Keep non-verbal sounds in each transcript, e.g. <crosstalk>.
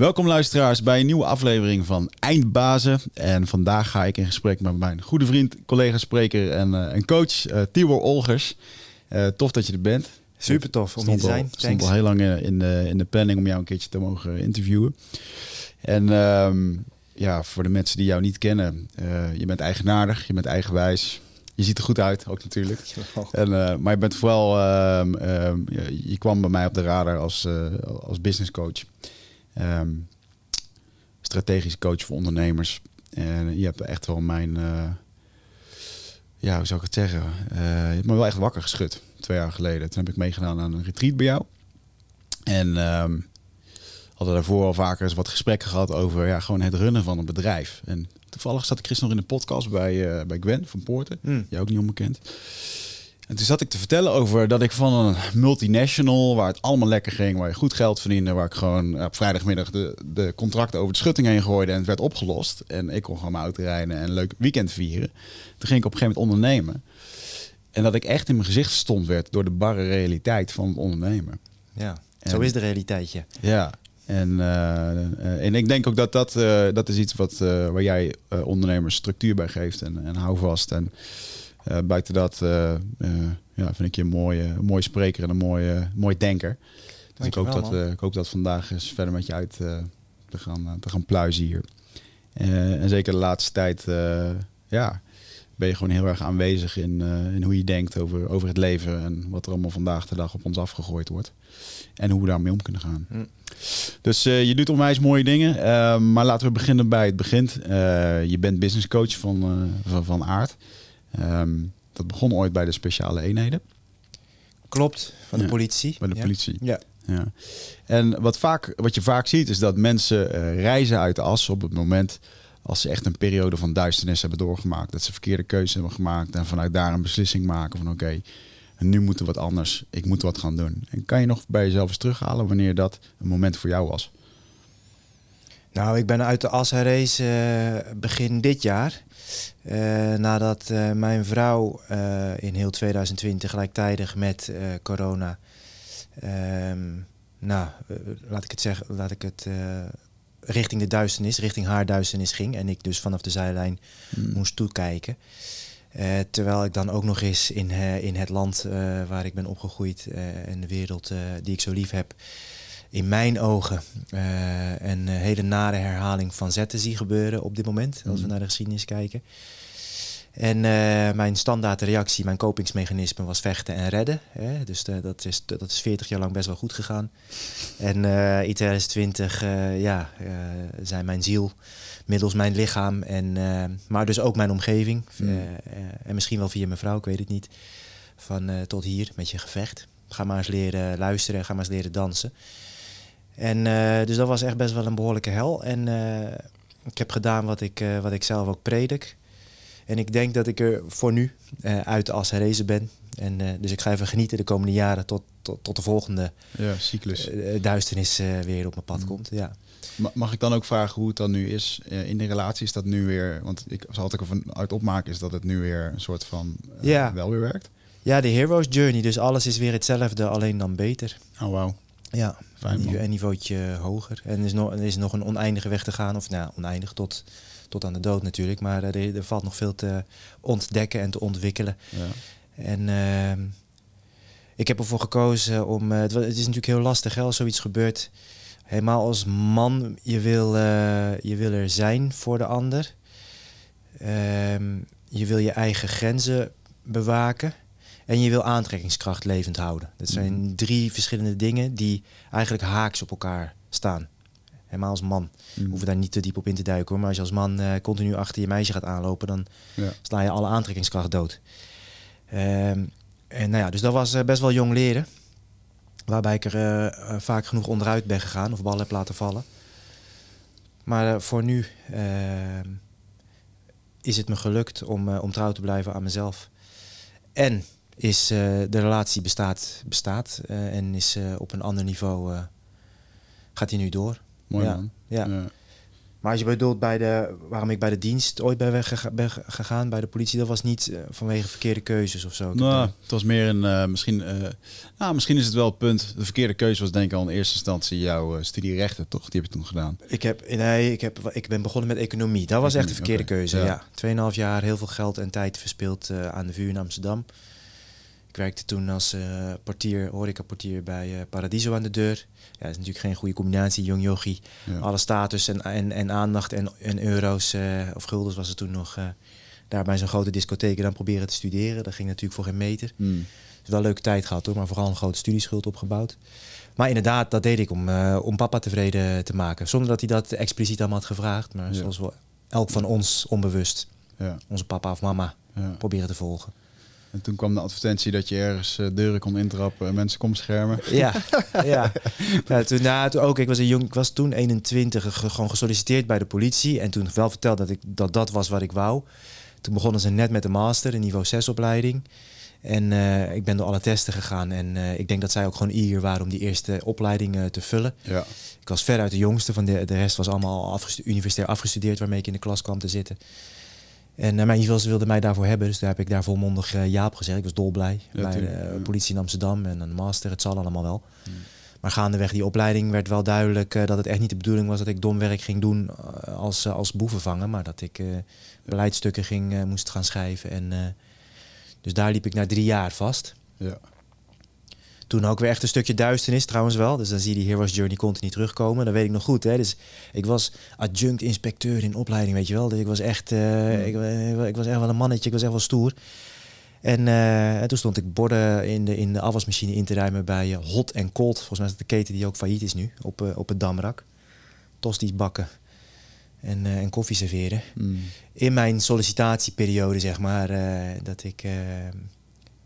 Welkom luisteraars bij een nieuwe aflevering van Eindbazen. En vandaag ga ik in gesprek met mijn goede vriend, collega spreker en, uh, en coach uh, Tibor Olgers. Uh, tof dat je er bent. Super tof om hier te zijn. Het stond al heel lang in de, in de planning om jou een keertje te mogen interviewen. En um, ja, voor de mensen die jou niet kennen, je bent eigenaardig, je bent eigenwijs. Je ziet er goed uit, ook natuurlijk. En, uh, maar je bent vooral, uh, uh, je, je, kwam bij mij op de radar als, als business coach. Um, strategisch coach voor ondernemers. En je hebt echt wel mijn, ja, hoe zou ik het zeggen? je hebt me wel echt wakker geschud, twee jaar geleden. Toen heb ik meegedaan aan een retreat bij jou. En um, hadden daarvoor al vaker eens wat gesprekken gehad over ja, gewoon het runnen van een bedrijf. En toevallig zat ik gisteren nog in de podcast bij, uh, bij Gwen van Poorten, mm. jij ook niet onbekend. En toen zat ik te vertellen over dat ik van een multinational, waar het allemaal lekker ging, waar je goed geld verdiende, waar ik gewoon op vrijdagmiddag de, de contracten over de schutting heen gooide en het werd opgelost. En ik kon gewoon mijn auto rijden en een leuk weekend vieren. Toen ging ik op een gegeven moment ondernemen. En dat ik echt in mijn gezicht stond werd door de barre realiteit van het ondernemen. Ja, en, zo is de realiteitje. Ja, en, uh, en ik denk ook dat dat, uh, dat is iets wat, waar jij ondernemers structuur bij geeft en, en hou vast. En buiten dat ja, vind ik je een mooie, een mooie spreker en een mooie, mooie denker. Dus ik hoop, dat, ik hoop dat vandaag eens verder met je uit te, gaan, te gaan pluizen hier. en zeker de laatste tijd ja, ben je gewoon heel erg aanwezig in, in hoe je denkt over, over het leven en wat er allemaal vandaag de dag op ons afgegooid wordt. En hoe we daarmee om kunnen gaan. Hm. Dus uh, je doet onwijs mooie dingen. Uh, maar laten we beginnen bij het begin. Je bent business coach van, van, van Aard. Um, dat begon ooit bij de speciale eenheden. Klopt, van de politie. Bij de ja. politie. Ja. ja. En wat, vaak, wat je vaak ziet is dat mensen reizen uit de as op het moment als ze echt een periode van duisternis hebben doorgemaakt. Dat ze verkeerde keuzes hebben gemaakt en vanuit daar een beslissing maken van oké, okay, nu moet er wat anders. Ik moet wat gaan doen. En kan je nog bij jezelf eens terughalen wanneer dat een moment voor jou was? Nou, ik ben uit de as race uh, begin dit jaar. Uh, nadat uh, mijn vrouw in heel 2020 gelijktijdig met corona. Um, nou, laat ik het zeggen, laat ik het richting de duisternis, richting haar duisternis ging. En ik dus vanaf de zijlijn hmm. moest toekijken. Uh, terwijl ik dan ook nog eens in, uh, in het land uh, waar ik ben opgegroeid en de wereld die ik zo lief heb, in mijn ogen een hele nare herhaling van zetten zie gebeuren op dit moment, als we naar de geschiedenis kijken. En mijn standaard reactie, mijn kopingsmechanisme was vechten en redden. Hè? Dus dat, is, dat is 40 jaar lang best wel goed gegaan. En in 2020 ja, zijn mijn ziel middels mijn lichaam, en, uh, maar dus ook mijn omgeving. Mm. Uh, en misschien wel via mijn vrouw, ik weet het niet. Van tot hier met je gevecht. Ga maar eens leren luisteren, ga maar eens leren dansen. En dus dat was echt best wel een behoorlijke hel. En ik heb gedaan wat ik, wat ik zelf ook predik. En ik denk dat ik er voor nu uit de as herrezen ben. En, dus ik ga even genieten de komende jaren tot, tot, tot de volgende ja, cyclus. duisternis weer op mijn pad mm. komt. Ja. Mag ik dan ook vragen hoe het dan nu is in de relatie? Is dat nu weer, want ik zal het ervan uit opmaken, is dat het nu weer een soort van ja. wel weer werkt? Ja, de hero's journey. Dus alles is weer hetzelfde, alleen dan beter. Oh, wow. Ja, een, niveautje hoger. En er is, nog, er is nog een oneindige weg te gaan. Of nou, oneindig tot, tot aan de dood natuurlijk. Maar uh, er, er, valt nog veel te ontdekken en te ontwikkelen. Ja. En ehm, ik heb ervoor gekozen om... het, het is natuurlijk heel lastig hè, als zoiets gebeurt helemaal als man, je wil, uh, je wil er zijn voor de ander. Um, je wil je eigen grenzen bewaken. En je wil aantrekkingskracht levend houden. Dat zijn mm. drie verschillende dingen die eigenlijk haaks op elkaar staan. Helemaal als man. We hoeven daar niet te diep op in te duiken hoor. Maar als je als man uh, continu achter je meisje gaat aanlopen, dan ja. sla je alle aantrekkingskracht dood. Um, en nou ja, dus dat was uh, best wel jong leren. Waarbij ik er uh, vaak genoeg onderuit ben gegaan of ballen heb laten vallen. Maar voor nu uh, is het me gelukt om, om trouw te blijven aan mezelf. En is de relatie bestaat, bestaat en is op een ander niveau gaat hij nu door. Mooi ja. man. Ja. ja. Maar als je bedoelt bij de, waarom ik bij de dienst ooit ben, weggega- ben ge- gegaan, bij de politie, dat was niet eh, vanwege verkeerde keuzes of zo. Ik Nou, het was meer een, eh, misschien, eh, nou, misschien is het wel het punt. De verkeerde keuze was denk ik al in eerste instantie jouw eh, studie rechten, toch? Die heb je toen gedaan. Ik, heb, nee, ik, heb, ik ben begonnen met economie. Dat was echt de verkeerde keuze. Ja. Ja. Tweeënhalf jaar, heel veel geld en tijd verspeeld eh, aan de vuur in Amsterdam. Ik werkte toen als eh, portier, horecaportier bij eh, Paradiso aan de deur. Ja, dat is natuurlijk geen goede combinatie, jong jochie. Ja. Alle status en, en, en aandacht en, en euro's, eh, of guldens was het toen nog, daar bij zo'n grote discotheek en dan proberen te studeren. Dat ging natuurlijk voor geen meter. Hmm. Dus wel een leuke tijd gehad hoor, maar vooral een grote studieschuld opgebouwd. Maar inderdaad, dat deed ik om, om papa tevreden te maken. Zonder dat hij dat expliciet allemaal had gevraagd. Maar Ja. zoals we elk van ons onbewust, Ja, onze papa of mama, proberen te volgen. En toen kwam de advertentie dat je ergens eh, deuren kon intrappen en mensen kon beschermen. Ja, <laughs> ja. ja toen, nou, toen ook. Ik was, een jong, ik was toen 21, ge- gewoon gesolliciteerd bij de politie. En toen wel verteld dat, ik, dat dat was wat ik wou. Toen begonnen ze net met de master, de niveau 6 opleiding. En eh, ik ben door alle testen gegaan. En eh, ik denk dat zij ook gewoon eager waren om die eerste opleiding te vullen. Ja, Ik was veruit de jongste, van de, de rest was allemaal afgestu- universitair afgestudeerd waarmee ik in de klas kwam te zitten. En uh, mijn ze wilden mij daarvoor hebben, dus daar heb ik daar volmondig eh, ja op gezegd. Ik was dolblij Ja, bij tuurlijk, eh, politie in Amsterdam en een master, het zal allemaal wel. Maar gaandeweg die opleiding werd wel duidelijk eh, dat het echt niet de bedoeling was dat ik dom werk ging doen eh, als, eh, als boevenvanger, maar dat ik eh beleidstukken ging, eh, moest gaan schrijven. En, eh, dus daar liep ik na drie jaar vast. ja. Toen ook weer echt een stukje duisternis trouwens wel. Dus dan zie je die Heroes Journey continu terugkomen. Dat weet ik nog goed. Hè? Dus ik was adjunct inspecteur in opleiding, weet je wel. Dus ik was echt, eh, ik, eh, ik was echt wel een mannetje. Ik was echt wel stoer. En, eh, en toen stond ik borden in de, in de afwasmachine in te ruimen bij Hot en Cold. Volgens mij is het de keten die ook failliet is nu. Op, op het Damrak. Tosties bakken. En, eh, en koffie serveren Hmm. in mijn sollicitatieperiode, zeg maar, dat ik.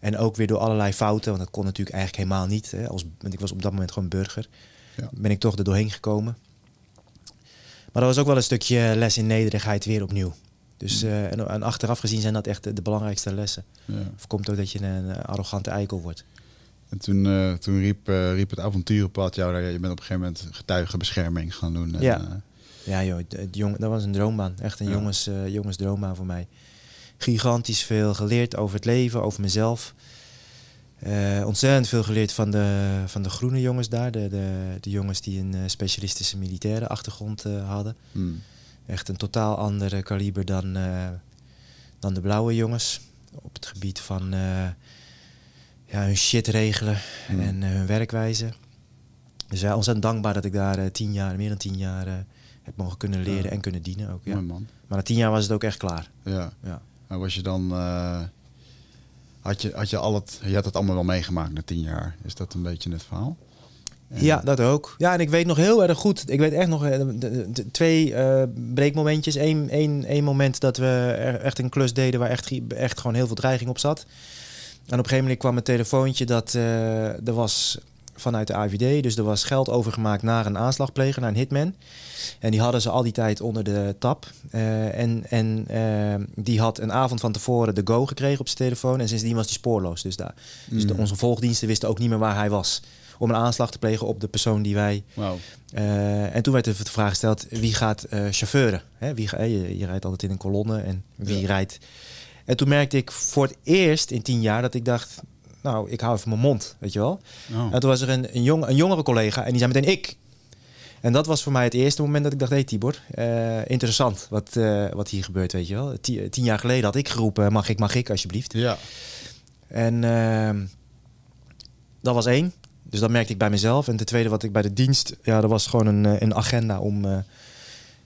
En ook weer door allerlei fouten, want dat kon natuurlijk eigenlijk helemaal niet. Hè, als, want ik was op dat moment gewoon burger. Ja. Ben ik toch er doorheen gekomen. Maar dat was ook wel een stukje les in nederigheid weer opnieuw. Dus eh, en, en achteraf gezien zijn dat echt de, de belangrijkste lessen. Ja. Voorkomt ook dat je een, arrogante eikel wordt. En toen, eh, toen riep, eh, riep het avonturenpad jou, je bent op een gegeven moment getuigenbescherming gaan doen. En, Ja. Ja joh, het, het jong, dat was een droombaan. Echt een Ja. jongens, jongensdroombaan voor mij. Gigantisch veel geleerd over het leven, over mezelf. Eh, ontzettend veel geleerd van de, van de groene jongens daar. De, de, de jongens die een eh, specialistische militaire achtergrond eh, hadden. hmm. Echt een totaal ander kaliber dan, dan de blauwe jongens. Op het gebied van ja, hun shit regelen Hmm. en hun werkwijze. Dus ja, ontzettend dankbaar dat ik daar tien jaar, meer dan tien jaar, heb mogen kunnen leren Ja. en kunnen dienen ook. Ja. Mooi man. Maar na tien jaar was het ook echt klaar. Ja. Ja. Was je dan... eh, had, je, had je al het... Je had het allemaal wel meegemaakt na tien jaar. Is dat een beetje het verhaal? Ja, dat ook. Ja, en ik weet nog heel erg goed. Ik weet echt nog eh, de- twee eh, breekmomentjes. Eén één, één moment dat we echt een klus deden waar echt, echt gewoon heel veel dreiging op zat. En op een gegeven moment kwam een telefoontje dat er was vanuit de AVD, dus er was geld overgemaakt naar een aanslagpleger, naar een hitman. En die hadden ze al die tijd onder de tap. Eh, en en eh, die had een avond van tevoren de go gekregen op zijn telefoon. En sindsdien was hij spoorloos. Dus, daar, dus de, Mm. onze volgdiensten wisten ook niet meer waar hij was. Om een aanslag te plegen op de persoon die wij eh, en toen werd de vraag gesteld, wie gaat chauffeuren? Hè, wie je, je rijdt altijd in een kolonne en wie Ja. rijdt... En toen merkte ik voor het eerst in tien jaar dat ik dacht... Nou, ik hou even mijn mond, weet je wel. Oh. En toen was er een, een, jong, een jongere collega en die zei meteen ik. En dat was voor mij het eerste moment dat ik dacht... hé hey, Tibor, eh, interessant wat, eh, wat hier gebeurt, weet je wel. Ti- tien jaar geleden had ik geroepen, mag ik, mag ik, alsjeblieft. Ja. En ehm, dat was één. Dus dat merkte ik bij mezelf. En ten tweede wat ik bij de dienst... Ja, dat was gewoon een, eh, een agenda om... eh,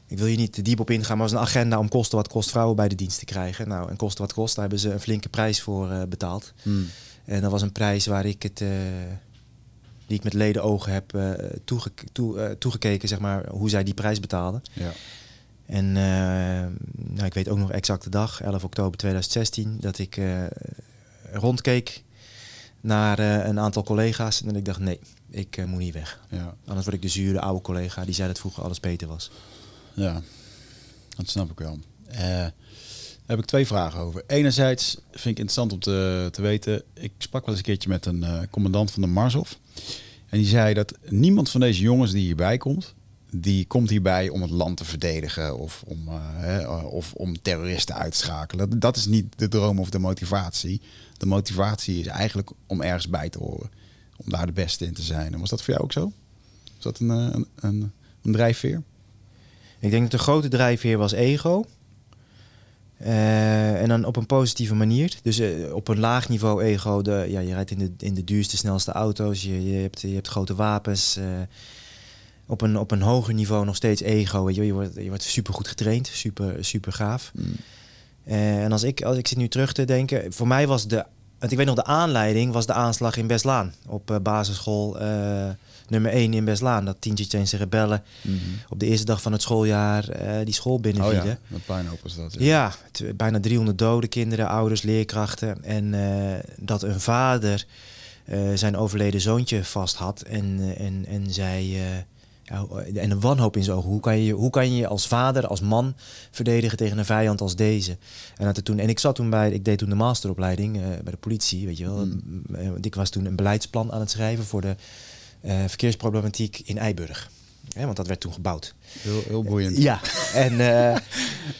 ik wil hier niet te diep op ingaan, maar het was een agenda om kosten wat kost vrouwen bij de dienst te krijgen. Nou, en kosten wat kost, daar hebben ze een flinke prijs voor eh, betaald. Hmm. En dat was een prijs waar ik het... eh, die ik met leden ogen heb eh, toege- toe- eh, toegekeken, zeg maar, hoe zij die prijs betaalden. Ja. En nou, ik weet ook nog exact de dag, 11 oktober 2016, dat ik rondkeek naar een aantal collega's. En ik dacht, nee, ik moet niet weg. Ja. Anders word ik de zure oude collega die zei dat vroeger alles beter was. Ja, dat snap ik wel. Eh, heb ik twee vragen over. Enerzijds vind ik interessant om te, te weten. Ik sprak wel eens een keertje met een eh, commandant van de Marshof. En die zei dat niemand van deze jongens die hierbij komt, die komt hierbij om het land te verdedigen of om, uh, hè, of om terroristen uit te schakelen. Dat, is niet de droom of de motivatie. De motivatie is eigenlijk om ergens bij te horen. Om daar de beste in te zijn. En was dat voor jou ook zo? Was dat een, een, een, een drijfveer? Ik denk dat de grote drijfveer was ego. Uh, en dan op een positieve manier. Dus uh, op een laag niveau ego. De, ja, je rijdt in de, in de duurste, snelste auto's. Je, je, hebt, je hebt grote wapens. Uh, op, een, op een hoger niveau nog steeds ego. Weet je, je, wordt, je wordt super goed getraind. Super, super gaaf. Mm. en als ik, als ik zit nu terug te denken. Voor mij was de... Want ik weet nog, de aanleiding was de aanslag in Beslaan. Op basisschool nummer 1 in Beslaan. Dat tientje Chinese rebellen mm -hmm. op de eerste dag van het schooljaar uh, die school binnenvielen. Oh ja, met puinhoop was dat. Ja, ja bijna 300 doden, kinderen, ouders, leerkrachten. En uh, dat een vader uh, zijn overleden zoontje vast had en, en, en zij... Ja, en een wanhoop in zijn ogen. Hoe kan, je, hoe kan je als vader, als man verdedigen tegen een vijand als deze? En, dat toen, en ik zat toen bij, ik deed toen de masteropleiding uh, bij de politie, weet je wel. Mm. Ik was toen een beleidsplan aan het schrijven voor de verkeersproblematiek in Eiburg. Want dat werd toen gebouwd. Heel, heel boeiend. Ja, en, uh, <laughs>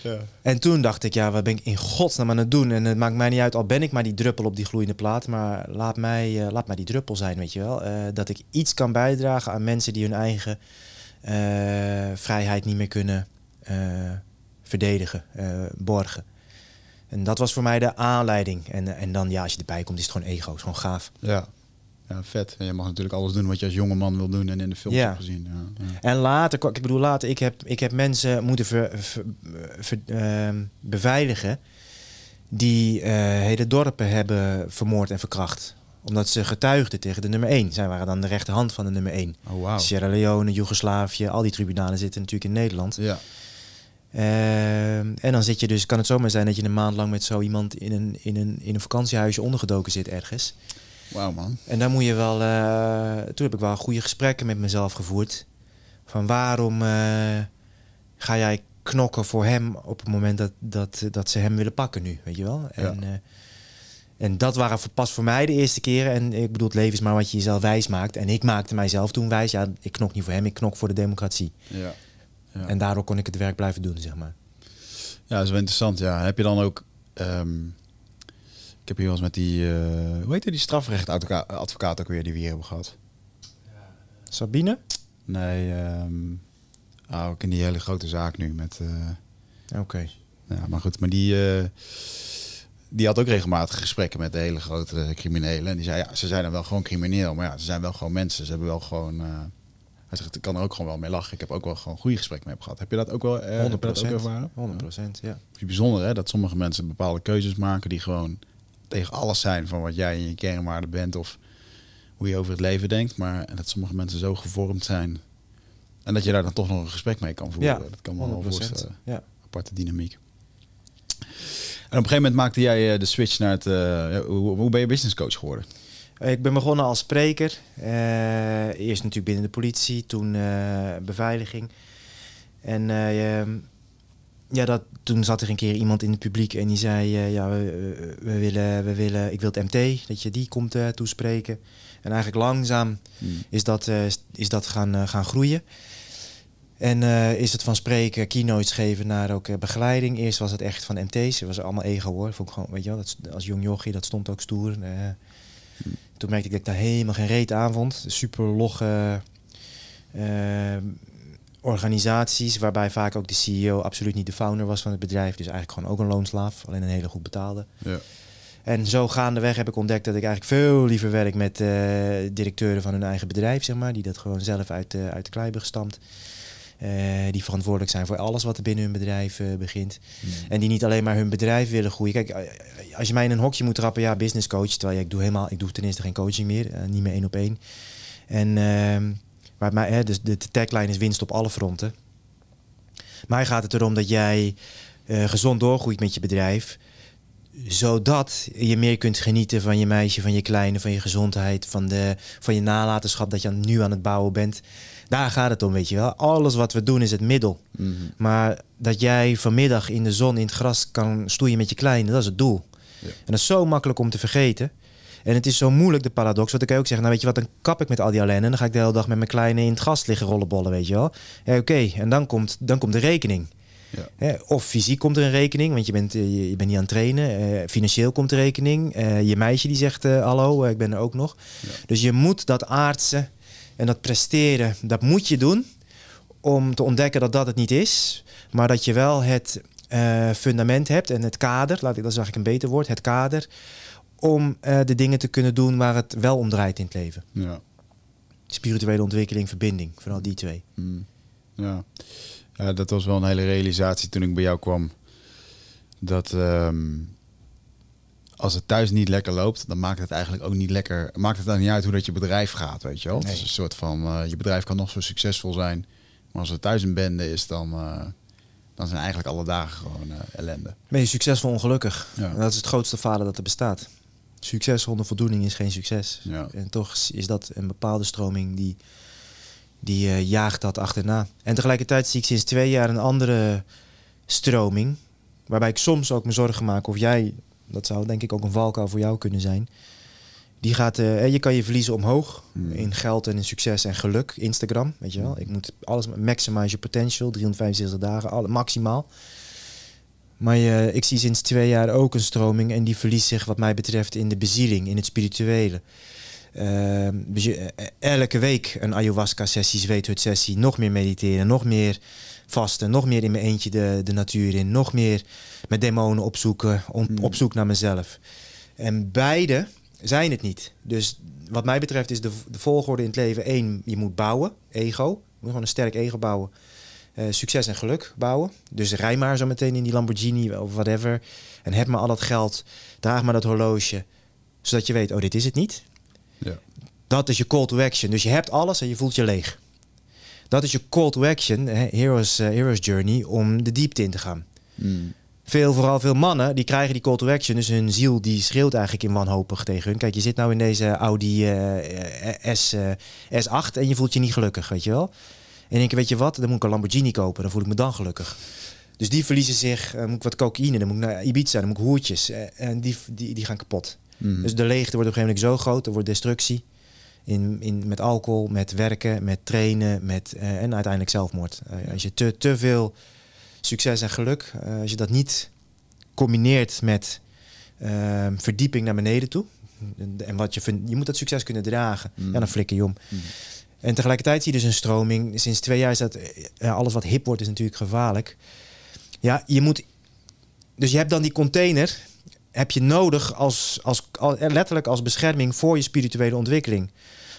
ja. en toen dacht ik, ja, wat ben ik in godsnaam aan het doen? En het maakt mij niet uit, al ben ik maar die druppel op die gloeiende plaat, maar laat mij, uh, laat mij die druppel zijn, weet je wel. Uh, dat ik iets kan bijdragen aan mensen die hun eigen vrijheid niet meer kunnen verdedigen, borgen. En dat was voor mij de aanleiding. En, en dan, ja, als je erbij komt, is het gewoon ego, is gewoon gaaf. Ja, ja, vet. En je mag natuurlijk alles doen wat je als jonge man wil doen en in de film ja. hebt gezien. Ja, ja. En later, ik bedoel later, ik heb, ik heb mensen moeten ver, ver, ver, uh, beveiligen die uh, hele dorpen hebben vermoord en verkracht omdat ze getuigden tegen de nummer 1. Zij waren dan de rechterhand van de nummer 1. Oh, wow. Sierra Leone, Joegoslavië, al die tribunalen zitten natuurlijk in Nederland. Ja. Uh, en dan zit je dus, kan het zomaar zijn dat je een maand lang met zo iemand in een, in een, in een vakantiehuisje ondergedoken zit ergens. Wauw man. En dan moet je wel. Uh, toen heb ik wel goede gesprekken met mezelf gevoerd. Van waarom uh, ga jij knokken voor hem op het moment dat, dat, dat ze hem willen pakken nu, weet je wel? En, ja. uh, en dat waren pas voor mij de eerste keren. En ik bedoel, het leven is maar wat je jezelf wijs maakt. En ik maakte mijzelf toen wijs. Ja, ik knok niet voor hem, ik knok voor de democratie. Ja. ja. En daardoor kon ik het werk blijven doen, zeg maar. Ja, dat is wel interessant. Ja. Heb je dan ook... Um ik heb hier wel eens met die, uh, hoe heet die strafrechtadvocaat ook weer die we hier hebben gehad? Sabine? Nee, um, oh, ook in die hele grote zaak nu met... Uh, Oké. Okay. Ja, maar goed, maar die, uh, die had ook regelmatig gesprekken met de hele grote criminelen. En die zei, ja, ze zijn dan wel gewoon crimineel, maar ja, ze zijn wel gewoon mensen. Ze hebben wel gewoon... hij zegt, ik kan er ook gewoon wel mee lachen. Ik heb ook wel gewoon goede gesprekken mee gehad. Heb je dat ook wel, uh, 100%, heb je dat ook ervaren? 100%, ja. ja. bijzonder hè, dat sommige mensen bepaalde keuzes maken die gewoon tegen alles zijn van wat jij in je kernwaarde bent of hoe je over het leven denkt. Maar dat sommige mensen zo gevormd zijn. En dat je daar dan toch nog een gesprek mee kan voeren. Ja, dat kan me wel voorstellen. Ja. Aparte dynamiek. En op een gegeven moment maakte jij eh, de switch naar het... Uh, hoe, hoe, ben je business coach geworden? Ik ben begonnen als spreker. Uh, eerst natuurlijk binnen de politie, toen beveiliging. En ja, dat, toen zat er een keer iemand in het publiek en die zei: uh, Ja, we, we, willen, we willen, ik wil het MT, dat je die komt uh, toespreken. En eigenlijk langzaam hmm. is dat, uh, is dat gaan, gaan groeien. En is het van spreken, keynotes geven naar ook begeleiding. Eerst was het echt van MT's, het was allemaal ego hoor. Vond ik gewoon, weet je wel, dat, als jong jochie, dat stond ook stoer. Hmm. Toen merkte ik dat ik daar helemaal geen reet aan vond. Super logge organisaties waarbij vaak ook de CEO absoluut niet de founder was van het bedrijf. Dus eigenlijk gewoon ook een loonslaaf, alleen een hele goed betaalde. Ja. En zo gaandeweg heb ik ontdekt dat ik eigenlijk veel liever werk met uh, directeuren van hun eigen bedrijf, zeg maar, die dat gewoon zelf uit, uh, uit de klei hebben gestampt. Uh, die verantwoordelijk zijn voor alles wat er binnen hun bedrijf begint. Hmm. En die niet alleen maar hun bedrijf willen groeien. Kijk, als je mij in een hokje moet trappen, ja, business coach. Terwijl ja, ik doe helemaal, ik doe ten eerste geen coaching meer, niet meer één op één. En maar mij, hè, dus de, de tagline is winst op alle fronten. Mij gaat het erom dat jij uh, gezond doorgroeit met je bedrijf. Zodat je meer kunt genieten van je meisje, van je kleine, van je gezondheid, van, de, van je nalatenschap dat je nu aan het bouwen bent. Daar gaat het om, weet je wel. Alles wat we doen is het middel. Mm -hmm. Maar dat jij vanmiddag in de zon, in het gras kan stoeien met je kleine, dat is het doel. Ja. En dat is zo makkelijk om te vergeten. En het is zo moeilijk, de paradox. Wat ik ook zeg, nou weet je wat, dan kap ik met al die ellende. En dan ga ik de hele dag met mijn kleine in het gas liggen rollenbollen, weet je wel. Ja, Oké, en dan komt, dan komt de rekening. Ja. Hè, Of fysiek komt er een rekening, want je bent, eh, je, je bent niet aan het trainen. Eh, financieel komt de rekening. Eh, je meisje die zegt, hallo, ik ben er ook nog. Ja. Dus je moet dat aardse en dat presteren, dat moet je doen om te ontdekken dat dat het niet is. Maar dat je wel het fundament hebt en het kader, laat ik dat is eigenlijk een beter woord, het kader, om eh, de dingen te kunnen doen waar het wel om draait in het leven. Ja. Spirituele ontwikkeling, verbinding, vooral die twee. Mm. Ja. ja, dat was wel een hele realisatie toen ik bij jou kwam. Dat ehm, als het thuis niet lekker loopt, dan maakt het eigenlijk ook niet lekker. Maakt het dan niet uit hoe dat je bedrijf gaat, weet je wel? Het is een soort van je bedrijf kan nog zo succesvol zijn, maar als het thuis een bende is, dan, eh, dan zijn eigenlijk alle dagen gewoon eh, ellende. Ben je succesvol ongelukkig? Ja. En dat is het grootste falen dat er bestaat. Succes zonder voldoening is geen succes. Ja. En toch is dat een bepaalde stroming die, die eh, jaagt dat achterna. En tegelijkertijd zie ik sinds twee jaar een andere stroming. Waarbij ik soms ook me zorgen maak of jij, dat zou denk ik ook een valkuil voor jou kunnen zijn. Die gaat, eh, je kan je verliezen omhoog Hmm. in geld en in succes en geluk. Instagram, weet je wel. Ik moet alles maximize your potential, 365 dagen, alle, maximaal. Maar je, ik zie sinds twee jaar ook een stroming en die verliest zich wat mij betreft in de bezieling, in het spirituele. Ehm, dus je- eh, elke week een ayahuasca-sessie, zweethut-sessie, nog meer mediteren, nog meer vasten, nog meer in mijn eentje de, de natuur in, nog meer met demonen opzoeken, Hmm. op zoek naar mezelf. En beide zijn het niet. Dus wat mij betreft is de, de volgorde in het leven één, je moet bouwen, ego. Je moet gewoon een sterk ego bouwen. Eh, succes en geluk bouwen. Dus rij maar zo meteen in die Lamborghini of whatever. En heb maar al dat geld. Draag maar dat horloge. Zodat je weet, oh, dit is het niet. Ja. Dat is je call to action. Dus je hebt alles en je voelt je leeg. Dat is je call to action, hè, hero's, eh, hero's journey, om de diepte in te gaan. Mm. Veel, vooral veel mannen, die krijgen die call to action. Dus hun ziel die schreeuwt eigenlijk in wanhopig tegen hun. Kijk, je zit nou in deze Audi eh, S, eh, S8 en je voelt je niet gelukkig, weet je wel. En denk je, weet je wat, dan moet ik een Lamborghini kopen. Dan voel ik me dan gelukkig. Dus die verliezen zich. Dan moet ik wat cocaïne, dan moet ik naar Ibiza, dan moet ik hoertjes. eh, en die, die, die gaan kapot. Mm. Dus de leegte wordt op een gegeven moment zo groot, er wordt destructie. In, in, met alcohol, met werken, met trainen met, eh, en uiteindelijk zelfmoord. Eh, als je te, te veel succes en geluk, eh, als je dat niet combineert met ehm, verdieping naar beneden toe. En wat je, je moet dat succes kunnen dragen. Mm. Ja, dan flikker je om. Mm. En tegelijkertijd zie je dus een stroming. Sinds twee jaar is dat eh, ja, alles wat hip wordt, is natuurlijk gevaarlijk. Ja, je moet. Dus je hebt dan die container. Heb je nodig als, als, al- eh, letterlijk als bescherming voor je spirituele ontwikkeling.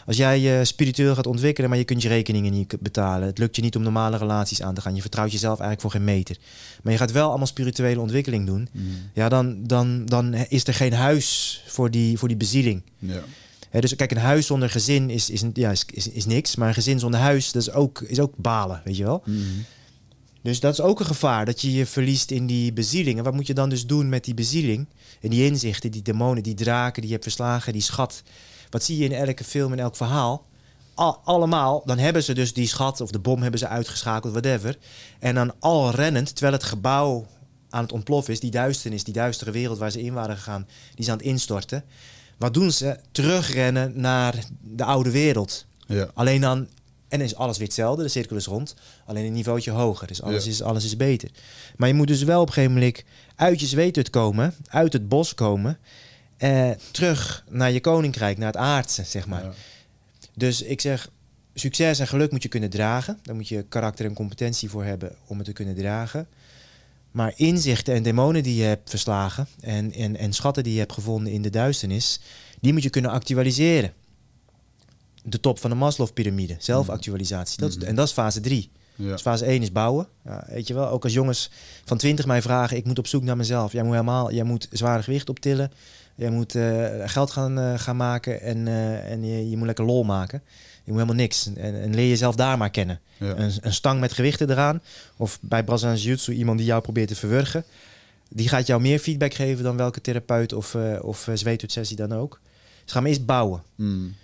Als jij je spiritueel gaat ontwikkelen, maar je kunt je rekeningen niet betalen. Het lukt je niet om normale relaties aan te gaan. Je vertrouwt jezelf eigenlijk voor geen meter. Maar je gaat wel allemaal spirituele ontwikkeling doen. Mm. Ja, dan, dan, dan is er geen huis voor die, voor die bezieling. Ja. Dus kijk, een huis zonder gezin is, is, ja, is, is, is niks. Maar een gezin zonder huis, dat is ook, is ook balen, weet je wel. Mm. Dus dat is ook een gevaar, dat je je verliest in die bezieling. En wat moet je dan dus doen met die bezieling? En die inzichten, die demonen, die draken die je hebt verslagen, die schat. Wat zie je in elke film, in elk verhaal? Al, allemaal, dan hebben ze dus die schat of de bom hebben ze uitgeschakeld, whatever. En dan al rennend, terwijl het gebouw aan het ontploffen is, die duisternis, die duistere wereld waar ze in waren gegaan, die is aan het instorten. Wat doen ze? Terugrennen naar de oude wereld. Ja. Alleen dan, en is alles weer hetzelfde, de cirkel is rond, alleen een niveautje hoger. Dus alles, Ja. is, alles is beter. Maar je moet dus wel op een gegeven moment uit je zweethut komen, uit het bos komen, eh, terug naar je koninkrijk, naar het aardse, zeg maar. Ja. Dus ik zeg, succes en geluk moet je kunnen dragen. Daar moet je karakter en competentie voor hebben om het te kunnen dragen. Maar inzichten en demonen die je hebt verslagen en, en, en schatten die je hebt gevonden in de duisternis, die moet je kunnen actualiseren. De top van de Maslow-pyramide, zelfactualisatie. Dat is, Mhm. en dat is fase 3. Ja. Dus fase 1 is bouwen. Ja, weet je wel, ook als jongens van 20 mij vragen, ik moet op zoek naar mezelf. Jij moet helemaal, jij moet zware gewicht optillen. Jij moet eh, geld gaan, eh, gaan maken en, eh, en je, je moet lekker lol maken. Je moet helemaal niks. En, en leer jezelf daar maar kennen. Ja. Een, een stang met gewichten eraan. Of bij Braziliaans Jiu-Jitsu iemand die jou probeert te verwurgen. Die gaat jou meer feedback geven dan welke therapeut of, uh, of uh, zweethut-sessie dan ook. Dus ga maar eerst bouwen. Mm.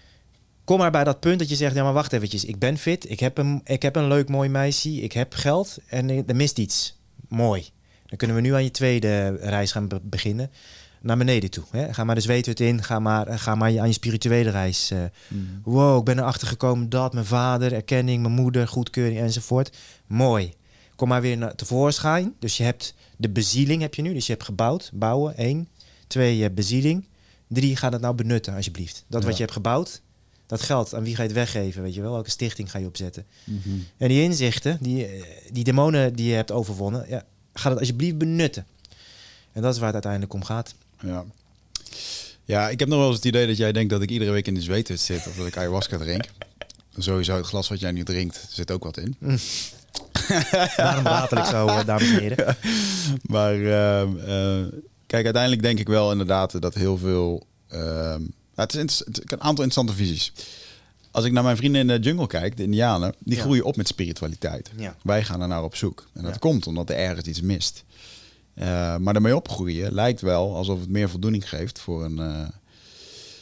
Kom maar bij dat punt dat je zegt, ja maar wacht eventjes. Ik ben fit, ik heb een, ik heb een leuk mooi meisje, ik heb geld en er mist iets. Mooi. Dan kunnen we nu aan je tweede reis gaan be beginnen. Naar beneden toe. Hè? Ga maar de zweethut in, ga maar, ga maar aan je spirituele reis. Uh, Wow, ik ben erachter gekomen dat mijn vader, erkenning, mijn moeder, goedkeuring enzovoort. Mooi. Kom maar weer naar tevoorschijn. Dus je hebt de bezieling heb je nu. Dus je hebt gebouwd, bouwen, één. Twee, je hebt bezieling. Drie, ga dat nou benutten alsjeblieft. Dat wat je hebt gebouwd, dat geld, aan wie ga je het weggeven? Weet je wel, welke stichting ga je opzetten? Mhm. En die inzichten, die, die demonen die je hebt overwonnen, ja, ga dat alsjeblieft benutten. En dat is waar het uiteindelijk om gaat. Ja. Ja, ik heb nog wel eens het idee dat jij denkt dat ik iedere week in de zweethut zit of dat ik ayahuasca drink. Sowieso, het glas wat jij nu drinkt, zit ook wat in. Mm. <laughs> Daarom water ik zo, eh, dames en heren. <laughs> Maar ehm, eh, kijk, uiteindelijk denk ik wel inderdaad dat heel veel... Ehm, het, is het is een aantal interessante visies. Als ik naar mijn vrienden in de jungle kijk, de Indianen, die groeien op met spiritualiteit. Wij gaan er naar op zoek. En dat komt omdat er ergens iets mist. Uh, maar daarmee opgroeien lijkt wel alsof het meer voldoening geeft voor een, uh,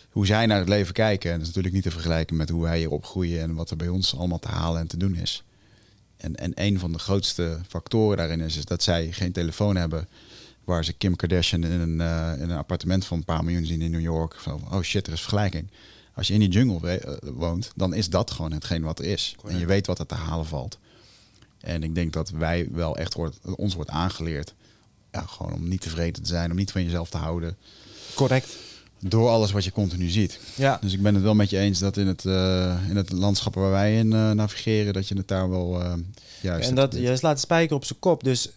hoe zij naar het leven kijken. En dat is natuurlijk niet te vergelijken met hoe wij hier opgroeien en wat er bij ons allemaal te halen en te doen is. En, en een van de grootste factoren daarin is, is dat zij geen telefoon hebben waar ze Kim Kardashian in een, uh, in een appartement van een paar miljoen zien in New York. Van, oh shit, er is vergelijking. Als je in die jungle woont, dan is dat gewoon hetgeen wat er is. En je weet wat er te halen valt. En ik denk dat wij wel echt wordt, ons wordt aangeleerd ja, gewoon om niet tevreden te zijn, om niet van jezelf te houden. Correct. Door alles wat je continu ziet. Ja. Dus ik ben het wel met je eens dat in het, uh, in het landschap waar wij in uh, navigeren, dat je het daar wel uh, juist. En dat je slaat de spijker op zijn kop. Dus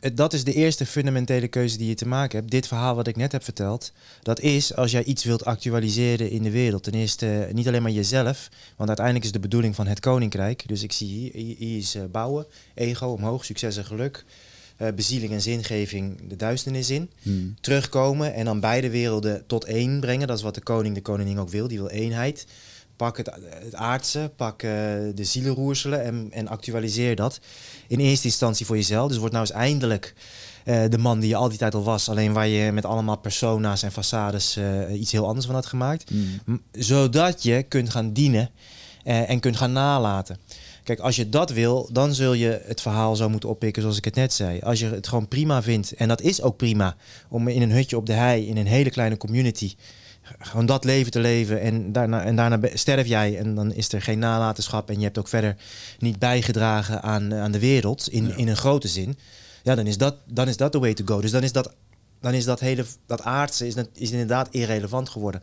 het, dat is de eerste fundamentele keuze die je te maken hebt. Dit verhaal wat ik net heb verteld, dat is als jij iets wilt actualiseren in de wereld. Ten eerste niet alleen maar jezelf, want uiteindelijk is de bedoeling van het koninkrijk. Dus ik zie hier, hier is bouwen, ego omhoog, succes en geluk uh, bezieling en zingeving de duisternis in. Hmm. Terugkomen en dan beide werelden tot één brengen. Dat is wat de koning, de koningin ook wil. Die wil eenheid. Pak het, het aardse, pak uh, de zielenroerselen en, en actualiseer dat. In eerste instantie voor jezelf. Dus word nou eens eindelijk uh, de man die je al die tijd al was. Alleen waar je met allemaal persona's en façades iets heel anders van had gemaakt. Hmm. Zodat je kunt gaan dienen en kunt gaan nalaten. Kijk, als je dat wil, dan zul je het verhaal zo moeten oppikken zoals ik het net zei. Als je het gewoon prima vindt, en dat is ook prima, om in een hutje op de hei, in een hele kleine community, gewoon dat leven te leven en daarna, en daarna sterf jij en dan is er geen nalatenschap en je hebt ook verder niet bijgedragen aan, aan de wereld in, in een grote zin. Ja, dan is dat dan is dat the way to go. Dus dan is dat, dan is dat hele dat aardse is, is inderdaad irrelevant geworden.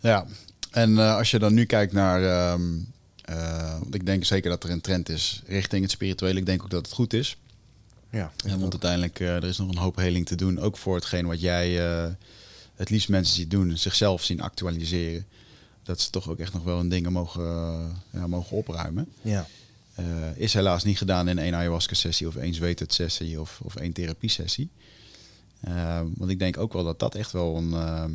Ja, en uh, als je dan nu kijkt naar um, uh, want ik denk zeker dat er een trend is richting het spirituele. Ik denk ook dat het goed is. Ja, en want uiteindelijk uh, er is nog een hoop heling te doen. Ook voor hetgeen wat jij uh, het liefst mensen ziet doen. Zichzelf zien actualiseren. Dat ze toch ook echt nog wel een dingen mogen, ja, mogen opruimen. Ja. is helaas niet gedaan in één ayahuasca sessie of één zweethut sessie of, of één therapie sessie. want ik denk ook wel dat dat echt wel een ehm,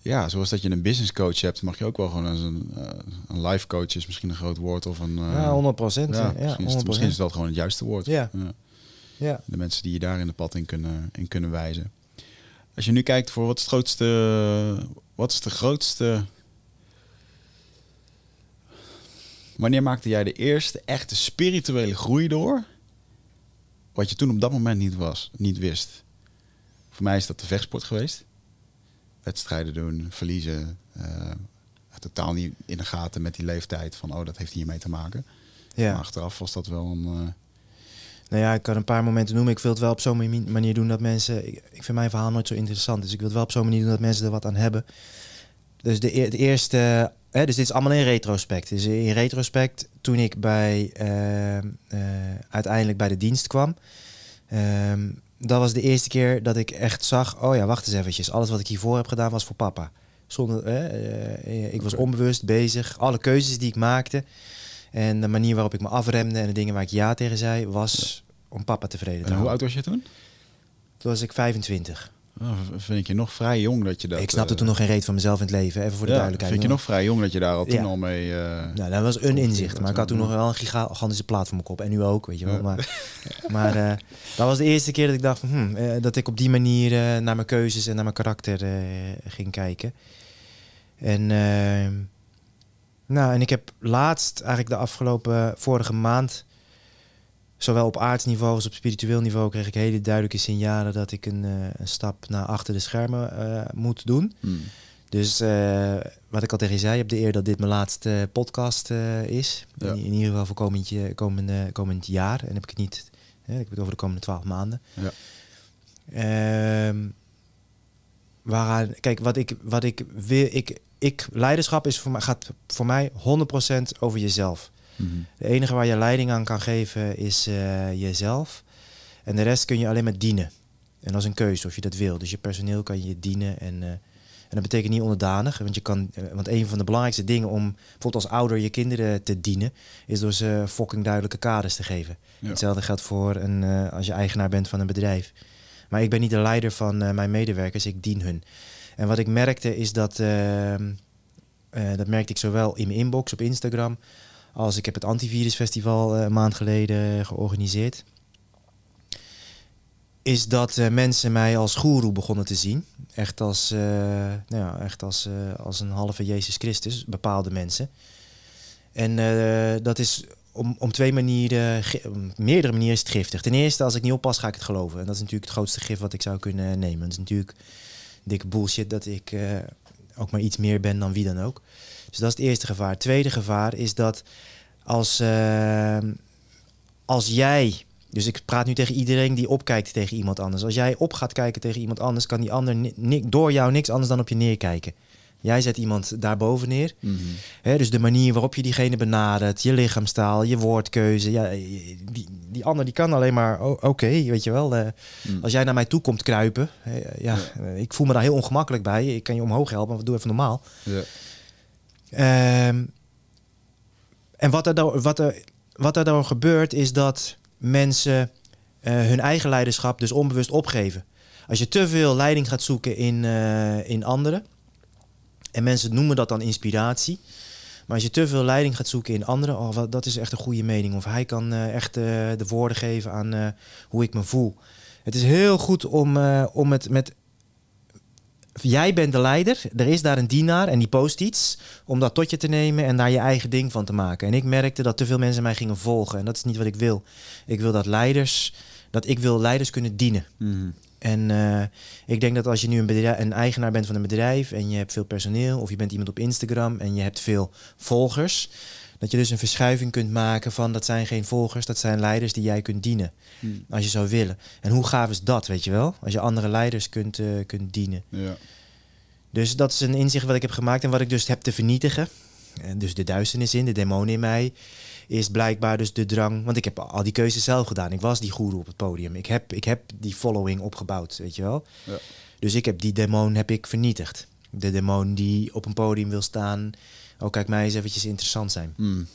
ja, zoals dat je een business coach hebt, mag je ook wel gewoon een, uh, een life coach is misschien een groot woord of een. Uh, ja, 100 procent. Ja, ja, misschien, Is, misschien is dat gewoon het juiste woord. Ja. ja. ja. De mensen die je daar in de pad in kunnen, in kunnen wijzen. Als je nu kijkt voor wat is het grootste, wat is de grootste. Wanneer maakte jij de eerste echte spirituele groei door? Wat je toen op dat moment niet was, niet wist. Voor mij is dat de vechtsport geweest wedstrijden doen, verliezen. Uh, totaal niet in de gaten met die leeftijd van, oh, dat heeft hiermee te maken. Ja. Maar achteraf was dat wel een... Uh... Nou ja, ik kan een paar momenten noemen. Ik wil het wel op zo'n manier doen dat mensen... Ik, ik, vind mijn verhaal nooit zo interessant. Dus ik wil het wel op zo'n manier doen dat mensen er wat aan hebben. Dus de, het eerste... Hè, dus dit is allemaal in retrospect. Dus in retrospect, toen ik bij, uh, uiteindelijk bij de dienst kwam... Ehm, dat was de eerste keer dat ik echt zag... oh ja, wacht eens eventjes. Alles wat ik hiervoor heb gedaan was voor papa. Zonder, eh, ik was onbewust bezig. Alle keuzes die ik maakte... en de manier waarop ik me afremde... en de dingen waar ik ja tegen zei... was om papa tevreden te En hoe oud was je toen? Toen was ik 25. Oh, vind ik je nog vrij jong dat je dat... Ik snapte uh, toen nog geen reet van mezelf in het leven, even voor de duidelijkheid. Vind je nog vrij jong dat je daar al toen al mee... Uh, nou, dat was een inzicht, maar ik had toen nog wel een gigantische plaat voor mijn kop. En nu ook, weet je wel. Maar, maar uh, dat was de eerste keer dat ik dacht van... Hmm, dat ik op die manier naar mijn keuzes en naar mijn karakter ging kijken. En... Nou, en ik heb laatst, eigenlijk de afgelopen vorige maand zowel op aardsniveau als op spiritueel niveau kreeg ik hele duidelijke signalen dat ik een, een stap naar achter de schermen moet doen. Hmm. Dus wat ik al tegen je zei, je hebt de eer dat dit mijn laatste podcast is. Ja. In, in, ieder geval voor komend, komend jaar. En heb ik het niet, hè, ik heb het over de komende twaalf maanden. Ja. Ehm, waaraan, kijk, wat ik, wat ik wil, ik, ik, leiderschap is voor mij, gaat voor mij 100% over jezelf. Mm De enige waar je leiding aan kan geven is uh, jezelf. En de rest kun je alleen maar dienen. En dat is een keuze of je dat wil. Dus je personeel kan je dienen. En, uh, en dat betekent niet onderdanig. Want, je kan, uh, want een van de belangrijkste dingen om bijvoorbeeld als ouder je kinderen te dienen, is door ze fucking duidelijke kaders te geven. Ja. Hetzelfde geldt voor een, als je eigenaar bent van een bedrijf. Maar ik ben niet de leider van mijn medewerkers, ik dien hun. En wat ik merkte is dat, uh, dat merkte ik zowel in mijn inbox op Instagram, als ik heb het Antivirusfestival een maand geleden georganiseerd. Is dat mensen mij als goeroe begonnen te zien. Echt als, nou ja, echt als, als een halve Jezus Christus, bepaalde mensen. En dat is om, om twee manieren, meerdere manieren giftig. Ten eerste, als ik niet oppas, ga ik het geloven. En dat is natuurlijk het grootste gif wat ik zou kunnen nemen. Het is natuurlijk dikke bullshit dat ik ook maar iets meer ben dan wie dan ook. Dus dat is het eerste gevaar. Het tweede gevaar is dat als, uh, als jij, dus ik praat nu tegen iedereen die opkijkt tegen iemand anders. Als jij op gaat kijken tegen iemand anders, kan die ander door jou niks anders dan op je neerkijken. Jij zet iemand daarboven neer. Mm -hmm. He, dus de manier waarop je diegene benadert, je lichaamstaal, je woordkeuze. Ja, die, die ander die kan alleen maar, oh, oké, okay, weet je wel. Uh, mm. Als jij naar mij toe komt kruipen, he, ja, ja, ik voel me daar heel ongemakkelijk bij. Ik kan je omhoog helpen, maar doe even normaal. Ja. Um, en wat er, wat, er, wat er dan gebeurt, is dat mensen uh, hun eigen leiderschap dus onbewust opgeven. Als je te veel leiding gaat zoeken in, uh, in anderen en mensen noemen dat dan inspiratie. Maar als je te veel leiding gaat zoeken in anderen, oh, wat, dat is echt een goede mening. Of hij kan uh, echt de woorden geven aan hoe ik me voel. Het is heel goed om, om het met. Jij bent de leider, er is daar een dienaar en die post iets. Om dat tot je te nemen en daar je eigen ding van te maken. En ik merkte dat te veel mensen mij gingen volgen. En dat is niet wat ik wil. Ik wil dat leiders, dat ik wil leiders kunnen dienen. Mm -hmm. En uh, ik denk dat als je nu een, bedrijf, een, eigenaar bent van een bedrijf en je hebt veel personeel of je bent iemand op Instagram en je hebt veel volgers, dat je dus een verschuiving kunt maken van dat zijn geen volgers, dat zijn leiders die jij kunt dienen. Hmm. Als je zou willen. En hoe gaaf is dat, weet je wel? Als je andere leiders kunt, uh, kunt dienen. Ja. Dus dat is een inzicht wat ik heb gemaakt en wat ik dus heb te vernietigen. En dus de duisternis in, de demonen in mij is blijkbaar dus de drang. Want ik heb al die keuzes zelf gedaan. Ik was die goeroe op het podium. Ik heb, ik heb die following opgebouwd, weet je wel. Ja. Dus ik heb die demon heb ik vernietigd. De demon die op een podium wil staan. Oh, kijk, mij eens eventjes interessant zijn. Mm.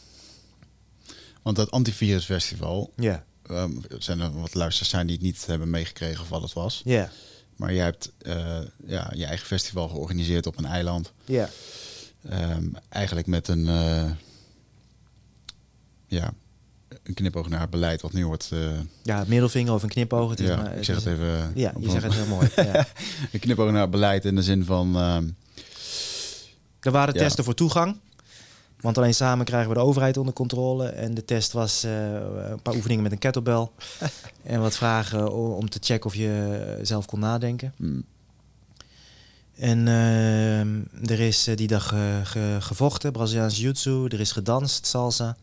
Want dat antivirusfestival, Ja, um, zijn er wat luisteraars zijn die het niet hebben meegekregen of wat het was. ja, Maar jij hebt uh, ja, je eigen festival georganiseerd op een eiland. ja. Um, eigenlijk met een, uh, ja, een knipoog naar het beleid wat nu wordt... Uh, Ja, middelvinger of een knipoog. Het is ja, maar, ik zeg het is- even... Ja, je zegt het heel mooi. Ja. <laughs> Een knipoog naar het beleid in de zin van... ehm, Er waren Ja. testen voor toegang. Want alleen samen krijgen we de overheid onder controle. En de test was eh, een paar oefeningen met een kettlebell. <laughs> en wat vragen om te checken of je zelf kon nadenken. mm, En ehm, er is eh, die dag eh, ge- gevochten, Braziliaans jiu-jitsu. Er is gedanst, salsa.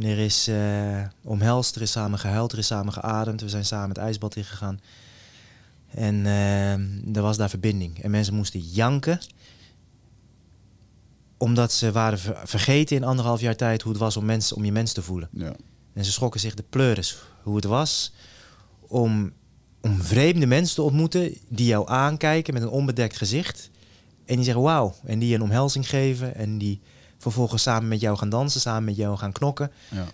Er is eh, omhelst, er is samen gehuild, er is samen geademd. We zijn samen het ijsbad ingegaan. En ehm, er was daar verbinding. En mensen moesten janken. Omdat ze waren ver- vergeten in anderhalf jaar tijd hoe het was om, mensen, om je mens te voelen. ja. En ze schrokken zich de pleuris hoe het was om, om vreemde mensen te ontmoeten die jou aankijken met een onbedekt gezicht. En die zeggen wauw. En die je een omhelzing geven. En die vervolgens samen met jou gaan dansen, samen met jou gaan knokken. Ja.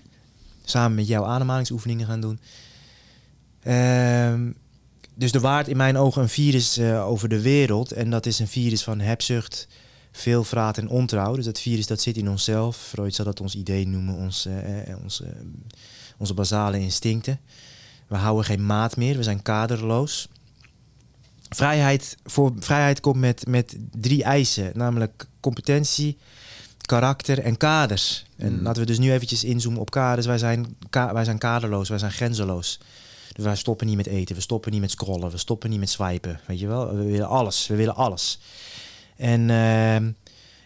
Samen met jou ademhalingsoefeningen gaan doen. Ehm, dus er waart in mijn ogen een virus eh, over de wereld. En dat is een virus van hebzucht, veelvraat en ontrouw. Dus dat virus dat zit in onszelf. Freud zou dat ons idee noemen, ons, eh, onze, onze basale instincten. We houden geen maat meer, we zijn kaderloos. Vrijheid, voor vrijheid komt met, met drie eisen, namelijk competentie, karakter en kaders. En Mm. laten we dus nu eventjes inzoomen op kaders. Wij zijn, ka- wij zijn kaderloos, wij zijn grenzeloos. Dus wij stoppen niet met eten, we stoppen niet met scrollen, we stoppen niet met swipen. Weet je wel, we willen alles, we willen alles. En, ehm,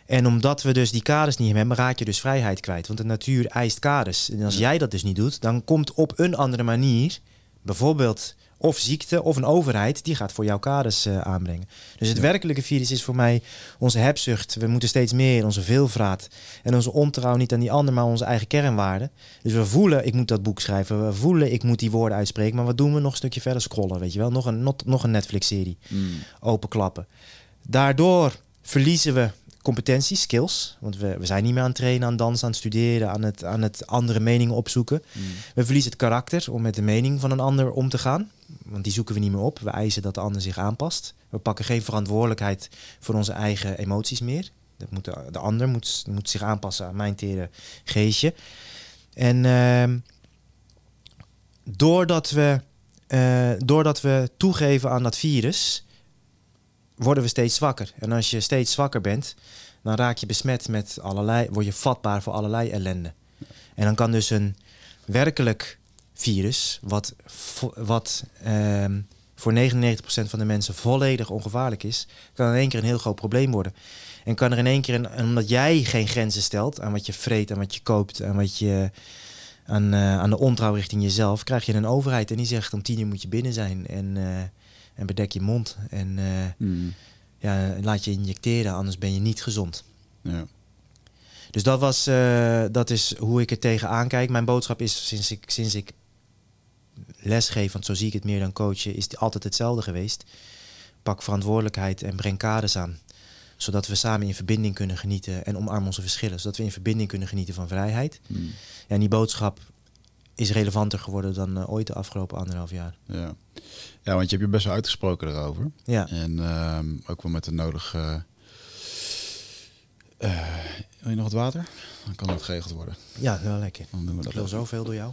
en omdat we dus die kaders niet hebben, raak je dus vrijheid kwijt. Want de natuur eist kaders. En als Ja. jij dat dus niet doet, dan komt op een andere manier, bijvoorbeeld of ziekte of een overheid, die gaat voor jouw kaders eh, aanbrengen. Dus het Ja. werkelijke virus is voor mij onze hebzucht. We moeten steeds meer, onze veelvraat en onze ontrouw niet aan die ander, maar onze eigen kernwaarden. Dus we voelen, ik moet dat boek schrijven. We voelen, ik moet die woorden uitspreken. Maar wat doen we? Nog een stukje verder scrollen, weet je wel? Nog een, nog, nog een Netflix-serie Mm. openklappen. Daardoor verliezen we competenties, skills. Want we, we zijn niet meer aan het trainen, aan dansen, aan het studeren, aan het, aan het andere meningen opzoeken. Mm. We verliezen het karakter om met de mening van een ander om te gaan. Want die zoeken we niet meer op. We eisen dat de ander zich aanpast. We pakken geen verantwoordelijkheid voor onze eigen emoties meer. Dat moet de, de ander moet, moet zich aanpassen aan mijn tere geestje. En ehm, doordat, we, eh, doordat we toegeven aan dat virus, worden we steeds zwakker. En als je steeds zwakker bent, dan raak je besmet met allerlei, word je vatbaar voor allerlei ellende. En dan kan dus een werkelijk virus, wat, wat ehm, voor 99% van de mensen volledig ongevaarlijk is, kan in één keer een heel groot probleem worden. En kan er in één keer, een, en omdat jij geen grenzen stelt aan wat je vreet, aan wat je koopt, aan wat je aan, eh, aan de ontrouw richting jezelf, krijg je een overheid en die zegt om tien uur moet je binnen zijn en, eh, en bedek je mond en eh, Mm. ja, laat je injecteren, anders ben je niet gezond. Ja. Dus dat, was, eh, dat is hoe ik er tegenaan kijk. Mijn boodschap is sinds ik, sinds ik lesgeef, want zo zie ik het meer dan coachen, is het altijd hetzelfde geweest. Pak verantwoordelijkheid en breng kaders aan. Zodat we samen in verbinding kunnen genieten en omarm onze verschillen. Zodat we in verbinding kunnen genieten van vrijheid. Mm. Ja, en die boodschap is relevanter geworden dan eh, ooit de afgelopen anderhalf jaar. Ja. Ja, want je hebt je best wel uitgesproken erover. Ja, En ehm, ook wel met de nodige... eh, wil je nog wat water? Dan kan het geregeld worden. ja wel lekker. Dan doen we Ik dat. wil zoveel door jou.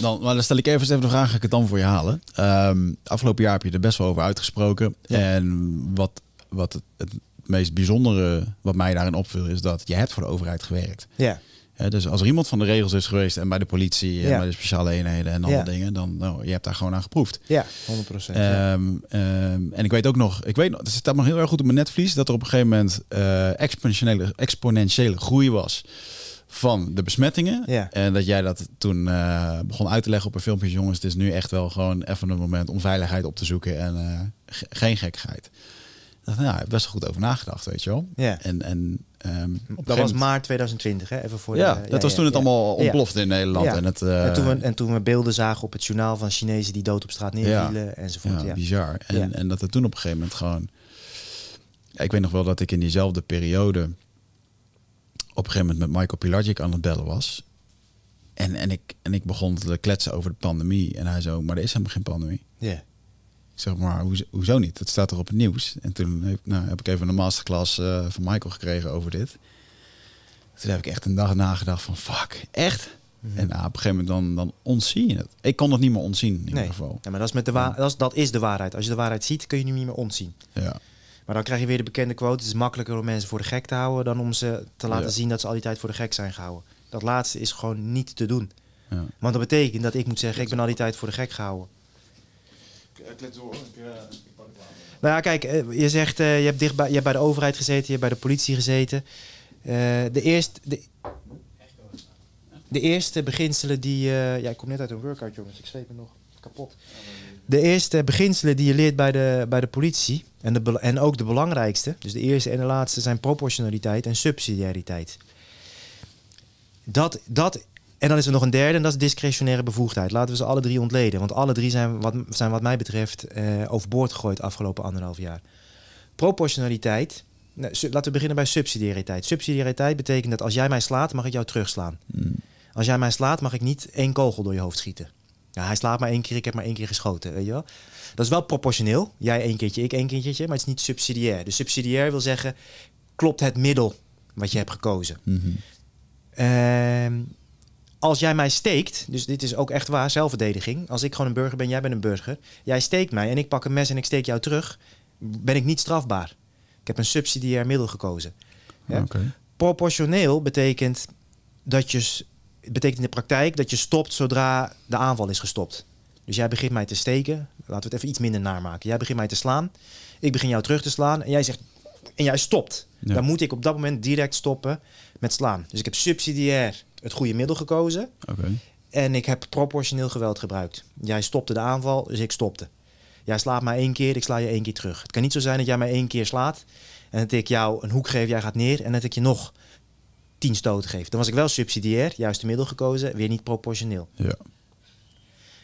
Dan, maar dan stel ik even, even de vraag, ga ik het dan voor je halen. Ehm, afgelopen jaar heb je er best wel over uitgesproken. Ja. En wat, wat het, het meest bijzondere wat mij daarin opviel, is dat je hebt voor de overheid gewerkt. Ja, Dus als er iemand van de regels is geweest en bij de politie en Ja. bij de speciale eenheden en alle Ja. dingen, dan nou, je hebt daar gewoon aan geproefd. ja 100 procent. ja. Ehm, ehm, en ik weet ook nog, ik weet nog, het staat nog heel erg goed op mijn netvlies, dat er op een gegeven moment eh, exponentiële, exponentiële groei was van de besmettingen. Ja. En dat jij dat toen eh, begon uit te leggen op een filmpje. Jongens, het is nu echt wel gewoon even een moment om veiligheid op te zoeken en eh, ge- geen gekkigheid. Ik dacht, nou, ik heb best wel goed over nagedacht, weet je wel. ja. En, en een Dat was maart 2020, hè? Even voor Ja, de, dat was toen het allemaal ontplofte in Nederland. En, het, eh, En toen, we, en toen we beelden zagen op het journaal van Chinezen die dood op straat neervielen enzovoort. ja, Ja, bizar. En, en dat het toen op een gegeven moment gewoon... Ik weet nog wel dat ik in diezelfde periode... op een gegeven moment met Michael Pilagic aan het bellen was. En, en, ik, en ik begon te kletsen over de pandemie. En hij zo, maar er is helemaal geen pandemie. Ja. Zeg, maar hoezo, hoezo niet? Het staat er op het nieuws. En toen heb, nou, heb ik even een masterclass eh, van Michael gekregen over dit. Toen heb ik echt een dag nagedacht van, fuck, echt? Mhm. En nou, op een gegeven moment dan, dan ontzie je het. Ik kon het niet meer ontzien in ieder Nee. geval. Ja, maar dat is, met de wa- dat, is, dat is de waarheid. Als je de waarheid ziet, kun je hem niet meer ontzien. Ja. Maar dan krijg je weer de bekende quote: het is makkelijker om mensen voor de gek te houden dan om ze te laten Ja. zien dat ze al die tijd voor de gek zijn gehouden. Dat laatste is gewoon niet te doen. ja. Want dat betekent dat ik moet zeggen: ik ben al die tijd voor de gek gehouden. Nou ja, kijk, eh, je zegt eh, je hebt dicht bij, je hebt bij de overheid gezeten, je hebt bij de politie gezeten. Eh, de, eerste, de, de eerste beginselen die. eh, ja, ik kom net uit een workout, jongens. Ik sleep me nog kapot. De eerste beginselen die je leert bij de, bij de politie, en, de, en ook de belangrijkste, dus de eerste en de laatste, zijn proportionaliteit en subsidiariteit. Dat, dat, en dan is er nog een derde, en dat is discretionaire bevoegdheid. Laten we ze alle drie ontleden, want alle drie zijn wat, zijn wat mij betreft eh, overboord gegooid afgelopen anderhalf jaar. Proportionaliteit, nou, laten we beginnen bij subsidiariteit. Subsidiariteit betekent dat als jij mij slaat, mag ik jou terugslaan. Mm. Als jij mij slaat, mag ik niet één kogel door je hoofd schieten. Ja, hij slaat maar één keer, ik heb maar één keer geschoten, weet je wel. Dat is wel proportioneel. Jij één keertje, ik één keertje, maar het is niet subsidiair. Dus subsidiair wil zeggen, klopt het middel wat je hebt gekozen. Ehm, als jij mij steekt, dus dit is ook echt waar, zelfverdediging. Als ik gewoon een burger ben, jij bent een burger. Jij steekt mij en ik pak een mes en ik steek jou terug. Ben ik niet strafbaar. Ik heb een subsidiair middel gekozen. Ja? Proportioneel betekent dat je betekent in de praktijk dat je stopt zodra de aanval is gestopt. Dus jij begint mij te steken. Laten we het even iets minder naar maken. Jij begint mij te slaan. Ik begin jou terug te slaan. En jij zegt. En jij stopt. Ja. Dan moet ik op dat moment direct stoppen met slaan. Dus ik heb subsidiair het goede middel gekozen. Oké. En ik heb proportioneel geweld gebruikt. Jij stopte de aanval, dus ik stopte. Jij slaat mij één keer, ik sla je één keer terug. Het kan niet zo zijn dat jij mij één keer slaat. En dat ik jou een hoek geef, jij gaat neer. En dat ik je nog tien stoten geef. Dan was ik wel subsidiair, juiste middel gekozen. Weer niet proportioneel. Ja.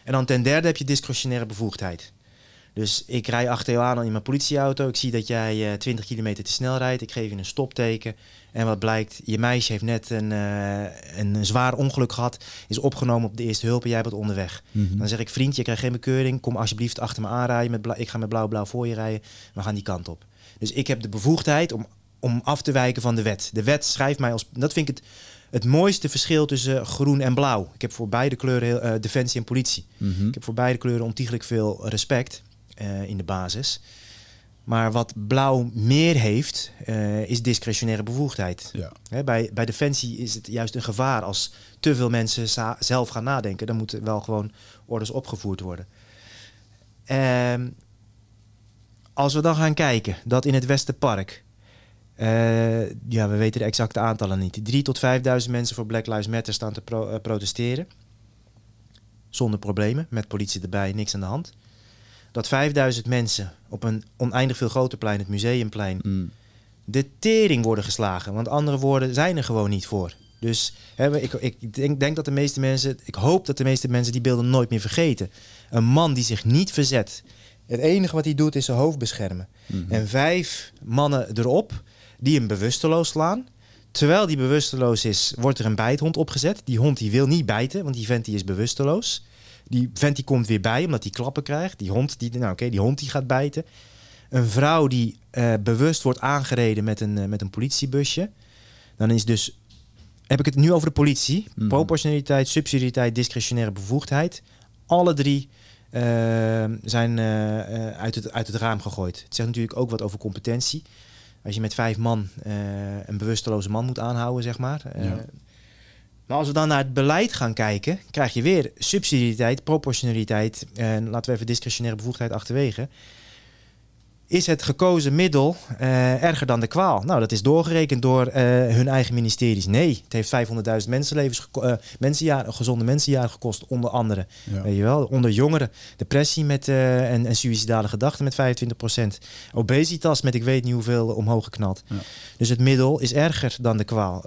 En dan ten derde heb je discretionaire bevoegdheid. Dus ik rij achter jou aan in mijn politieauto. Ik zie dat jij eh 20 kilometer te snel rijdt. Ik geef je een stopteken. En wat blijkt, je meisje heeft net een, eh, een zwaar ongeluk gehad. Is opgenomen op de eerste hulp en jij bent onderweg. Mhm. Dan zeg ik, vriend, je krijgt geen bekeuring. Kom alsjeblieft achter me aanrijden. Met ik ga met blauw-blauw voor je rijden. We gaan die kant op. Dus ik heb de bevoegdheid om, om af te wijken van de wet. De wet schrijft mij als... Dat vind ik het, het mooiste verschil tussen groen en blauw. Ik heb voor beide kleuren eh, defensie en politie. Mhm. Ik heb voor beide kleuren ontiegelijk veel respect eh, in de basis. Maar wat blauw meer heeft, eh, is discretionaire bevoegdheid. Ja. Hè, bij, bij Defensie is het juist een gevaar als te veel mensen zelf gaan nadenken. Dan moeten wel gewoon orders opgevoerd worden. Ehm, als we dan gaan kijken dat in het Westerpark, eh, ja, we weten de exacte aantallen niet, 3 tot 5.000 mensen voor Black Lives Matter staan te pro- protesteren. Zonder problemen, met politie erbij, niks aan de hand. Dat 5000 mensen op een oneindig veel groter plein, het museumplein, Mm. de tering worden geslagen. Want andere woorden zijn er gewoon niet voor. Dus hè, ik, ik denk, denk dat de meeste mensen, ik hoop dat de meeste mensen die beelden nooit meer vergeten. Een man die zich niet verzet. Het enige wat hij doet is zijn hoofd beschermen. Mhm. En vijf mannen erop die hem bewusteloos slaan. Terwijl die bewusteloos is, wordt er een bijthond opgezet. Die hond die wil niet bijten, want die vent die is bewusteloos. Die vent die komt weer bij, omdat hij klappen krijgt. Die hond die, nou oké, die hond die gaat bijten. Een vrouw die eh, bewust wordt aangereden met een, eh, met een politiebusje. Dan is dus, heb ik het nu over de politie. Mhm. Proportionaliteit, subsidiariteit, discretionaire bevoegdheid. Alle drie eh, zijn eh, uit, het, uit het raam gegooid. Het zegt natuurlijk ook wat over competentie. Als je met vijf man een bewusteloze man moet aanhouden, zeg maar. Ja. Maar als we dan naar het beleid gaan kijken, krijg je weer subsidiariteit, proportionaliteit en laten we even discretionaire bevoegdheid achterwege. Is het gekozen middel eh, erger dan de kwaal? Nou, dat is doorgerekend door eh, hun eigen ministeries. Nee, het heeft 500.000 mensenlevens, mensenjaren, gezonde mensenjaren gekost, onder andere. Ja. Weet je wel, onder jongeren. Depressie met, en, en suïcidale gedachten met 25%. Obesitas met ik weet niet hoeveel omhoog geknald. Ja. Dus het middel is erger dan de kwaal.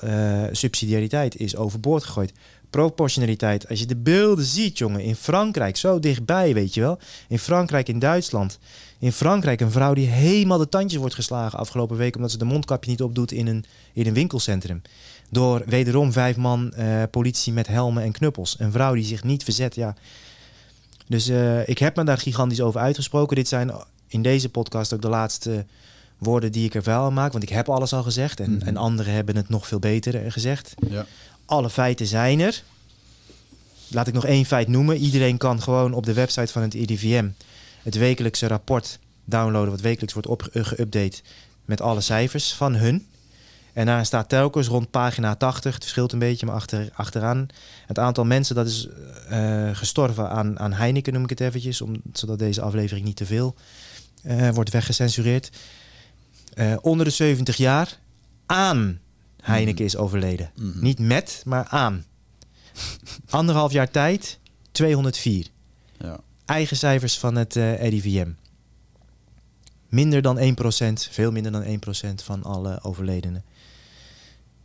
Subsidiariteit is overboord gegooid. Proportionaliteit. Als je de beelden ziet, jongen, in Frankrijk, zo dichtbij, weet je wel. In Frankrijk, in Duitsland. In Frankrijk een vrouw die helemaal de tandjes wordt geslagen afgelopen week... omdat ze de mondkapje niet opdoet in een, in een winkelcentrum. Door wederom vijf man eh, politie met helmen en knuppels. Een vrouw die zich niet verzet, ja. Dus eh, ik heb me daar gigantisch over uitgesproken. Dit zijn in deze podcast ook de laatste woorden die ik er vuil aan maak. Want ik heb alles al gezegd. En, Mhm. en anderen hebben het nog veel beter eh, gezegd. Ja. Alle feiten zijn er. Laat ik nog één feit noemen. Iedereen kan gewoon op de website van het IDVM het wekelijkse rapport downloaden, wat wekelijks wordt eh, geüpdate met alle cijfers van hun. En daar staat telkens rond pagina 80, het verschilt een beetje, maar achter, achteraan het aantal mensen dat is eh, gestorven aan, aan Heineken, noem ik het eventjes, om, zodat deze aflevering niet te veel eh, wordt weggecensureerd. Onder de 70 jaar aan Heineken is overleden. Mhm. Niet met, maar aan. Anderhalf jaar tijd, 204. Ja. Eigen cijfers van het eh RIVM. Minder dan 1%, veel minder dan 1% van alle overledenen.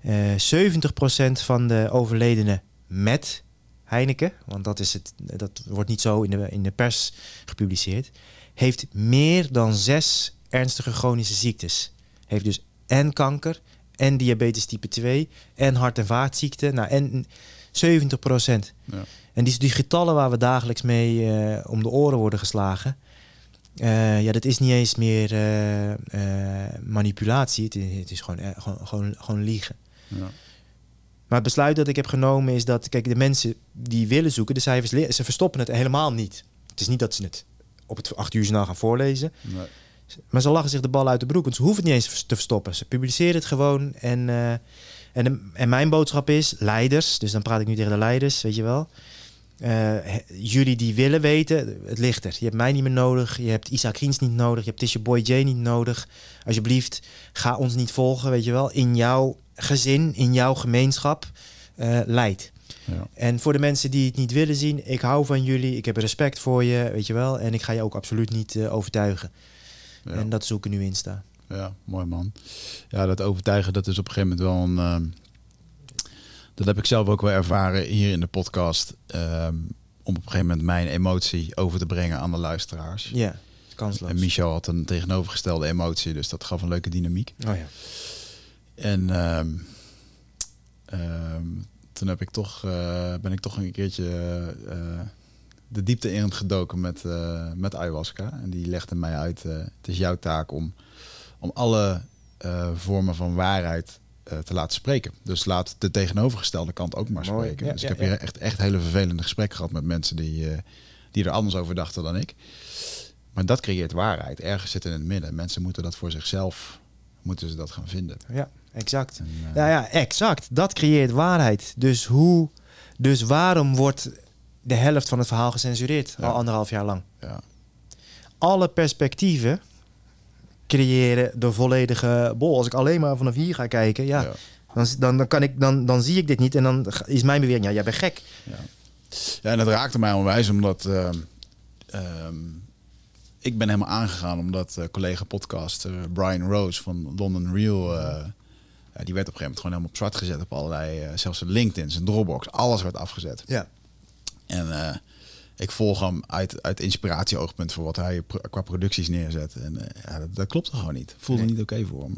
Eh 70% van de overledenen met Heineken, want dat, is het, dat wordt niet zo in de, in de pers gepubliceerd, heeft meer dan zes ernstige chronische ziektes. Heeft dus en kanker, en diabetes type 2, en hart- en vaatziekten. Nou, en 70 procent. Ja. En die, die getallen waar we dagelijks mee eh, om de oren worden geslagen. eh, ja, dat is niet eens meer eh, manipulatie. Het is, het is gewoon, gewoon, gewoon, gewoon liegen. Ja. Maar het besluit dat ik heb genomen is dat, kijk, de mensen die willen zoeken, de cijfers, ze verstoppen het helemaal niet. Het is niet dat ze het op het acht uur journaal gaan voorlezen. Nee. Maar ze lachen zich de bal uit de broek, want ze hoeven het niet eens te verstoppen. Ze publiceren het gewoon. En, en, de- en mijn boodschap is, leiders, dus dan praat ik nu tegen de leiders, weet je wel. Eh, jullie die willen weten, het ligt er. Je hebt mij niet meer nodig, je hebt Isaac Riens niet nodig, je hebt Tisha Boy J niet nodig. Alsjeblieft, ga ons niet volgen, weet je wel. In jouw gezin, in jouw gemeenschap, eh leid. Ja. En voor de mensen die het niet willen zien, ik hou van jullie, ik heb respect voor je, weet je wel. En ik ga je ook absoluut niet eh, overtuigen. Ja. En dat er nu in sta. Ja, mooi man. Ja, dat overtuigen, dat is op een gegeven moment wel een... dat heb ik zelf ook wel ervaren hier in de podcast. ehm, om op een gegeven moment mijn emotie over te brengen aan de luisteraars. Ja, kansloos. En Michel had een tegenovergestelde emotie, dus dat gaf een leuke dynamiek. Oh ja. En ehm, ehm, toen heb ik toch, eh, ben ik toch een keertje eh, de diepte in gedoken met, eh, met ayahuasca. En die legde mij uit, het is jouw taak om, om alle vormen van waarheid te laten spreken. Dus laat de tegenovergestelde kant ook maar Mooi. spreken. Ja, dus ja, ik heb ja. hier echt, echt hele vervelende gesprekken gehad met mensen die, eh, die er anders over dachten dan ik. Maar dat creëert waarheid. Ergens zit in het midden. Mensen moeten dat voor zichzelf, moeten ze dat gaan vinden. Ja, exact. En, eh, Ja, ja, exact. Dat creëert waarheid. Dus hoe, dus waarom wordt de helft van het verhaal gecensureerd Ja. al anderhalf jaar lang? ja. Alle perspectieven creëren de volledige bol. Als ik alleen maar vanaf hier ga kijken, ja, Ja. Dan, dan, dan, kan ik, dan, dan zie ik dit niet en dan is mijn bewering, ja, jij bent gek. Ja. ja, en dat raakte mij onwijs omdat ehm, ehm, ik ben helemaal aangegaan omdat eh, collega podcaster Brian Rose van London Real, eh, die werd op een gegeven moment gewoon helemaal op zwart gezet op allerlei, eh, zelfs zijn LinkedIn, zijn Dropbox, alles werd afgezet. Ja. En eh, ik volg hem uit, uit inspiratieoogpunt voor wat hij pro- qua producties neerzet. En eh, ja, dat, dat klopt gewoon niet. Voelde Nee. niet oké voor me.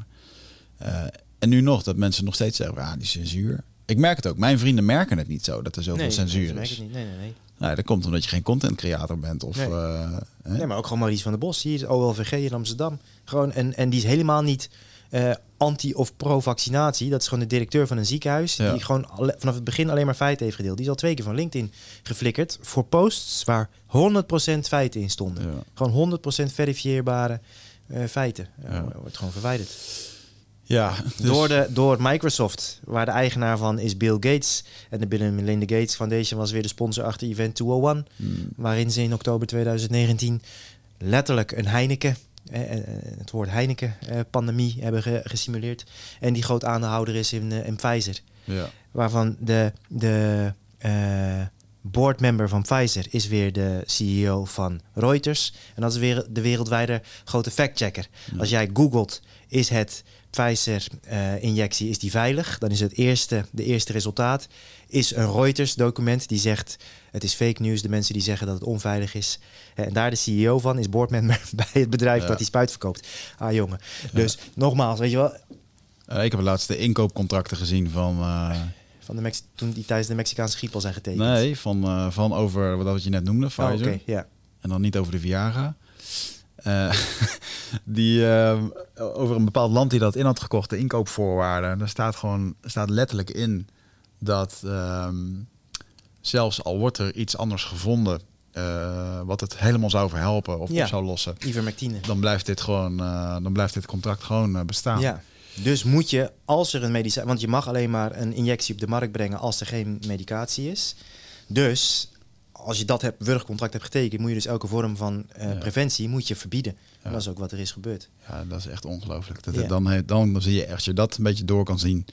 Eh, en nu nog, dat mensen nog steeds zeggen, ah, die censuur. Ik merk het ook. Mijn vrienden merken het niet zo, dat er zoveel Nee, censuur nee, is. Nee, nee, nee. Nou, dat komt omdat je geen content creator bent. Of, Nee. eh? Nee, maar ook gewoon Maurice van der Bos hier, OLVG in Amsterdam. Gewoon, en, en die is helemaal niet eh, anti- of pro-vaccinatie. Dat is gewoon de directeur van een ziekenhuis. Ja. Die gewoon alle- vanaf het begin alleen maar feiten heeft gedeeld. Die is al twee keer van LinkedIn geflikkerd voor posts waar 100% feiten in stonden. Ja. Gewoon 100% verifieerbare eh, feiten. Ja. Ja. Wordt gewoon verwijderd. Ja, dus- Door, de, door Microsoft, waar de eigenaar van is Bill Gates. En de Bill en Melinda Gates Foundation was weer de sponsor achter Event 201. Hmm. Waarin ze in oktober 2019 letterlijk een Heineken, eh, eh, het woord Heineken-pandemie hebben ge- gesimuleerd. En die groot aandeelhouder is in, eh, in Pfizer. ja. Waarvan de, de eh, boardmember van Pfizer is weer de CEO van Reuters. En dat is weer de wereldwijde grote factchecker. Als jij googelt, is het Pfizer-injectie is die veilig? Dan is het eerste, de eerste resultaat is een Reuters-document die zegt... het is fake news, de mensen die zeggen dat het onveilig is. En daar de CEO van is boardmember <laughs> bij het bedrijf Ja. dat die spuit verkoopt. Ah jongen. Dus nogmaals, weet je wel... Eh, ik heb de inkoopcontracten gezien van... eh, Van de Mex toen die tijdens de Mexicaanse griep al zijn getekend. nee, van, eh, van over wat je net noemde, Oh, Pfizer. oké, ja. En dan niet over de Viagra. Eh, <laughs> die eh, over een bepaald land die dat in had gekocht, de inkoopvoorwaarden. Daar staat gewoon staat letterlijk in dat ehm, zelfs al wordt er iets anders gevonden, eh, wat het helemaal zou verhelpen of Ja. zou lossen, Ivermectine. dan blijft dit gewoon, dan blijft dit contract gewoon bestaan. Ja. Dus moet je, als er een medicijn... Want je mag alleen maar een injectie op de markt brengen als er geen medicatie is. Dus als je dat hebt, wurgcontract hebt getekend... moet je dus elke vorm van eh, Ja. preventie moet je verbieden. En dat is ook wat er is gebeurd. Ja, dat is echt ongelooflijk. Dat, Ja. dan, dan, dan zie je echt, als je dat een beetje door kan zien.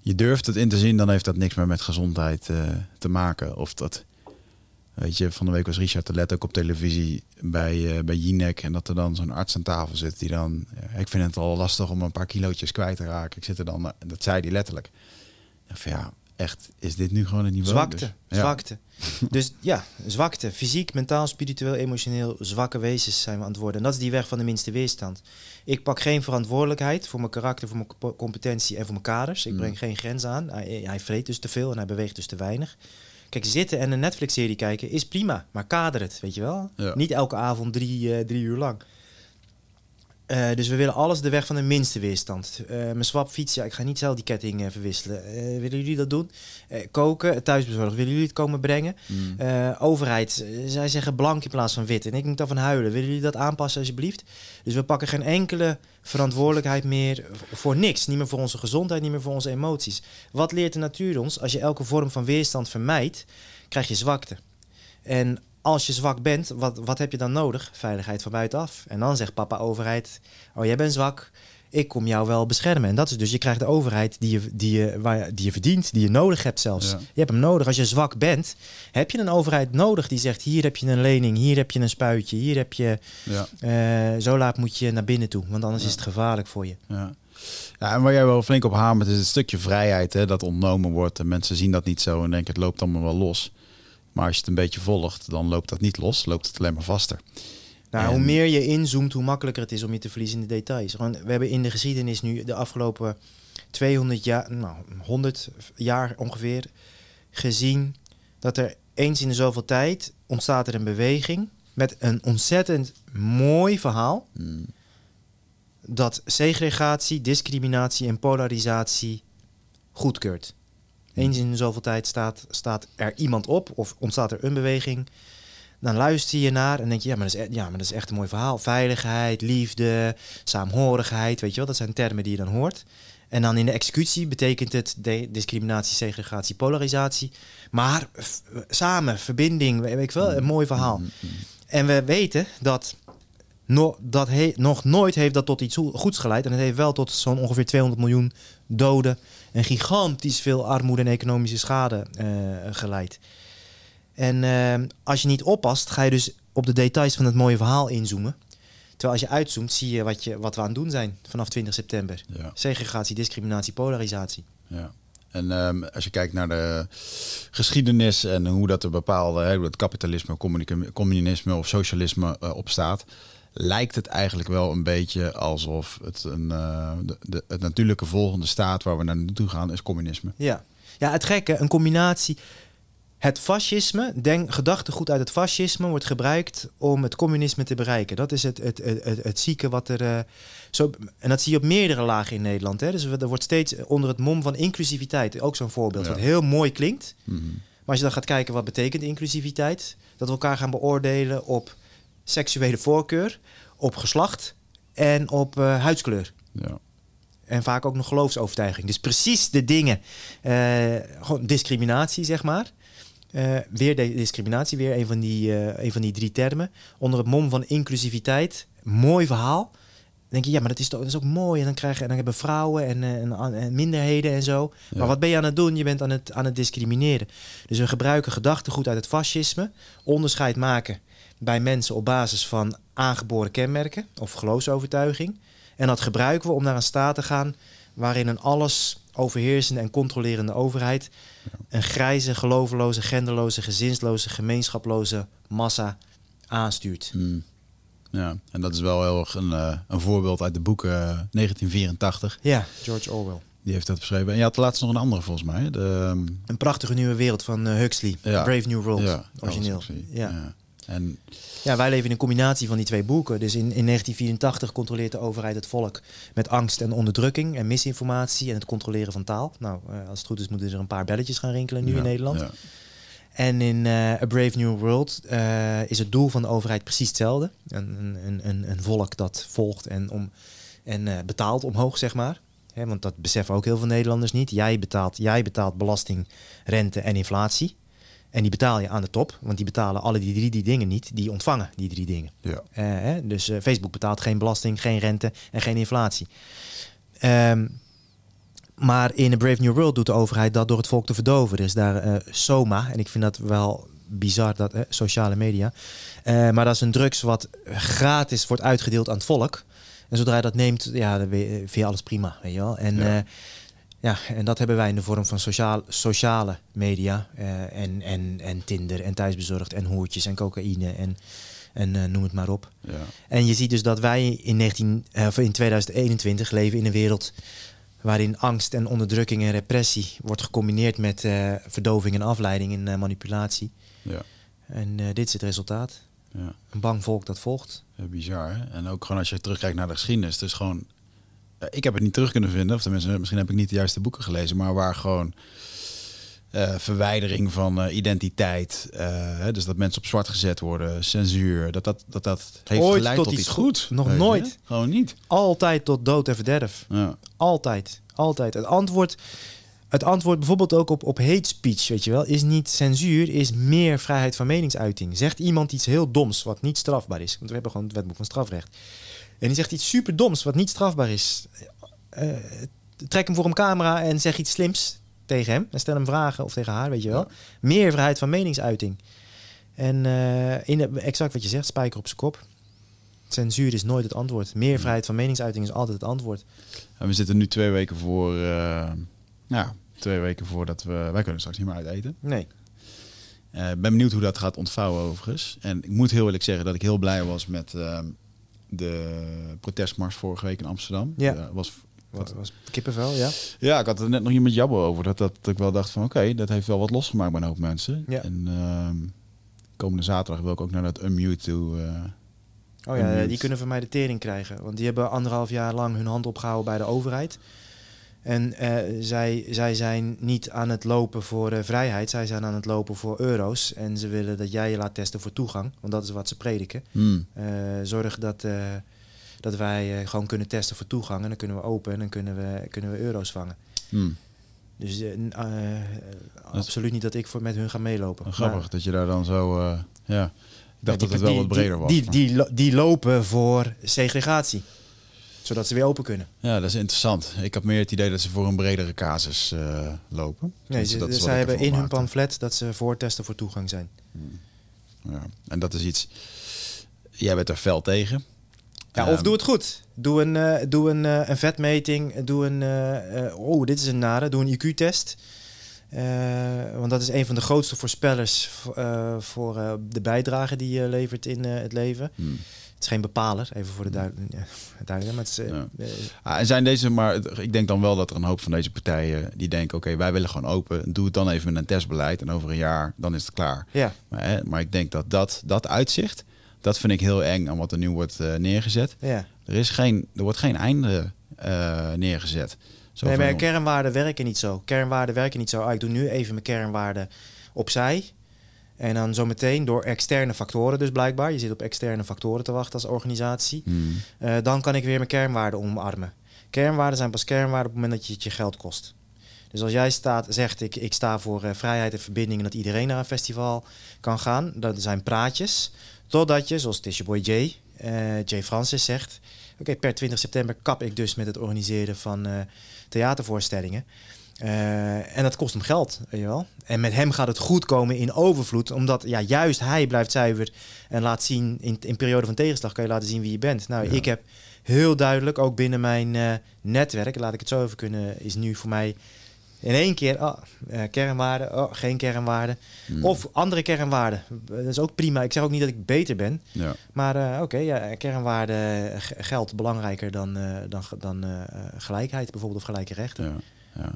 Je durft het in te zien, dan heeft dat niks meer met gezondheid eh, te maken. Of dat, weet je, van de week was Richard de Let ook op televisie bij, eh bij Jinek. En dat er dan zo'n arts aan tafel zit die dan, ik vind het al lastig om een paar kilootjes kwijt te raken. Ik zit er dan, dat zei hij letterlijk. Van ja, echt, is dit nu gewoon het niveau? Zwakte, Dus, ja. zwakte. <laughs> Dus ja, zwakte. Fysiek, mentaal, spiritueel, emotioneel. Zwakke wezens zijn we aan het worden. En dat is die weg van de minste weerstand. Ik pak geen verantwoordelijkheid voor mijn karakter, voor mijn comp- competentie en voor mijn kaders. Ik Mm. breng geen grens aan. Hij, hij vreet dus te veel en hij beweegt dus te weinig. Kijk, zitten en een Netflix-serie kijken is prima, maar kader het, weet je wel? Ja. Niet elke avond drie, eh, drie uur lang. Eh, dus we willen alles de weg van de minste weerstand. Uh, mijn swapfiets, ja, ik ga niet zelf die ketting uh, verwisselen. willen jullie dat doen? koken, thuisbezorgd, willen jullie het komen brengen? Mm. overheid, zij zeggen blank in plaats van wit. En ik moet daarvan huilen. Willen jullie dat aanpassen alsjeblieft? Dus we pakken geen enkele verantwoordelijkheid meer voor niks. Niet meer voor onze gezondheid, niet meer voor onze emoties. Wat leert de natuur ons? Als je elke vorm van weerstand vermijdt, krijg je zwakte. En als je zwak bent, wat, wat heb je dan nodig? Veiligheid van buitenaf. En dan zegt papa overheid, oh jij bent zwak, ik kom jou wel beschermen. En dat is dus, je krijgt de overheid die je, die je, waar, die je verdient, die je nodig hebt zelfs. Je hebt hem nodig. Als je zwak bent, heb je een overheid nodig die zegt, hier heb je een lening, hier heb je een spuitje, hier heb je, ja. Uh, zo laat moet je naar binnen toe, want anders is het gevaarlijk voor je. Ja. Ja, en waar jij wel flink op hamert is het stukje vrijheid hè, dat ontnomen wordt. En mensen zien dat niet zo en denken het loopt allemaal wel los. Maar als je het een beetje volgt, dan loopt dat niet los, loopt het alleen maar vaster. Nou, Hoe meer je inzoomt, hoe makkelijker het is om je te verliezen in de details. we hebben in de geschiedenis nu de afgelopen 200 jaar, nou 100 jaar ongeveer, gezien dat er eens in de zoveel tijd ontstaat er een beweging met een ontzettend mooi verhaal. Hmm. Dat segregatie, discriminatie en polarisatie goedkeurt. Eens in zoveel tijd staat, staat er iemand op of ontstaat er een beweging. Dan luister je naar en denk je, ja maar, dat is, e-, ja, maar dat is echt een mooi verhaal. Veiligheid, liefde, saamhorigheid, weet je wel, dat zijn termen die je dan hoort. En dan in de executie betekent het discriminatie, segregatie, polarisatie. Maar samen, verbinding, weet ik wel, een mooi verhaal. Mm-hmm. En we weten dat, no, dat nog nooit heeft dat tot iets goeds geleid. En het heeft wel tot zo'n ongeveer 200 miljoen doden en gigantisch veel armoede en economische schade uh, geleid. En uh, als je niet oppast, ga je dus op de details van het mooie verhaal inzoomen. Terwijl als je uitzoomt, zie je wat, je, wat we aan het doen zijn vanaf 20 september. Ja. Segregatie, discriminatie, polarisatie. Ja. En um, als je kijkt naar de geschiedenis en hoe dat er bepaalde, hè, het kapitalisme, communisme of socialisme uh, op staat, lijkt het eigenlijk wel een beetje alsof het een uh, de, de, het natuurlijke volgende staat waar we naar naartoe gaan is communisme. Ja. ja, het gekke, een combinatie. Het fascisme, denk, gedachtegoed uit het fascisme wordt gebruikt om het communisme te bereiken. Dat is het, het, het, het, het zieke wat er. Uh, zo, en dat zie je op meerdere lagen in Nederland. Hè. Dus er wordt steeds onder het mom van inclusiviteit, ook zo'n voorbeeld, Ja. wat heel mooi klinkt. Mhm. Maar als je dan gaat kijken wat betekent inclusiviteit, dat we elkaar gaan beoordelen op seksuele voorkeur, op geslacht en op eh, huidskleur. Ja. En vaak ook nog geloofsovertuiging. Dus precies de dingen. eh, gewoon discriminatie, zeg maar. Eh, weer de discriminatie, weer een van, die, een van die drie termen. Onder het mom van inclusiviteit. Mooi verhaal. Dan denk je, ja, maar dat is, toch, dat is ook mooi. En dan, krijgen, en dan hebben vrouwen en, en, minderheden en zo. Ja. Maar wat ben je aan het doen? Je bent aan het, aan het discrimineren. Dus we gebruiken gedachtegoed uit het fascisme. Onderscheid maken bij mensen op basis van aangeboren kenmerken of geloofsovertuiging. En dat gebruiken we om naar een staat te gaan waarin een alles overheersende en controlerende overheid een grijze, geloofloze, genderloze, gezinsloze, gemeenschaploze massa aanstuurt. Mm. ja, en dat is wel heel erg een, eh, een voorbeeld uit de boeken eh, 1984. Ja, George Orwell. Die heeft dat beschreven. En je had laatst nog een andere volgens mij. De, ehm, Een prachtige nieuwe wereld van eh, Huxley. Ja. Brave New World, ja, origineel. Ja. ja. En Ja, wij leven in een combinatie van die twee boeken. Dus in, in 1984 controleert de overheid het volk met angst en onderdrukking en misinformatie en het controleren van taal. Nou, eh, als het goed is moeten er een paar belletjes gaan rinkelen nu ja, in Nederland. ja. En in eh, A Brave New World eh, is het doel van de overheid precies hetzelfde. Een, een, een- een, volk dat volgt en, om, en betaalt omhoog, zeg maar. Want dat beseffen ook heel veel Nederlanders niet. Jij betaalt, jij betaalt belasting, rente en inflatie. En die betaal je aan de top, want die betalen alle die drie die dingen niet. Die ontvangen die drie dingen. Ja. Eh, hè? Dus eh, Facebook betaalt geen belasting, geen rente en geen inflatie. Ehm, maar in A Brave New World doet de overheid dat door het volk te verdoven. Er is daar eh, SOMA, en ik vind dat wel bizar, dat sociale media. Maar dat is een drugs wat gratis wordt uitgedeeld aan het volk. En zodra je dat neemt, ja, dan vind je alles prima, weet je wel. En, Ja. ja. Ja, en dat hebben wij in de vorm van sociaal, sociale media. eh, en, en, en Tinder en thuisbezorgd en hoertjes en cocaïne en, en eh, noem het maar op. Ja. En je ziet dus dat wij in, 19, eh, of in 2021 leven in een wereld waarin angst en onderdrukking en repressie wordt gecombineerd met verdoving en afleiding en manipulatie. Ja. En dit is het resultaat. Ja. Een bang volk dat volgt. Bizar. Hè? En ook gewoon als je terugkijkt naar de geschiedenis. Het is gewoon. Eh, Ik heb het niet terug kunnen vinden. Of tenminste, misschien heb ik niet de juiste boeken gelezen. Maar waar gewoon. eh, verwijdering van eh, identiteit. dus dat mensen op zwart gezet worden. Censuur. Dat dat, dat, dat heeft Ooit geleid tot tot, iets goeds. Nog weet je? nooit. Gewoon niet. Altijd tot dood en verderf. Ja. Altijd. Altijd. Het antwoord, het antwoord bijvoorbeeld ook op, op hate speech, weet je wel, is niet censuur, is meer vrijheid van meningsuiting. Zegt iemand iets heel doms, wat niet strafbaar is. Want we hebben gewoon het wetboek van strafrecht. En die zegt iets super doms, wat niet strafbaar is. Eh, trek hem voor een camera en zeg iets slims tegen hem. En stel hem vragen of tegen haar, weet je wel. Meer vrijheid van meningsuiting. En eh, in de, exact wat je zegt, spijker op zijn kop. Censuur is nooit het antwoord. Meer vrijheid van meningsuiting is altijd het antwoord. En we zitten nu twee weken voor. eh, ja, twee weken voordat we. Wij kunnen straks niet meer uit eten. Nee. Eh, ben benieuwd hoe dat gaat ontvouwen overigens. En ik moet heel eerlijk zeggen dat ik heel blij was met eh, de protestmars vorige week in Amsterdam. Ja. Eh, was, Wat was kippenvel, ja? ja, ik had er net nog iemand jabber over. Dat, dat, dat ik wel dacht van oké, dat heeft wel wat losgemaakt bij een hoop mensen. Ja. En ehm, komende zaterdag wil ik ook naar dat Unmute toe. eh, Oh ja, Unmute. die kunnen van mij de tering krijgen. Want die hebben anderhalf jaar lang hun hand opgehouden bij de overheid. En eh, zij, zij zijn niet aan het lopen voor eh, vrijheid. Zij zijn aan het lopen voor euro's. En ze willen dat jij je laat testen voor toegang. Want dat is wat ze prediken. hmm, Eh, zorg dat, dat wij gewoon kunnen testen voor toegang. En dan kunnen we open en dan kunnen we, kunnen we euro's vangen. hmm. Dus absoluut niet dat ik voor met hun ga meelopen. Grappig Maar- dat je daar dan zo. ja, ik dacht dat het wel die- wat breder was. Die, die, die lopen voor segregatie. Zodat ze weer open kunnen. Ja, dat is interessant. Ik had meer het idee dat ze voor een bredere casus eh, lopen. Nee, Tenminste, ze, dat zij hebben in hun pamflet dat ze voor testen voor toegang zijn. Ja. En dat is iets. Jij bent er fel tegen. Ja, Ehm, of doe het goed. Doe een, eh, doe een, eh, een vetmeting. Doe een. eh, oh, dit is een nare. Doe een IQ-test. Want dat is een van de grootste voorspellers voor de bijdrage die je levert in het leven. hmm. Het is geen bepaler, even voor de duidelijkheid. duidelijk, maar het is, eh, Ja. eh, Ah, en zijn deze, maar ik denk dan wel dat er een hoop van deze partijen die denken: oké, wij willen gewoon open. Doe het dan even met een testbeleid en over een jaar dan is het klaar. ja. Maar, hè, maar ik denk dat, dat dat uitzicht, dat vind ik heel eng aan wat er nu wordt eh, neergezet. ja. Er, is geen, er wordt geen einde eh, neergezet. Zo nee, maar kernwaarden werken niet zo. Kernwaarden werken niet zo. Ah, ik doe nu even mijn kernwaarden opzij. En dan zometeen door externe factoren dus blijkbaar. Je zit op externe factoren te wachten als organisatie. hmm, Eh, dan kan ik weer mijn kernwaarden omarmen. Kernwaarden zijn pas kernwaarden op het moment dat je het je geld kost. Dus als jij staat, zegt ik, ik sta voor eh, vrijheid en verbinding en dat iedereen naar een festival kan gaan, dat zijn praatjes. Totdat je, zoals je boy Jay, eh, Jay Francis zegt, oké, per 20 september kap ik dus met het organiseren van theatervoorstellingen. Eh, en dat kost hem geld, weet je wel. En met hem gaat het goed komen in overvloed, omdat ja, juist hij blijft zuiver en laat zien, in, in periode van tegenslag kan je laten zien wie je bent. Nou, Ja. ik heb heel duidelijk, ook binnen mijn eh, netwerk, laat ik het zo even kunnen, is nu voor mij in één keer oh, eh, kernwaarden, oh, geen kernwaarden. hmm. Of andere kernwaarden. Dat is ook prima. Ik zeg ook niet dat ik beter ben. ja. Maar oké, ja, kernwaarde g- geld belangrijker dan, dan, dan gelijkheid bijvoorbeeld of gelijke rechten. Ja, ja.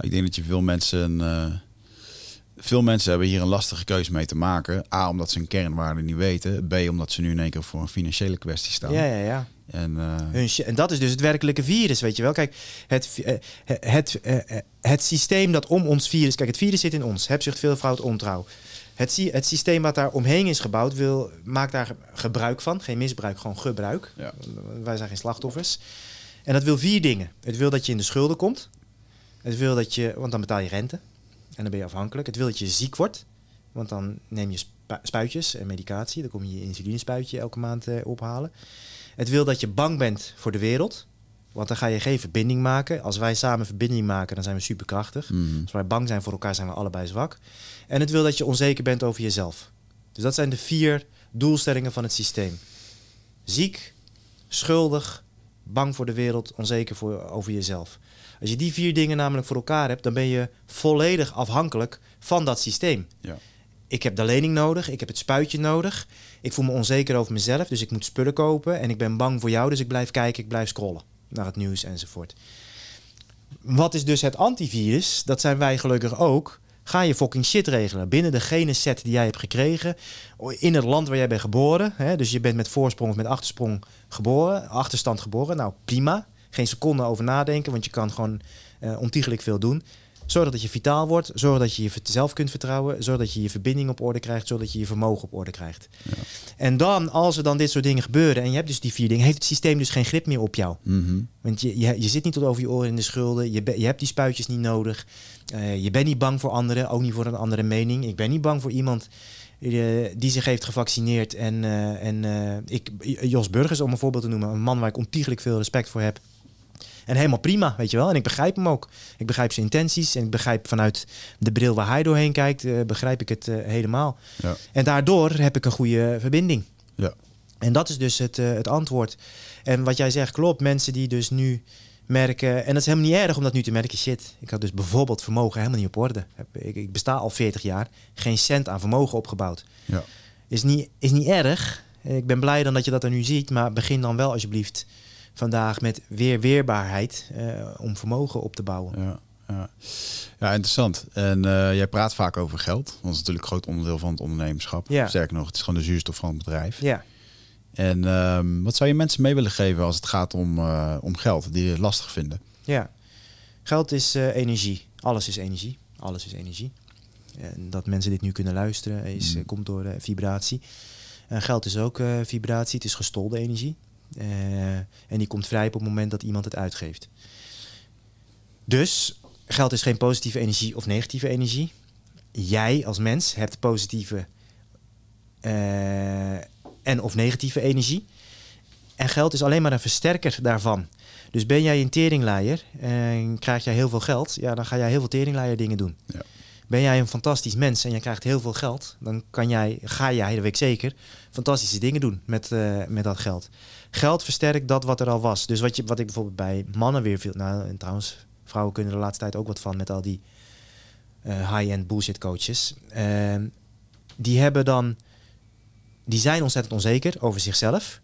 Ik denk dat je veel mensen. eh, veel mensen hebben hier een lastige keuze mee te maken. A, omdat ze hun kernwaarden niet weten. B, omdat ze nu in één keer voor een financiële kwestie staan. Ja, ja, ja. En, eh, en dat is dus het werkelijke virus, weet je wel. Kijk, het, eh, het, het, het systeem dat om ons virus... Kijk, het virus zit in ons. Hebzucht, veelvoud, ontrouw. Het, het systeem wat daar omheen is gebouwd, wil, maakt daar gebruik van. Geen misbruik, gewoon gebruik. Ja. Wij zijn geen slachtoffers. En dat wil vier dingen. Het wil dat je in de schulden komt. Het wil dat je... Want dan betaal je rente. En dan ben je afhankelijk. Het wil dat je ziek wordt. Want dan neem je spu- spuitjes en medicatie. Dan kom je je insulinespuitje elke maand eh, ophalen. Het wil dat je bang bent voor de wereld. Want dan ga je geen verbinding maken. Als wij samen verbinding maken, dan zijn we superkrachtig. mhm. Als wij bang zijn voor elkaar, zijn we allebei zwak. En het wil dat je onzeker bent over jezelf. Dus dat zijn de vier doelstellingen van het systeem. Ziek, schuldig, bang voor de wereld, onzeker voor, over jezelf. Als je die vier dingen namelijk voor elkaar hebt, dan ben je volledig afhankelijk van dat systeem. Ja. Ik heb de lening nodig, ik heb het spuitje nodig. Ik voel me onzeker over mezelf, dus ik moet spullen kopen. En ik ben bang voor jou, dus ik blijf kijken, ik blijf scrollen naar het nieuws enzovoort. Wat is dus het antivirus? Dat zijn wij gelukkig ook. Ga je fucking shit regelen binnen de gene set die jij hebt gekregen. In het land waar jij bent geboren. Hè? Dus je bent met voorsprong of met achtersprong geboren. Achterstand geboren. Nou, prima. Geen seconde over nadenken, want je kan gewoon uh, ontiegelijk veel doen. Zorg dat je vitaal wordt. Zorg dat je jezelf kunt vertrouwen. Zorg dat je je verbinding op orde krijgt. Zorg dat je je vermogen op orde krijgt. Ja. En dan, als er dan dit soort dingen gebeuren en je hebt dus die vier dingen, heeft het systeem dus geen grip meer op jou. Mhm. Want je, je, je, zit niet tot over je oren in de schulden. Je, je hebt die spuitjes niet nodig. Uh, je bent niet bang voor anderen, ook niet voor een andere mening. Ik ben niet bang voor iemand uh, die zich heeft gevaccineerd. En, uh, en ik, Jos Burgers, om een voorbeeld te noemen, een man waar ik ontiegelijk veel respect voor heb. En helemaal prima, weet je wel. En ik begrijp hem ook. Ik begrijp zijn intenties. En ik begrijp vanuit de bril waar hij doorheen kijkt, uh, begrijp ik het uh, helemaal. Ja. En daardoor heb ik een goede verbinding. Ja. En dat is dus het, uh, het antwoord. En wat jij zegt klopt. Mensen die dus nu merken... En dat is helemaal niet erg om dat nu te merken. Shit, ik had dus bijvoorbeeld vermogen helemaal niet op orde. Ik, ik besta al 40 jaar. Geen cent aan vermogen opgebouwd. Ja. Is, niet, is niet erg. Ik ben blij dan dat je dat er nu ziet. Maar begin dan wel alsjeblieft vandaag met weer weerbaarheid uh, om vermogen op te bouwen. Ja, ja. ja interessant. En uh, jij praat vaak over geld. Dat is natuurlijk een groot onderdeel van het ondernemerschap. Ja. Sterker nog, het is gewoon de zuurstof van het bedrijf. Ja. En um, wat zou je mensen mee willen geven als het gaat om, uh, om geld, die het lastig vinden? Ja, geld is energie. Alles is energie. Alles is energie. En dat mensen dit nu kunnen luisteren, is, mm. komt door vibratie. En geld is ook vibratie, het is gestolde energie. Uh, en die komt vrij op het moment dat iemand het uitgeeft. Dus geld is geen positieve energie of negatieve energie. Jij als mens hebt positieve uh, en of negatieve energie. En geld is alleen maar een versterker daarvan. Dus ben jij een teringleier en krijg jij heel veel geld, ja, dan ga jij heel veel teringleier dingen doen. Ja. Ben jij een fantastisch mens en je krijgt heel veel geld, dan kan jij, ga jij, dat weet ik zeker, fantastische dingen doen met, uh, met dat geld. Geld versterkt dat wat er al was. Dus wat, je, wat ik bijvoorbeeld bij mannen weer veel. Nou, en trouwens, vrouwen kunnen er de laatste tijd ook wat van met al die uh, high-end bullshit coaches. Uh, die hebben dan. Die zijn ontzettend onzeker over zichzelf.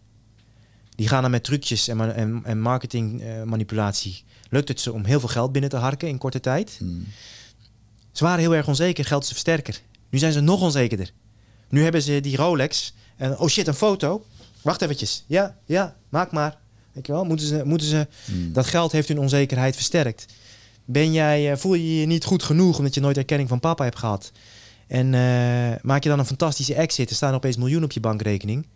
Die gaan dan met trucjes en, en, en marketingmanipulatie. lukt het ze om heel veel geld binnen te harken in korte tijd. Hmm. Ze waren heel erg onzeker, geld is versterker. Nu zijn ze nog onzekerder. Nu hebben ze die Rolex. En oh shit, een foto. Wacht eventjes. Ja, ja, maak maar. Weet je wel? Moeten ze, moeten ze, Hmm. Dat geld heeft hun onzekerheid versterkt. Ben jij, eh, voel je je niet goed genoeg omdat je nooit erkenning van papa hebt gehad? En uh, maak je dan een fantastische exit, er staan opeens miljoen op je bankrekening.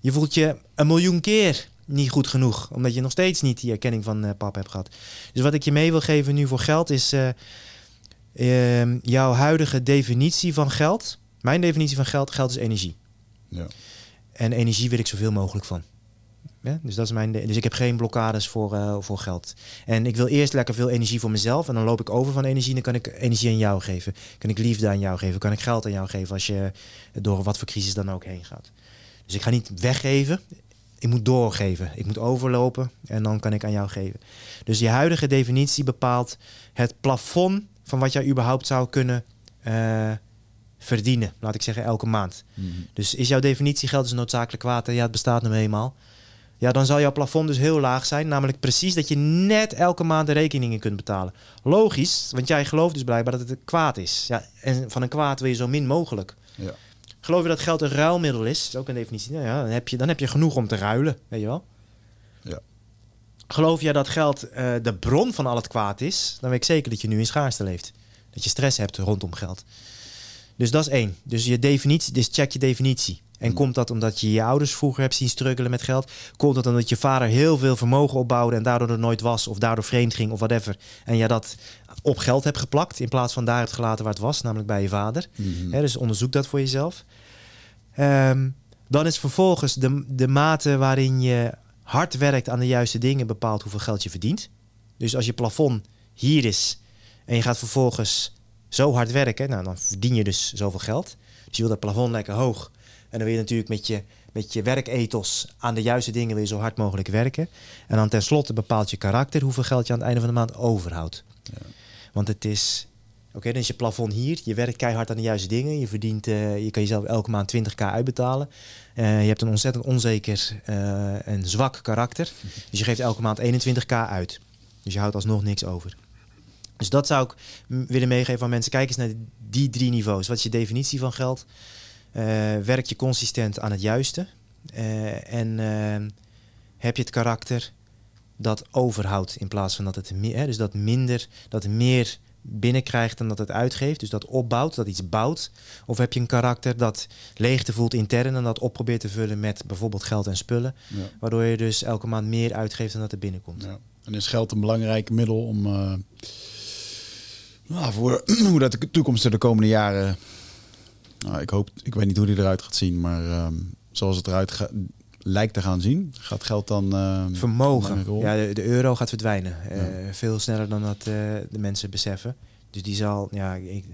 Je voelt je een miljoen keer niet goed genoeg, omdat je nog steeds niet die erkenning van uh, papa hebt gehad. Dus wat ik je mee wil geven nu voor geld is uh, jouw huidige definitie van geld. Mijn definitie van geld, geld is energie. Ja. En energie wil ik zoveel mogelijk van. Ja, dus, dat is mijn dus ik heb geen blokkades voor, uh, voor geld. En ik wil eerst lekker veel energie voor mezelf. En dan loop ik over van energie. En dan kan ik energie aan jou geven. Kan ik liefde aan jou geven. Kan ik geld aan jou geven als je door wat voor crisis dan ook heen gaat. Dus ik ga niet weggeven. Ik moet doorgeven. Ik moet overlopen. En dan kan ik aan jou geven. Dus die huidige definitie bepaalt het plafond van wat jij überhaupt zou kunnen uh, verdienen. Laat ik zeggen elke maand. Mm -hmm. Dus is jouw definitie geld is noodzakelijk kwaad? Ja, het bestaat nu eenmaal. Ja, dan zal jouw plafond dus heel laag zijn. Namelijk precies dat je net elke maand de rekeningen kunt betalen. Logisch, want jij gelooft dus blijkbaar dat het kwaad is. Ja, en van een kwaad wil je zo min mogelijk. Ja. Geloof je dat geld een ruilmiddel is? Dat is ook een definitie. Nou ja, dan, heb je, dan heb je genoeg om te ruilen, weet je wel? Geloof jij dat geld uh, de bron van al het kwaad is? Dan weet ik zeker dat je nu in schaarste leeft. Dat je stress hebt rondom geld. Dus dat is één. Dus je definitie, dus check je definitie. En Hmm. komt dat omdat je je ouders vroeger hebt zien struggelen met geld? Komt dat omdat je vader heel veel vermogen opbouwde en daardoor er nooit was, of daardoor vreemd ging of whatever? En je dat op geld hebt geplakt in plaats van daar het gelaten waar het was, namelijk bij je vader. Mm -hmm. He, dus onderzoek dat voor jezelf. Um, dan is vervolgens de, de mate waarin je hard werkt aan de juiste dingen bepaalt hoeveel geld je verdient. Dus als je plafond hier is en je gaat vervolgens zo hard werken, nou, dan verdien je dus zoveel geld. Dus je wil dat plafond lekker hoog. En dan wil je natuurlijk met je, met je werkethos aan de juiste dingen wil je zo hard mogelijk werken. En dan tenslotte bepaalt je karakter hoeveel geld je aan het einde van de maand overhoudt. Ja. Want het is, oké, okay, dan is je plafond hier. Je werkt keihard aan de juiste dingen. Je verdient, uh, je kan jezelf elke maand 20k uitbetalen. Uh, je hebt een ontzettend onzeker uh, en zwak karakter. Dus je geeft elke maand 21k uit. Dus je houdt alsnog niks over. Dus dat zou ik willen meegeven aan mensen. Kijk eens naar die drie niveaus. Wat is je definitie van geld? Eh, werk je consistent aan het juiste? Eh, en eh, heb je het karakter dat overhoudt in plaats van dat het meer, dus dat minder, dat meer binnenkrijgt dan dat het uitgeeft. Dus dat opbouwt, dat iets bouwt. Of heb je een karakter dat leegte voelt intern en dat op probeert te vullen met bijvoorbeeld geld en spullen. Ja. Waardoor je dus elke maand meer uitgeeft dan dat er binnenkomt. Ja. En is geld een belangrijk middel om eh, nou, voor <clears throat> hoe dat de toekomst er de komende jaren. Nou, ik hoop, ik weet niet hoe die eruit gaat zien, maar ehm, zoals het eruit ga- lijkt te gaan zien, gaat geld dan. een Vermogen. Ja, de, de euro gaat verdwijnen. Eh, veel sneller dan dat eh, de mensen beseffen. Dus die zal, ja, ik,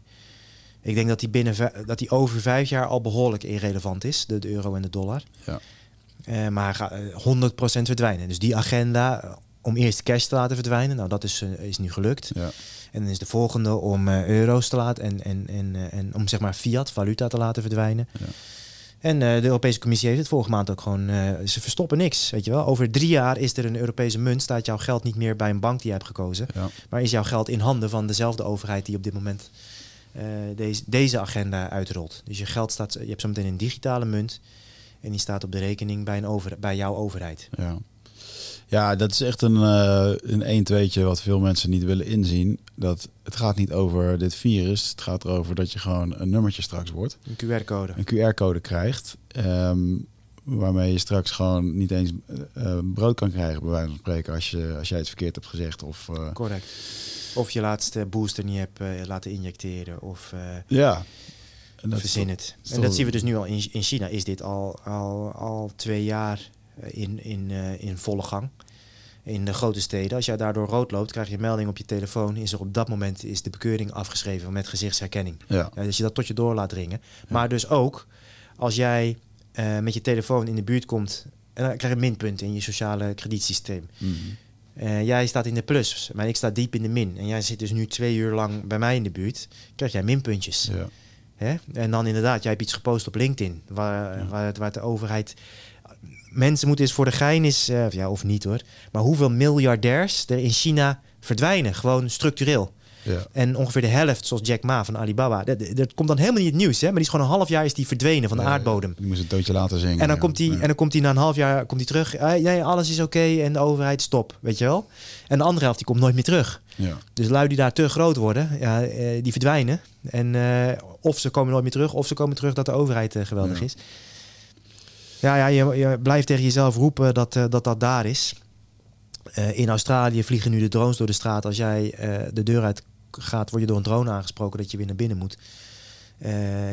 ik denk dat die, binnen, dat die over vijf jaar al behoorlijk irrelevant is, de, de euro en de dollar. Ja. Eh, maar gaat eh, 100% verdwijnen. Dus die agenda eh, om eerst cash te laten verdwijnen, nou dat is, eh, is nu gelukt. Ja. En dan is de volgende om eh, euro's te laten en, en, en, eh, en om zeg maar fiat, valuta te laten verdwijnen. Ja. En eh, de Europese Commissie heeft het vorige maand ook gewoon. eh, ze verstoppen niks. Weet je wel. Over drie jaar is er een Europese munt. Staat jouw geld niet meer bij een bank die je hebt gekozen. Ja. Maar is jouw geld in handen van dezelfde overheid die op dit moment eh, deze, deze agenda uitrolt. Dus je geld staat. Je hebt zometeen een digitale munt. En die staat op de rekening bij, een over, bij jouw overheid. Ja. ja, dat is echt een, eh een 1 2 wat veel mensen niet willen inzien. Dat het gaat niet over dit virus. Het gaat erover dat je gewoon een nummertje straks wordt. Een QR-code. Een QR-code krijgt. ehm, waarmee je straks gewoon niet eens eh, eh, brood kan krijgen, bij wijze van spreken, als, je, als jij het verkeerd hebt gezegd. Of, eh, Correct. Of je laatste booster niet hebt laten injecteren. Of ja. En dat verzin het. En dat zien we dus nu al in, in China. Is dit al, al, al twee jaar in, in, in volle gang. In de grote steden. Als jij daardoor rood loopt, krijg je een melding op je telefoon. Is er op dat moment is de bekeuring afgeschreven met gezichtsherkenning. Ja, Ja, dus je dat tot je door laat dringen. Maar dus ook als jij eh, met je telefoon in de buurt komt. En dan krijg je minpunten in je sociale kredietsysteem. Eh, jij staat in de plus, maar ik sta diep in de min. En jij zit dus nu twee uur lang bij mij in de buurt. Krijg jij minpuntjes. ja. Hè? En dan inderdaad, jij hebt iets gepost op LinkedIn. Waar, Ja. waar, het- waar de overheid... Mensen moeten eens voor de gein is, eh, ja, of niet hoor. Maar hoeveel miljardairs er in China verdwijnen. Gewoon structureel. ja. En ongeveer de helft, zoals Jack Ma van Alibaba. Dat, dat- komt dan helemaal niet het nieuws. Hè? Maar die is gewoon een half jaar is die verdwenen van de aardbodem. Die moest een tootje laten zingen. En dan, ja. komt hij, Ja. en dan komt hij na een half jaar komt hij terug. Eh, nee, alles is oké en de overheid stop. Weet je wel? En de andere helft die komt nooit meer terug. Ja. Dus lui die daar te groot worden, ja, eh, die verdwijnen. En of ze komen nooit meer terug, of ze komen terug dat de overheid geweldig is. Ja, ja je, je blijft tegen jezelf roepen dat eh, dat, dat daar is. Eh, in Australië vliegen nu de drones door de straat. Als jij eh, de deur uit gaat, word je door een drone aangesproken dat je weer naar binnen moet.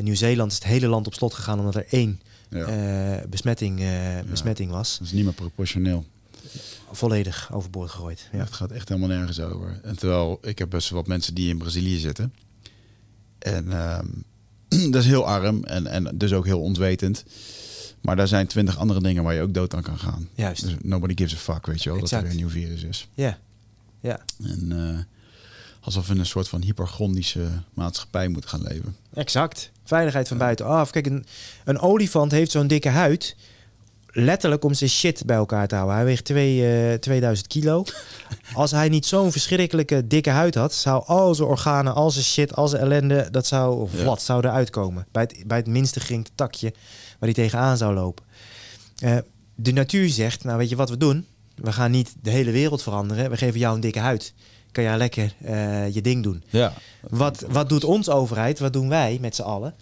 Nieuw-Zeeland is het hele land op slot gegaan omdat er één Ja. besmetting, besmetting was. Dat is niet meer proportioneel. Volledig overboord gegooid. Ja. Het gaat echt helemaal nergens over. En terwijl ik heb best wel wat mensen die in Brazilië zitten. En ehm, <clears throat> dat is heel arm en, en dus ook heel ontwetend. Maar daar zijn twintig andere dingen waar je ook dood aan kan gaan. Juist. Dus nobody gives a fuck, weet je wel, dat er een nieuw virus is. Ja. ja, En eh, alsof we in een soort van hypergondische maatschappij moeten gaan leven. exact. Veiligheid van buitenaf. Kijk, een, een olifant heeft zo'n dikke huid. Letterlijk om zijn shit bij elkaar te houden. Hij weegt twee, eh, 2000 kilo. <laughs> Als hij niet zo'n verschrikkelijke dikke huid had, zou al zijn organen, al zijn shit, al zijn ellende, dat zou Ja. wat zou eruit komen. Bij het, bij het minste gerinkte takje waar hij tegenaan zou lopen. Eh, de natuur zegt, nou weet je wat we doen? We gaan niet de hele wereld veranderen. We geven jou een dikke huid. Kan jij lekker eh, je ding doen. Ja. Wat, wat doet onze overheid? Wat doen wij met z'n allen?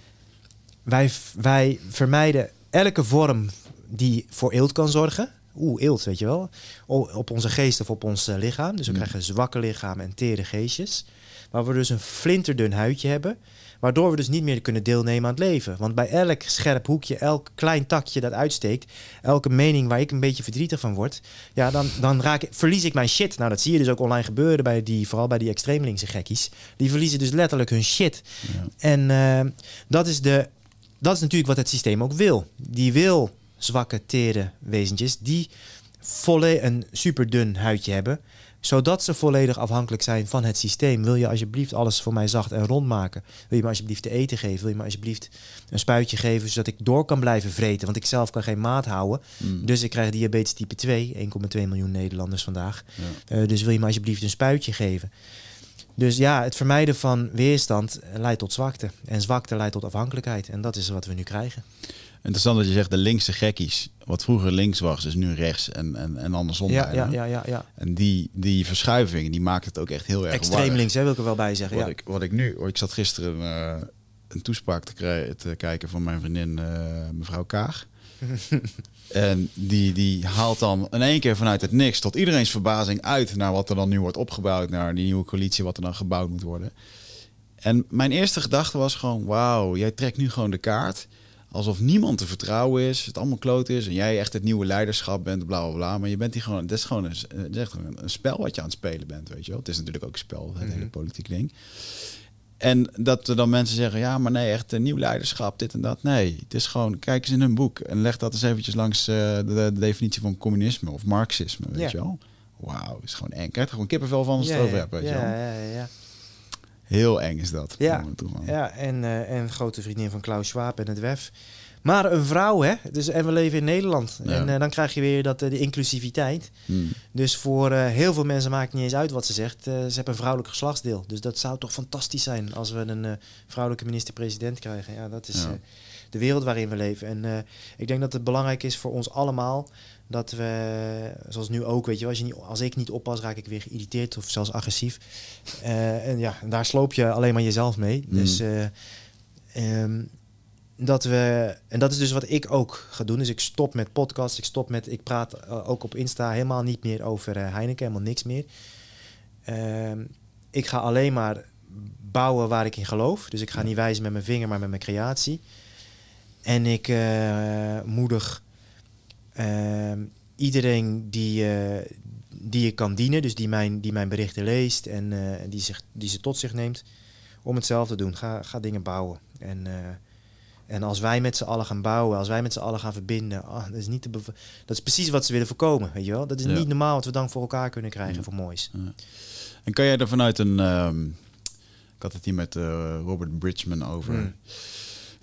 Wij, wij vermijden elke vorm die voor eelt kan zorgen. Oeh, eelt, weet je wel. Op onze geest of op ons eh, lichaam. Dus we Mm. krijgen zwakke lichamen en tere geestjes. Waar we dus een flinterdun huidje hebben. Waardoor we dus niet meer kunnen deelnemen aan het leven. Want bij elk scherp hoekje, elk klein takje dat uitsteekt... elke mening waar ik een beetje verdrietig van word... ja, dan, dan raak ik, verlies ik mijn shit. Nou, dat zie je dus ook online gebeuren, bij die, vooral bij die extreemlinkse gekkies. Die verliezen dus letterlijk hun shit. Ja. En eh, dat, is de, dat is natuurlijk wat het systeem ook wil. Die wil zwakke, tere wezentjes die volle een superdun huidje hebben zodat ze volledig afhankelijk zijn van het systeem. Wil je alsjeblieft alles voor mij zacht en rond maken? Wil je me alsjeblieft te eten geven? Wil je me alsjeblieft een spuitje geven... zodat ik door kan blijven vreten? Want ik zelf kan geen maat houden. Mm. Dus ik krijg diabetes type 2. 1,2 miljoen Nederlanders vandaag. Ja. Eh, dus wil je me alsjeblieft een spuitje geven? Dus ja, het vermijden van weerstand leidt tot zwakte. En zwakte leidt tot afhankelijkheid. En dat is wat we nu krijgen. Interessant dat je zegt de linkse gekkies. Wat vroeger links was, is nu rechts en, en, en andersom. Ja, ja, ja, ja, ja. En die, die verschuiving, die maakt het ook echt heel erg Extreem warrig. links, hè, wil ik er wel bij zeggen. Wat, Ja. ik, wat ik nu... Ik zat gisteren eh, een toespraak te kijken van mijn vriendin eh, mevrouw Kaag. <laughs> en die, die haalt dan in één keer vanuit het niks tot iedereen's verbazing uit naar wat er dan nu wordt opgebouwd, naar die nieuwe coalitie, wat er dan gebouwd moet worden. En mijn eerste gedachte was gewoon, wauw, jij trekt nu gewoon de kaart. Alsof niemand te vertrouwen is, het allemaal kloot is en jij echt het nieuwe leiderschap bent, bla bla bla. Maar je bent hier gewoon, het is gewoon een, is echt een, een spel wat je aan het spelen bent, weet je wel. Het is natuurlijk ook een spel, het hele politiek ding. En dat er dan mensen zeggen, ja, maar nee, echt een nieuw leiderschap, dit en dat. Nee, het is gewoon, kijk eens in hun boek en leg dat eens eventjes langs eh, de, de definitie van communisme of marxisme, weet Ja. je wel. Wauw, is gewoon eng. Krijg er gewoon kippenvel van als Ja, het over hebt, weet ja, je wel. ja, ja, ja. Heel eng is dat. Ja. Ja, en, eh, en grote vriendin van Klaus Schwab en het WEF. Maar een vrouw, hè? Dus, en we leven in Nederland. Ja. En eh, dan krijg je weer dat, eh, de inclusiviteit. Hmm. Dus voor heel veel mensen maakt het niet eens uit wat ze zegt. Ze hebben een vrouwelijk geslachtsdeel. Dus dat zou toch fantastisch zijn als we een vrouwelijke minister-president krijgen. Ja, dat is Ja. de wereld waarin we leven. En ik denk dat het belangrijk is voor ons allemaal dat we, zoals nu ook, weet je, als, je niet, als ik niet oppas, raak ik weer geïrriteerd of zelfs agressief. Eh, en ja, daar sloop je alleen maar jezelf mee. Mm. Dus eh, ehm, dat we, en dat is dus wat ik ook ga doen. Dus ik stop met podcasts, ik stop met, ik praat eh, ook op Insta helemaal niet meer over Heineken, helemaal niks meer. Ehm, ik ga alleen maar bouwen waar ik in geloof. Dus ik ga niet wijzen met mijn vinger, maar met mijn creatie. En ik moedig iedereen die, eh, die ik kan dienen, dus die mijn, die mijn berichten leest en eh, die, zich, die ze tot zich neemt, om hetzelfde te doen. Ga, ga dingen bouwen. En, eh, en als wij met z'n allen gaan bouwen, als wij met z'n allen gaan verbinden, ah, dat, is niet te dat is precies wat ze willen voorkomen. Weet je wel? Dat is Ja. niet normaal wat we dan voor elkaar kunnen krijgen Ja. voor moois. En kan jij er vanuit een... ehm, ik had het hier met Robert Bridgman over. Hmm.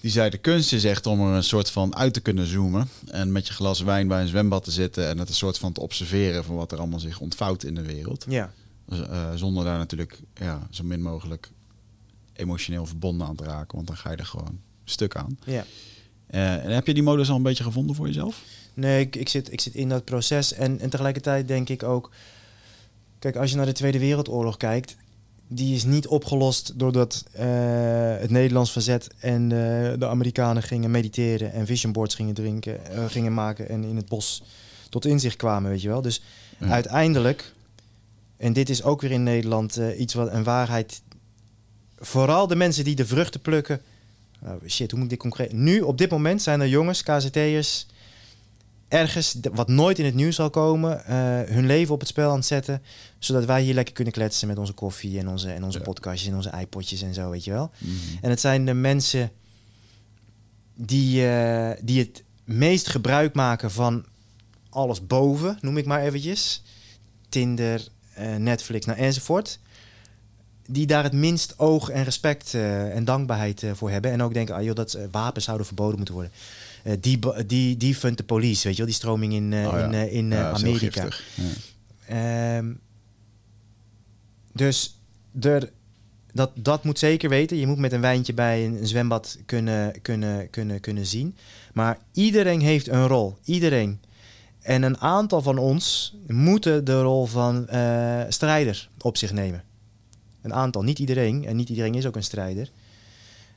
Die zei, de kunst is echt om er een soort van uit te kunnen zoomen. En met je glas wijn bij een zwembad te zitten... en het een soort van te observeren van wat er allemaal zich ontvouwt in de wereld. Ja, Dus, eh, zonder daar natuurlijk ja, zo min mogelijk emotioneel verbonden aan te raken. Want dan ga je er gewoon stuk aan. ja. Eh, en heb je die modus al een beetje gevonden voor jezelf? Nee, ik, ik, zit, ik zit in dat proces. En, en tegelijkertijd denk ik ook... Kijk, als je naar de Tweede Wereldoorlog kijkt... die is niet opgelost doordat eh, het Nederlands verzet... en de Amerikanen gingen mediteren en vision boards gingen, drinken, eh, gingen maken... en in het bos tot inzicht kwamen, weet je wel. Dus uiteindelijk... en dit is ook weer in Nederland eh, iets wat een waarheid... vooral de mensen die de vruchten plukken... Nou, shit, hoe moet ik dit concreet... Nu, op dit moment, zijn er jongens, KZT'ers ergens, wat nooit in het nieuws zal komen, eh, hun leven op het spel aan het zetten. Zodat wij hier lekker kunnen kletsen met onze koffie en onze, en onze Ja. podcastjes en onze iPodjes en zo, weet je wel. Mhm. En het zijn de mensen die, eh, die het meest gebruik maken van alles boven, noem ik maar eventjes. Tinder, eh, Netflix nou, enzovoort. Die daar het minst oog en respect en dankbaarheid voor hebben. En ook denken, ah, joh, dat wapens zouden verboden moeten worden. Eh, die, die, die de police, weet je wel, die stroming in, eh, Oh ja. in, eh, in Ja, Amerika. Ehm, dus er, dat, dat moet zeker weten. Je moet met een wijntje bij een zwembad kunnen, kunnen, kunnen, kunnen zien. Maar iedereen heeft een rol. Iedereen. En een aantal van ons moeten de rol van strijder op zich nemen. Een aantal, niet iedereen. En niet iedereen is ook een strijder.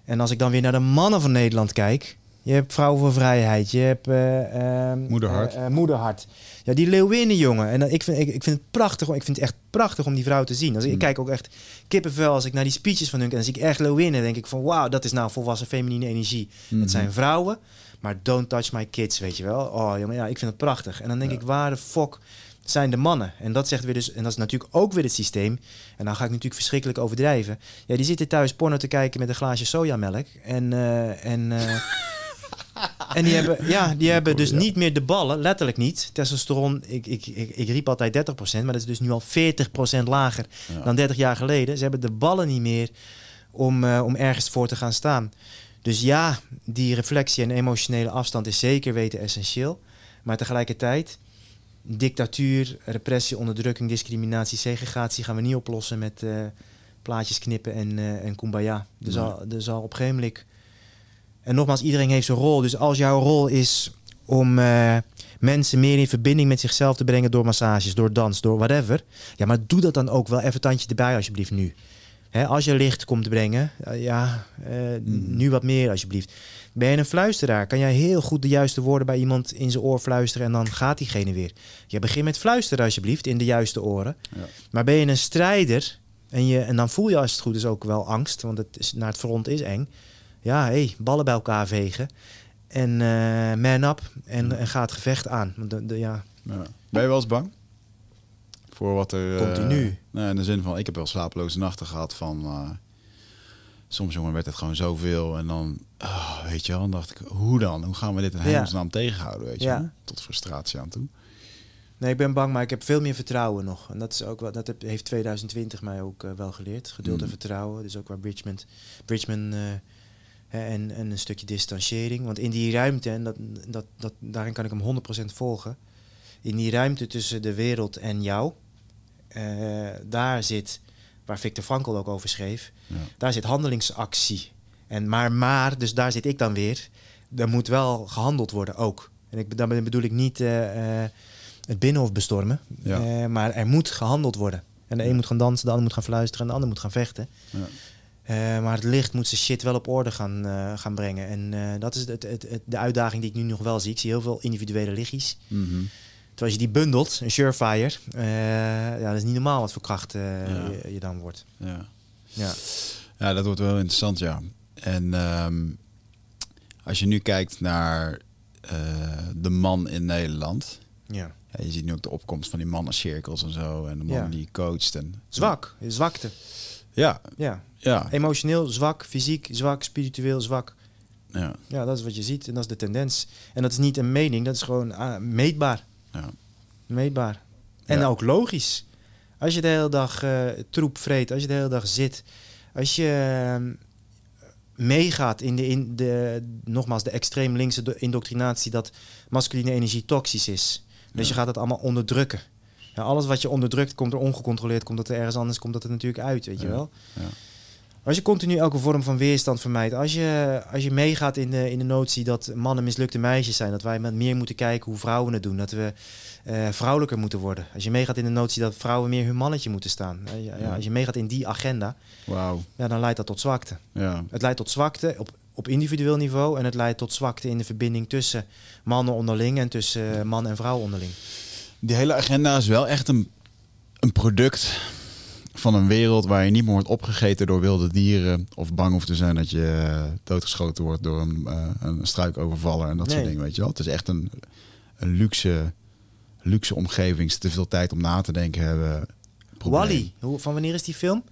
En als ik dan weer naar de mannen van Nederland kijk. Je hebt Vrouwen voor Vrijheid. Je hebt eh, ehm, Moederhart. eh, eh, Moederhart. Ja, die Leeuwinnen, jongen. En dan, ik, vind, ik, ik vind het prachtig. Ik vind het echt prachtig om die vrouw te zien. Als, ik Mm. kijk ook echt kippenvel als ik naar die speeches van hun. En zie ik echt Leeuwinnen. denk ik van wauw, dat is nou volwassen feminine energie. Mhm. Het zijn vrouwen, maar don't touch my kids, weet je wel. Oh jongen, ja, ik vind het prachtig. En dan denk Ja. ik, waar de fuck zijn de mannen? En dat zegt weer dus, en dat is natuurlijk ook weer het systeem. En dan ga ik natuurlijk verschrikkelijk overdrijven. Ja, die zitten thuis porno te kijken met een glaasje sojamelk. En, en, <laughs> en die hebben, ja, die hebben dus ja. niet meer de ballen, letterlijk niet. Testosteron, ik, ik, ik, ik riep altijd 30%, maar dat is dus nu al 40% lager Ja. dan 30 jaar geleden. Ze hebben de ballen niet meer om, eh, om ergens voor te gaan staan. Dus ja, die reflectie en emotionele afstand is zeker weten essentieel. Maar tegelijkertijd, dictatuur, repressie, onderdrukking, discriminatie, segregatie gaan we niet oplossen met, eh, plaatjes knippen en, eh en kumbaya. Er zal, er zal op een gegeven moment... En nogmaals, iedereen heeft zijn rol. Dus als jouw rol is om eh, mensen meer in verbinding met zichzelf te brengen door massages, door dans, door whatever. Ja, maar doe dat dan ook wel even tandje erbij alsjeblieft nu. Hè, als je licht komt brengen, eh, ja, eh, Mhm. nu wat meer alsjeblieft. Ben je een fluisteraar, kan jij heel goed de juiste woorden bij iemand in zijn oor fluisteren en dan gaat diegene weer. Je begint met fluisteren alsjeblieft in de juiste oren. Ja. Maar ben je een strijder en, je, en dan voel je als het goed is ook wel angst, want het is, naar het front is eng. Ja, hé, hey, ballen bij elkaar vegen. En eh, man up en, en ga het gevecht aan. Want de, de, ja, Ja. Ben je wel eens bang? Voor wat er... eh, Continu. nou, in de zin van, ik heb wel slapeloze nachten gehad van... eh, soms, jongen, werd het gewoon zoveel. En dan, ah, weet je wel, dan dacht ik, hoe dan? Hoe gaan we dit in Ja. hemelsnaam tegenhouden, weet je Ja. Tot frustratie aan toe. Nee, ik ben bang, maar ik heb veel meer vertrouwen nog. En dat, is ook wel, dat heeft 2020 mij ook wel geleerd. Geduld en Mm. vertrouwen. Dus ook waar Bridgman, Bridgman en, en een stukje distanciering. Want in die ruimte, en dat, dat, dat, daarin kan ik hem 100% volgen. In die ruimte tussen de wereld en jou, eh, daar zit, waar Victor Frankl ook over schreef, Ja. daar zit handelingsactie. En maar, maar, dus daar zit ik dan weer. Er moet wel gehandeld worden ook. En ik, daarmee bedoel ik niet eh, eh, het binnenhof bestormen. Ja. Maar er moet gehandeld worden. En de een moet gaan dansen, de ander moet gaan fluisteren en de ander moet gaan vechten. Ja. Eh, maar het licht moet zijn shit wel op orde gaan, eh, gaan brengen. En eh, dat is het, het, het, de uitdaging die ik nu nog wel zie. Ik zie heel veel individuele lichtjes. Mhm. Terwijl als je die bundelt, een surefire, ja, dat is niet normaal wat voor kracht Ja. je, je dan wordt. ja. Ja. Ja, dat wordt wel interessant, ja. En ehm, als je nu kijkt naar de man in Nederland... ja. Ja, je ziet nu ook de opkomst van die mannencirkels en zo. En de man Ja. die coacht. En, Zwak, zwakte. Ja, Ja. ja, Emotioneel zwak, fysiek zwak, spiritueel zwak. ja, Ja, dat is wat je ziet en dat is de tendens. En dat is niet een mening, dat is gewoon ah, meetbaar. ja. Meetbaar. En Ja. ook logisch. Als je de hele dag eh, troep vreet, als je de hele dag zit, als je ehm, meegaat in de, in de, nogmaals, de extreem linkse do- indoctrinatie dat masculine energie toxisch is. Dus Ja. je gaat het allemaal onderdrukken. Ja, alles wat je onderdrukt, komt er ongecontroleerd, komt dat er ergens anders, komt dat er natuurlijk uit, weet je wel. Ja. Als je continu elke vorm van weerstand vermijdt, als je, als je meegaat in de, in de notie dat mannen mislukte meisjes zijn, dat wij met meer moeten kijken hoe vrouwen het doen, dat we eh, vrouwelijker moeten worden. Als je meegaat in de notie dat vrouwen meer hun mannetje moeten staan, eh, ja, ja, als je meegaat in die agenda, ja, dan leidt dat tot zwakte. Ja. Het leidt tot zwakte op, op individueel niveau en het leidt tot zwakte in de verbinding tussen mannen onderling en tussen eh, man en vrouw onderling. Die hele agenda is wel echt een, een product van een wereld waar je niet meer wordt opgegeten door wilde dieren. Of bang hoeft te zijn dat je eh, doodgeschoten wordt door een, eh, een struikovervaller en dat soort dingen, weet je wel. Het is echt een, een luxe, luxe omgeving. Ze te veel tijd om na te denken hebben. Probleem. Wally, hoe, van wanneer is die film?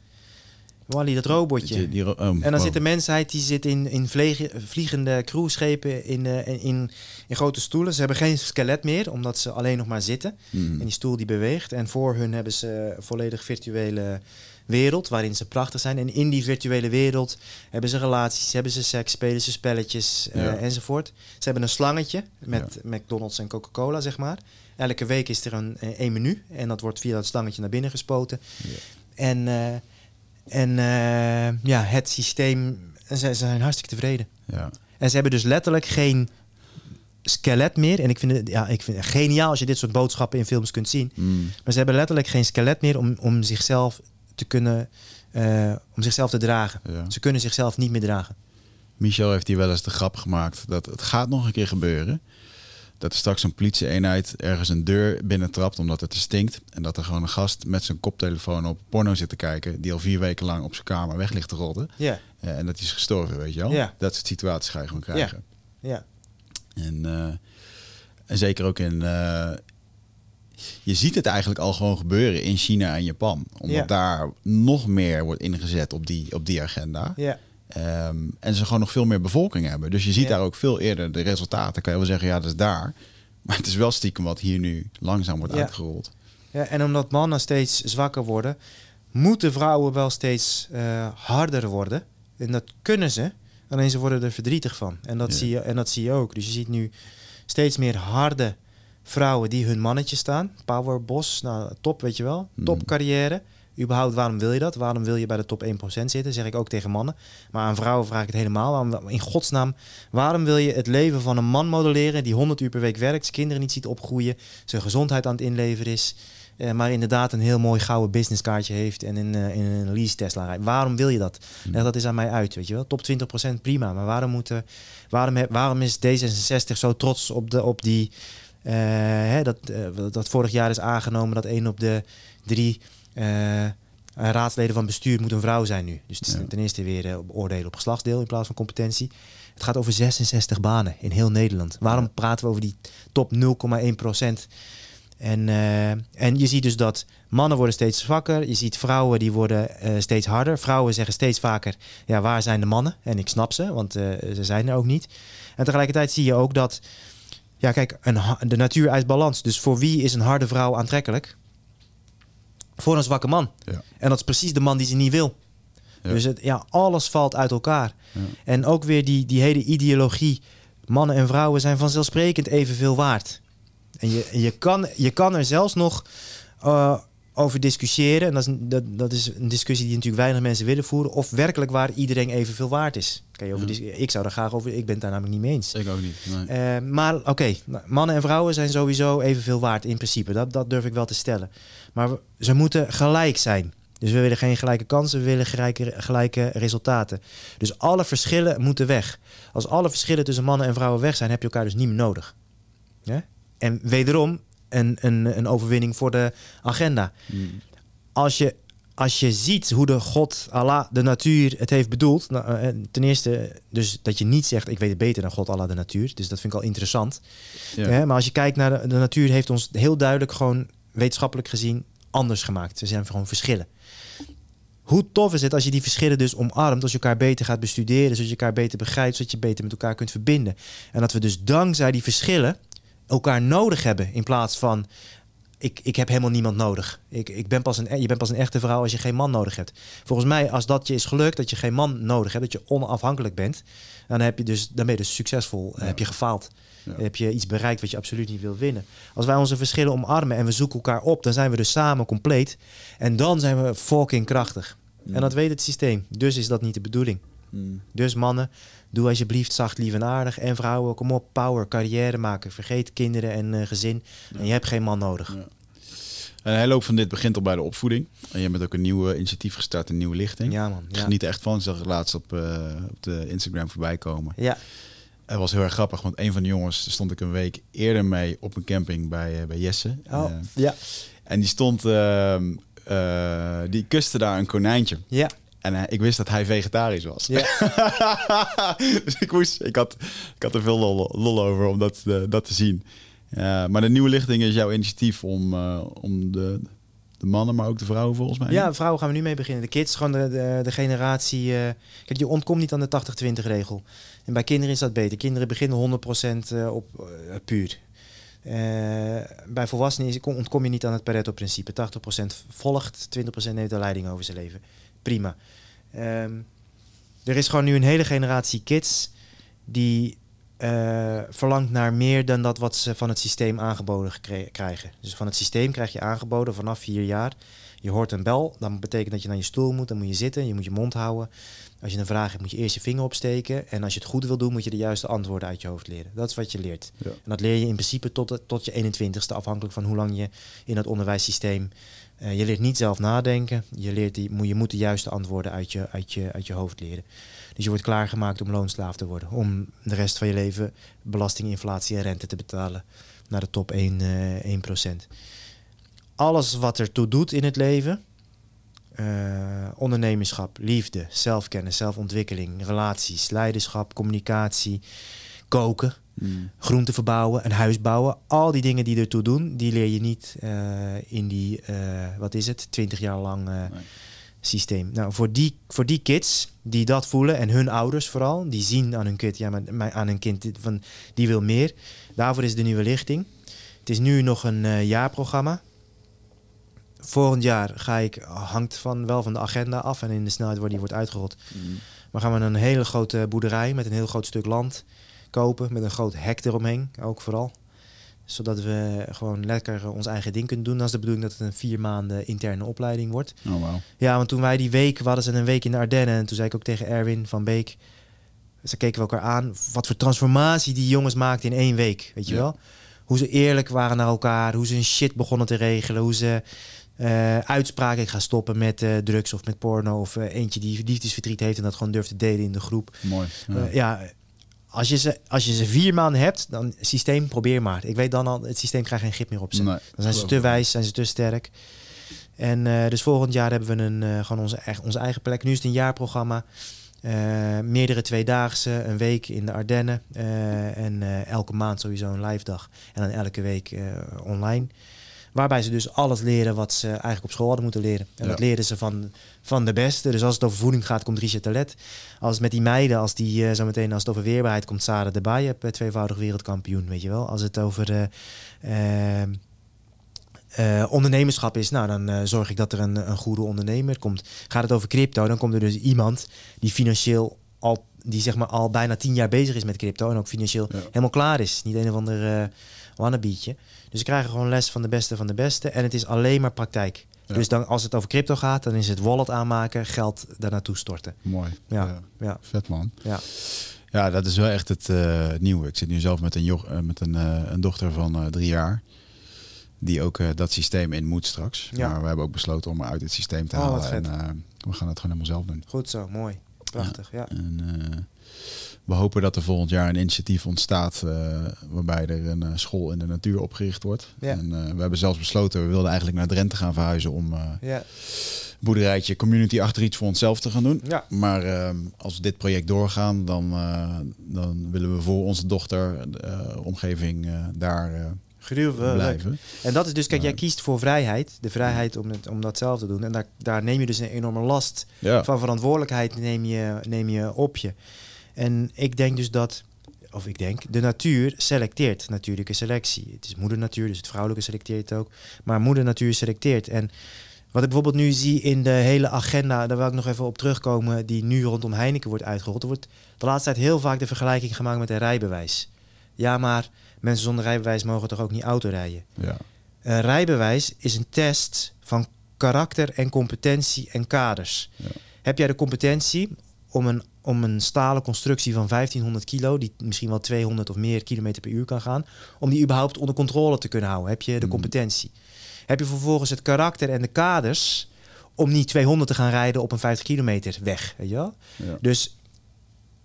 Wally, dat robotje. Die- die ro- oh, En dan wow. zit de mensheid die zit in, in vliegen- vliegende cruiseschepen in, eh, in, in, in grote stoelen. Ze hebben geen skelet meer, omdat ze alleen nog maar zitten. Mhm. En die stoel die beweegt. En voor hun hebben ze een volledig virtuele wereld, waarin ze prachtig zijn. En in die virtuele wereld hebben ze relaties, hebben ze seks, spelen ze spelletjes eh, enzovoort. Ze hebben een slangetje met McDonald's en Coca-Cola, zeg maar. Elke week is er een, een, een menu en dat wordt via dat slangetje naar binnen gespoten. Ja. En, eh, en eh, ja, het systeem, ze, ze zijn hartstikke tevreden. Ja. En ze hebben dus letterlijk geen skelet meer. En ik vind het, ja, ik vind het geniaal als je dit soort boodschappen in films kunt zien. Mm. Maar ze hebben letterlijk geen skelet meer om, om zichzelf te kunnen, eh, om zichzelf te dragen. Ja. Ze kunnen zichzelf niet meer dragen. Michel heeft hier wel eens de grap gemaakt dat het gaat nog een keer gebeuren. Dat er straks een politieeenheid ergens een deur binnentrapt omdat het er stinkt. En dat er gewoon een gast met zijn koptelefoon op porno zit te kijken. Die al vier weken lang op zijn kamer weg ligt te rotten. Ja, Eh, en dat hij is gestorven, weet je wel. Ja. Dat soort situaties ga je gewoon krijgen. ja, En, eh, en zeker ook in... eh, je ziet het eigenlijk al gewoon gebeuren in China en Japan. Omdat Ja. daar nog meer wordt ingezet op die, op die agenda. ja. Ehm, en ze gewoon nog veel meer bevolking hebben. Dus je ziet Ja. daar ook veel eerder de resultaten. Kan je wel zeggen, ja, dat is daar. <laughs> Maar het is wel stiekem wat hier nu langzaam wordt Ja. uitgerold. ja. En omdat mannen steeds zwakker worden, moeten vrouwen wel steeds eh, harder worden. En dat kunnen ze, alleen ze worden er verdrietig van. En dat, Ja. zie je, en dat zie je ook. Dus je ziet nu steeds meer harde vrouwen die hun mannetje staan. Power boss, nou top weet je wel. Mhm. Top carrière. Überhaupt, waarom wil je dat? Waarom wil je bij de top 1% zitten? Zeg ik ook tegen mannen. Maar aan vrouwen vraag ik het helemaal. Waarom, in godsnaam, waarom wil je het leven van een man modelleren die 100 uur per week werkt, zijn kinderen niet ziet opgroeien, zijn gezondheid aan het inleveren is, eh, maar inderdaad een heel mooi gouden businesskaartje heeft en in, uh, in een lease Tesla rijdt? Waarom wil je dat? Leg dat is aan mij uit, weet je wel. Top 20% prima, maar waarom, moeten, waarom, waarom is D66 zo trots op, de, op die... Uh, hè, dat, dat vorig jaar is aangenomen dat één op de drie raadsleden van bestuur moet een vrouw zijn nu. Dus ten eerste weer uh, oordelen op geslachtsdeel in plaats van competentie. Het gaat over 66 banen in heel Nederland. Waarom praten we over die top 0,1 procent? En, uh, en je ziet dus dat mannen worden steeds zwakker. Je ziet vrouwen die worden uh, steeds harder. Vrouwen zeggen steeds vaker, ja, waar zijn de mannen? En ik snap ze, want uh, ze zijn er ook niet. En tegelijkertijd zie je ook dat, ja kijk, een, de natuur eist balans. Dus voor wie is een harde vrouw aantrekkelijk? Voor een zwakke man. Ja. En dat is precies de man die ze niet wil. Ja. Dus het, ja, alles valt uit elkaar. Ja. En ook weer die, die hele ideologie. Mannen en vrouwen zijn vanzelfsprekend evenveel waard. En je, je, kan, je kan er zelfs nog uh, over discussiëren. En dat is, dat, dat is een discussie die natuurlijk weinig mensen willen voeren. Of werkelijk waar iedereen evenveel waard is. Kan je over Ik zou er graag over. Ik ben het daar namelijk niet mee eens. Ik ook niet. Nee. Uh, maar oké, okay, mannen en vrouwen zijn sowieso evenveel waard in principe. Dat, dat durf ik wel te stellen. Maar ze moeten gelijk zijn. Dus we willen geen gelijke kansen, we willen gelijke, gelijke resultaten. Dus alle verschillen moeten weg. Als alle verschillen tussen mannen en vrouwen weg zijn, heb je elkaar dus niet meer nodig. Ja? En wederom een, een, een overwinning voor de agenda. Mm. Als, je, als je ziet hoe de God, Allah, de natuur het heeft bedoeld. Nou, ten eerste, dus dat je niet zegt: Ik weet het beter dan God, Allah, de natuur. Dus dat vind ik al interessant. Ja. Ja, maar als je kijkt naar de, de natuur, heeft ons heel duidelijk gewoon wetenschappelijk gezien anders gemaakt. Ze zijn gewoon verschillen. Hoe tof is het als je die verschillen dus omarmt, als je elkaar beter gaat bestuderen, zodat je elkaar beter begrijpt, zodat je beter met elkaar kunt verbinden. En dat we dus dankzij die verschillen elkaar nodig hebben in plaats van ik, ik heb helemaal niemand nodig. Ik, ik ben pas een, je bent pas een echte vrouw als je geen man nodig hebt. Volgens mij, als dat je is gelukt, dat je geen man nodig hebt, dat je onafhankelijk bent, dan, heb je dus, dan ben je dus succesvol. Ja. heb je gefaald. Heb je iets bereikt wat je absoluut niet wil winnen. Als wij onze verschillen omarmen en we zoeken elkaar op, dan zijn we dus samen compleet. En dan zijn we fucking krachtig. Mm. En dat weet het systeem. Dus is dat niet de bedoeling. Mm. Dus mannen, doe alsjeblieft zacht, lief en aardig. En vrouwen, kom op, power, carrière maken. Vergeet kinderen en uh, gezin. Ja. En je hebt geen man nodig. Ja. Een hele hoop van dit begint al bij de opvoeding. En je bent ook een nieuwe initiatief gestart, een nieuwe lichting. Ja, man. Geniet er echt van. Ik zag het laatst op, uh, op de Instagram voorbij komen. Ja. Het was heel erg grappig, want een van de jongens stond ik een week eerder mee op een camping bij, uh, bij Jesse. Oh, uh, ja. En die stond, uh, die kuste daar een konijntje. Ja. En ik wist dat hij vegetarisch was. Ja. <laughs> dus ik, moest, ik, had, ik had er veel lol, lol over om dat, dat te zien. maar de nieuwe lichting is jouw initiatief om, om de, de mannen, maar ook de vrouwen volgens mij. Ja, vrouwen gaan we nu mee beginnen. De kids, gewoon de, de, generatie. Uh, kijk, je ontkomt niet aan de 80-20 regel. En bij kinderen is dat beter. Kinderen beginnen 100% uh, op uh, puur. bij volwassenen ontkom je niet aan het Pareto-principe. 80% volgt, 20% neemt de leiding over zijn leven. Prima. Um, er is gewoon nu een hele generatie kids die uh, verlangt naar meer dan dat wat ze van het systeem aangeboden krijgen. Dus van het systeem krijg je aangeboden vanaf vier jaar. Je hoort een bel, dan betekent dat je naar je stoel moet, dan moet je zitten, je moet je mond houden. Als je een vraag hebt, moet je eerst je vinger opsteken. En als je het goed wil doen, moet je de juiste antwoorden uit je hoofd leren. Dat is wat je leert. Ja. En dat leer je in principe tot, tot je 21ste, afhankelijk van hoe lang je in het onderwijssysteem. Uh, je leert niet zelf nadenken. Je, leert die, je moet de juiste antwoorden uit je, uit, je, uit je hoofd leren. Dus je wordt klaargemaakt om loonslaaf te worden. Om de rest van je leven belasting, inflatie en rente te betalen. Naar de top 1, uh, 1%. Alles wat ertoe doet in het leven. Uh, ondernemerschap, liefde, zelfkennis, zelfontwikkeling, relaties, leiderschap, communicatie, koken, mm. groenten verbouwen, een huis bouwen. Al die dingen die ertoe doen, die leer je niet uh, in die, uh, wat is het, 20 jaar lang nee systeem. Nou, voor die, voor die kids die dat voelen en hun ouders vooral, die zien aan hun kind, ja, maar, aan hun kind van die wil meer. Daarvoor is de nieuwe lichting. Het is nu nog een uh, jaarprogramma. Volgend jaar ga ik, hangt van, wel van de agenda af en in de snelheid waar die wordt uitgerold. Mm. Maar gaan we een hele grote boerderij met een heel groot stuk land kopen, met een groot hek eromheen, ook vooral Zodat we gewoon lekker ons eigen ding kunnen doen. Dan is de bedoeling dat het een vier maanden interne opleiding wordt. Oh, wow. Ja, want toen wij die week, we hadden ze een week in de Ardennen. En toen zei ik ook tegen Erwin van Beek. Ze keken we elkaar aan. Wat voor transformatie die jongens maakten in één week. Weet je Ja. wel? Hoe ze eerlijk waren naar elkaar. Hoe ze hun shit begonnen te regelen. Hoe ze eh, uitspraken ik ga stoppen met eh, drugs of met porno. Of eh, eentje die liefdesverdriet heeft en dat gewoon durft te delen in de groep. Mooi. Ja. Eh, ja, als je, ze, als je ze vier maanden hebt, dan systeem, probeer maar. Ik weet dan al, het systeem krijgt geen grip meer op ze. Nee, Dan zijn ze te wijs, zijn ze te sterk. En eh, dus volgend jaar hebben we een, eh, gewoon onze, eigen- onze eigen plek. Nu is het een jaarprogramma. Eh, meerdere tweedaagse, een week in de Ardennen. en elke maand sowieso een live dag. En dan elke week online. Waarbij ze dus alles leren wat ze eigenlijk op school hadden moeten leren. En Ja. dat leren ze van, van de beste. Dus als het over voeding gaat, komt Richard Talet. Als het met die meiden, als die eh, zo meteen als het over weerbaarheid komt, Sarah de Baye, tweevoudig wereldkampioen, weet je wel. Als het over eh, eh, ondernemerschap is, nou dan eh, zorg ik dat er een, een goede ondernemer komt. Gaat het over crypto, dan komt er dus iemand die financieel al, die zeg maar al bijna tien jaar bezig is met crypto en ook financieel Ja. helemaal klaar is. Niet een of ander uh. Dus ze krijgen gewoon les van de beste van de beste en het is alleen maar praktijk. Ja. Dus dan, als het over crypto gaat, dan is het wallet aanmaken, geld daar naartoe storten. Mooi. Ja. Ja. Vet man. Ja. Ja, dat is wel echt het eh, nieuwe. Ik zit nu zelf met een, jo- eh, met een, eh, een dochter van drie jaar. Die ook dat systeem in moet straks. Ja. Maar we hebben ook besloten om haar uit het systeem te Oh, halen. En we gaan het gewoon helemaal zelf doen. Goed zo, mooi. Prachtig, ja. En, we hopen dat er volgend jaar een initiatief ontstaat eh, waarbij er een eh, school in de natuur opgericht wordt. Ja. En eh, we hebben zelfs besloten, we wilden eigenlijk naar Drenthe gaan verhuizen om Ja, boerderijtje community achter iets voor onszelf te gaan doen. ja. Maar ehm, als we dit project doorgaan, dan, dan willen we voor onze dochter, omgeving, daar gruwelijk. blijven. En dat is dus, kijk, jij kiest voor vrijheid. De vrijheid om, het, om dat zelf te doen. En daar, daar neem je dus een enorme last Ja, van verantwoordelijkheid neem je, neem je op je. En ik denk dus dat, of ik denk, de natuur selecteert natuurlijke selectie. Het is moeder natuur, dus het vrouwelijke selecteert ook. Maar moeder natuur selecteert. En wat ik bijvoorbeeld nu zie in de hele agenda, daar wil ik nog even op terugkomen, die nu rondom Heineken wordt uitgerold. Er wordt de laatste tijd heel vaak de vergelijking gemaakt met een rijbewijs. Ja, maar mensen zonder rijbewijs mogen toch ook niet autorijden? ja, Een rijbewijs is een test van karakter en competentie en kaders. Ja. Heb jij de competentie om een, om een stalen constructie van 1500 kilo, die misschien wel 200 of meer kilometer per uur kan gaan, om die überhaupt onder controle te kunnen houden? Heb je de Mm. competentie? Heb je vervolgens het karakter en de kaders om niet 200 te gaan rijden op een 50 kilometer weg? Weet je wel? ja. Dus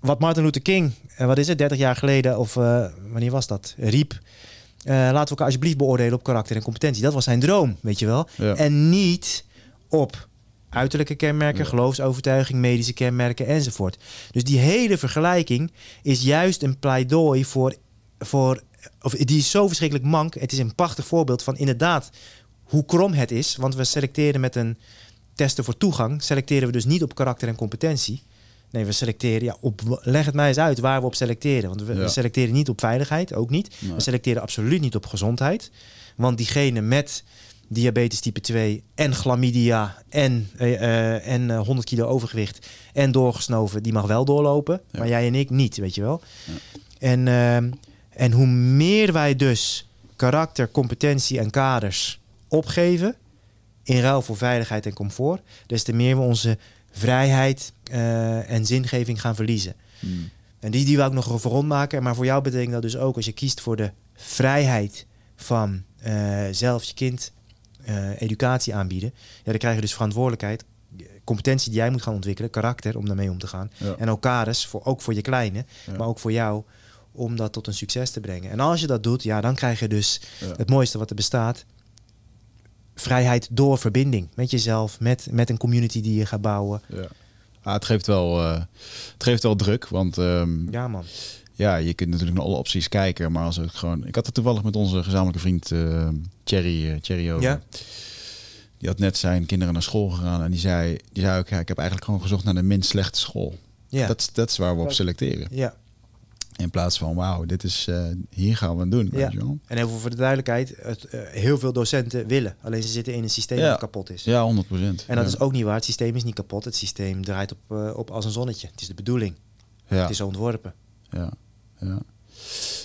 wat Martin Luther King, eh, wat is het, 30 jaar geleden, of eh, wanneer was dat, riep. eh, laten we elkaar alsjeblieft beoordelen op karakter en competentie. Dat was zijn droom, weet je wel. Ja. En niet op uiterlijke kenmerken, Ja. geloofsovertuiging, medische kenmerken enzovoort. Dus die hele vergelijking is juist een pleidooi voor, voor of die is zo verschrikkelijk mank. Het is een prachtig voorbeeld van inderdaad hoe krom het is. Want we selecteren met een testen voor toegang, selecteren we dus niet op karakter en competentie. Nee, we selecteren, ja, op, leg het mij eens uit waar we op selecteren. Want we, Ja. we selecteren niet op veiligheid, ook niet. Nee. We selecteren absoluut niet op gezondheid. Want diegene met diabetes type 2 en chlamydia en, eh, eh, en eh, 100 kilo overgewicht en doorgesnoven, die mag wel doorlopen. Ja. Maar jij en ik niet, weet je wel. Ja. En, ehm, en hoe meer wij dus karakter, competentie en kaders opgeven, in ruil voor veiligheid en comfort, des te meer we onze vrijheid eh, en zingeving gaan verliezen. Hmm. En die, die wil ik nog even rondmaken. Maar voor jou betekent dat dus ook als je kiest voor de vrijheid van eh, zelf je kind eh, educatie aanbieden. Ja, dan krijg je dus verantwoordelijkheid, competentie die jij moet gaan ontwikkelen, karakter om daarmee om te gaan. Ja. En ook kaders, voor, ook voor je kleine, Ja. maar ook voor jou, om dat tot een succes te brengen. En als je dat doet, ja, dan krijg je dus het mooiste wat er bestaat. Vrijheid door verbinding met jezelf, met, met een community die je gaat bouwen. Ja. Ah, het, geeft wel, eh, het geeft wel druk, want ehm, Ja, man. Ja, je kunt natuurlijk naar alle opties kijken, maar als het gewoon... Ik had het toevallig met onze gezamenlijke vriend eh Thierry, eh, Thierry over. Ja. Die had net zijn kinderen naar school gegaan en die zei, die zei ook, ja, ik heb eigenlijk gewoon gezocht naar de minst slechte school. Ja. Dat, is- dat is waar we op selecteren. ja. In plaats van, wauw, dit is, eh, hier gaan we het doen. Ja. Weet je wel? En even voor de duidelijkheid, het, heel veel docenten willen. Alleen ze zitten in een systeem Ja. dat kapot is. Ja, 100 procent. En dat ja. is ook niet waar. Het systeem is niet kapot. Het systeem draait op, op als een zonnetje. Het is de bedoeling. Ja. Het is ontworpen. Ja, ja.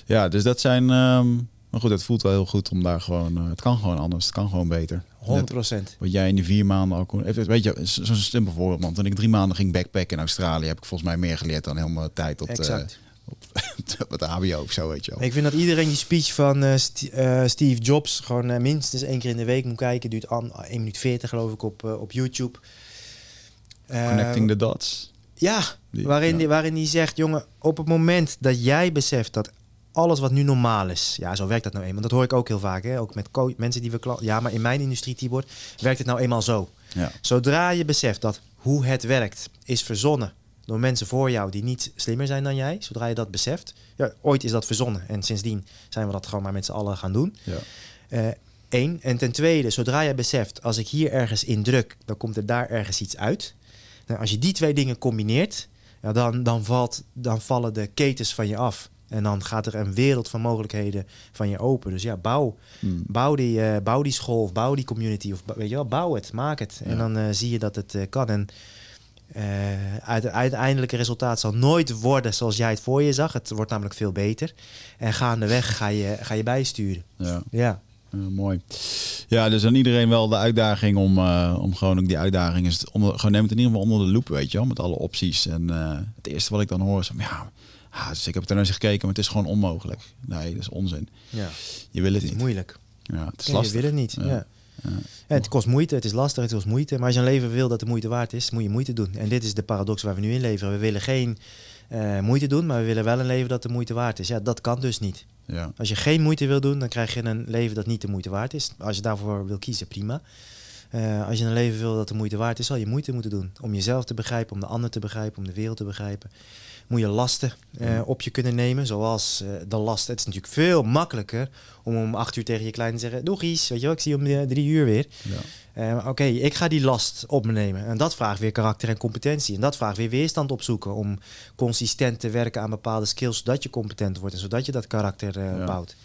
ja, dus dat zijn, ehm, Maar goed, het voelt wel heel goed om daar gewoon... eh, het kan gewoon anders, het kan gewoon beter. 100 procent. Wat jij in die vier maanden al kon... Weet je, zo- zo'n simpel voorbeeld. Man. Toen ik drie maanden ging backpacken in Australië... heb ik volgens mij meer geleerd dan helemaal de tijd op, de, Exact. op <laughs> de HBO of zo, weet je wel. Ik vind dat iedereen die speech van eh, St- eh, Steve Jobs gewoon eh, minstens één keer in de week moet kijken. Duurt an, 1 minuut 40 geloof ik op, eh, op YouTube. Eh, Connecting the dots. Ja, Die- waarin, ja. Die, waarin hij zegt, jongen, op het moment dat jij beseft dat alles wat nu normaal is, ja, zo werkt dat nou eenmaal. Dat hoor ik ook heel vaak, hè? ook met mensen die we Ja, maar in mijn industrie, Tibor, werkt het nou eenmaal zo. Ja. Zodra je beseft dat hoe het werkt is verzonnen door mensen voor jou die niet slimmer zijn dan jij, zodra je dat beseft, ja, ooit is dat verzonnen en sindsdien zijn we dat gewoon maar met z'n allen gaan doen. Ja. Eén. En ten tweede, zodra je beseft, als ik hier ergens in druk, dan komt er daar ergens iets uit. Nou, als je die twee dingen combineert, ja, dan, dan, valt, dan vallen de ketens van je af. En dan gaat er een wereld van mogelijkheden van je open. Dus ja, bouw, Hmm. bouw, die, eh, bouw die school of bouw die community. Of weet je wel, bouw het, maak het. En dan eh, zie je dat het eh, kan. En het uiteindelijke resultaat zal nooit worden zoals jij het voor je zag. Het wordt namelijk veel beter. En gaandeweg ga je, ga je bijsturen. Ja. Ja. Ja, mooi. Ja, dus aan iedereen wel de uitdaging om, eh, om gewoon ook die uitdaging is onder, gewoon neem het in ieder geval onder de loep, weet je wel, met alle opties. En eh, het eerste wat ik dan hoor is van, ja, ah, dus ik heb er naar eens gekeken, maar het is gewoon onmogelijk. Nee, dat is onzin. ja. Je wil het Het is niet. moeilijk. Ja, het is Ja, lastig. Je wil het niet. Ja. Ja. Ja, het kost moeite, het is lastig, het kost moeite. Maar als je een leven wil dat de moeite waard is, moet je moeite doen. En dit is de paradox waar we nu in leven. We willen geen eh, moeite doen, maar we willen wel een leven dat de moeite waard is. Ja, dat kan dus niet. Ja. Als je geen moeite wil doen, dan krijg je een leven dat niet de moeite waard is. Als je daarvoor wil kiezen, prima. Eh, als je een leven wil dat de moeite waard is, zal je moeite moeten doen. Om jezelf te begrijpen, om de ander te begrijpen, om de wereld te begrijpen. Moet je lasten eh, op je kunnen nemen, zoals eh, de last. Het is natuurlijk veel makkelijker om om acht uur tegen je klein te zeggen... Doeg Ries, weet je wel, ik zie je om eh, drie uur weer. Ja. Oké, ik ga die last op me nemen. En dat vraagt weer karakter en competentie. En dat vraagt weer weerstand opzoeken om consistent te werken aan bepaalde skills, zodat je competent wordt en zodat je dat karakter Ja. bouwt.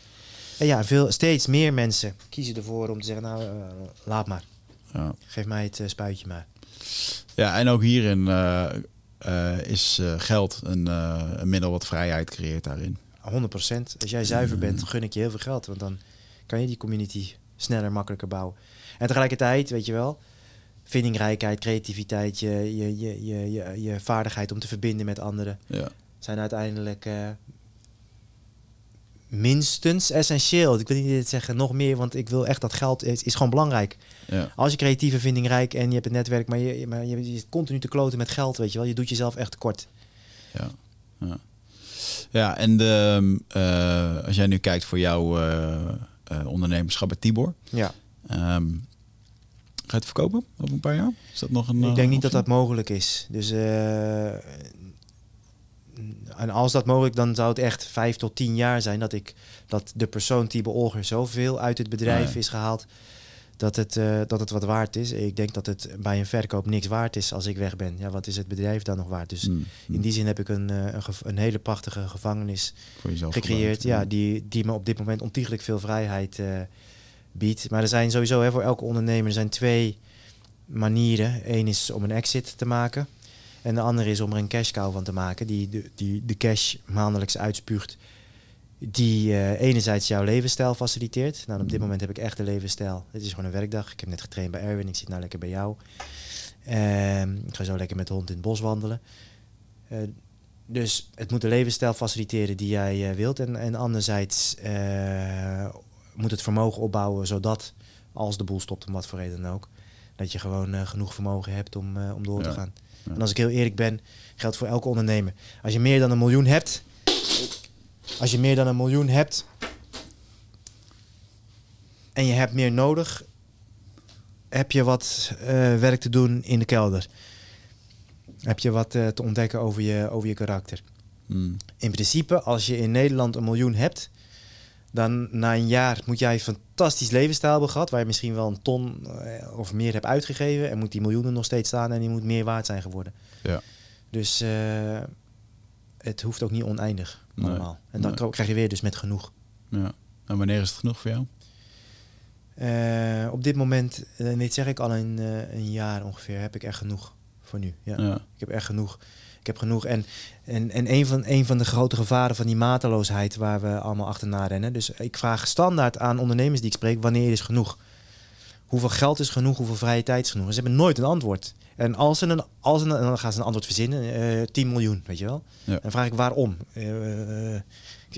En ja, veel, steeds meer mensen kiezen ervoor om te zeggen, nou, laat maar. Ja. Geef mij het spuitje maar. ja, en ook hierin is eh, geld een, eh, een middel wat vrijheid creëert daarin. 100% Als jij zuiver bent, gun ik je heel veel geld. Want dan kan je die community sneller, makkelijker bouwen. En tegelijkertijd, weet je wel, vindingrijkheid, creativiteit, je, je, je, je, je, je vaardigheid om te verbinden met anderen, Ja. zijn uiteindelijk eh, minstens essentieel. Ik wil niet dit zeggen nog meer, want ik wil echt dat geld is, is gewoon belangrijk. Ja. Als je creatieve vindingrijk en je hebt het netwerk, maar je, maar je, je zit continu te kloten met geld, weet je wel. Je doet jezelf echt tekort. Ja, ja. ja en de, eh, als jij nu kijkt voor jouw eh, eh, ondernemerschap bij Tibor, Ja. ehm, ga je het verkopen over een paar jaar? Is dat nog een? Ik denk niet dat optie? dat mogelijk is. Dus en als dat mogelijk, dan zou het echt vijf tot tien jaar zijn dat ik dat de persoon Tibo Olger zoveel uit het bedrijf ja. is gehaald dat het, eh, dat het wat waard is. Ik denk dat het bij een verkoop niks waard is als ik weg ben. Ja, wat is het bedrijf dan nog waard? Dus Hmm, in die zin heb ik een, eh, een, een hele prachtige gevangenis gecreëerd. Ja, die, die me op dit moment ontiegelijk veel vrijheid eh, biedt. Maar er zijn sowieso hè, voor elke ondernemer er zijn twee manieren. Eén is om een exit te maken. En de andere is om er een cash cow van te maken. Die de, die de cash maandelijks uitspuugt. Die eh, enerzijds jouw levensstijl faciliteert. Nou, op dit moment heb ik echt een levensstijl. Het is gewoon een werkdag. Ik heb net getraind bij Erwin. Ik zit nou lekker bij jou. Ehm, ik ga zo lekker met de hond in het bos wandelen. Eh, dus het moet de levensstijl faciliteren die jij eh, wilt. En, en anderzijds moet het vermogen opbouwen zodat, als de boel stopt, om wat voor reden dan ook, dat je gewoon genoeg vermogen hebt om, om door te gaan. Ja. En als ik heel eerlijk ben, geldt voor elke ondernemer. Als je meer dan een miljoen hebt, als je meer dan een miljoen hebt en je hebt meer nodig, heb je wat eh, werk te doen in de kelder. Heb je wat eh, te ontdekken over je, over je karakter. Hmm. In principe, als je in Nederland een miljoen hebt, dan na een jaar moet jij een fantastisch levensstijl hebben gehad, waar je misschien wel een ton eh, of meer hebt uitgegeven, en moet die miljoenen nog steeds staan en die moet meer waard zijn geworden. Ja. Dus eh, het hoeft ook niet oneindig Nee, allemaal. En dan nee. krijg je weer dus met genoeg. ja. En wanneer is het genoeg voor jou? Eh, op dit moment, en dit zeg ik al een, een jaar ongeveer, heb ik echt genoeg voor nu. Ja. Ja. Ik heb echt genoeg. Ik heb genoeg. En, en, en een, van, een van de grote gevaren van die mateloosheid waar we allemaal achterna rennen. Dus ik vraag standaard aan ondernemers die ik spreek, wanneer is genoeg? Hoeveel geld is genoeg? Hoeveel vrije tijd is genoeg? En ze hebben nooit een antwoord. En als ze een, als een, dan gaan ze een antwoord verzinnen, eh 10 miljoen, weet je wel. Ja. Dan vraag ik waarom. Eh, eh,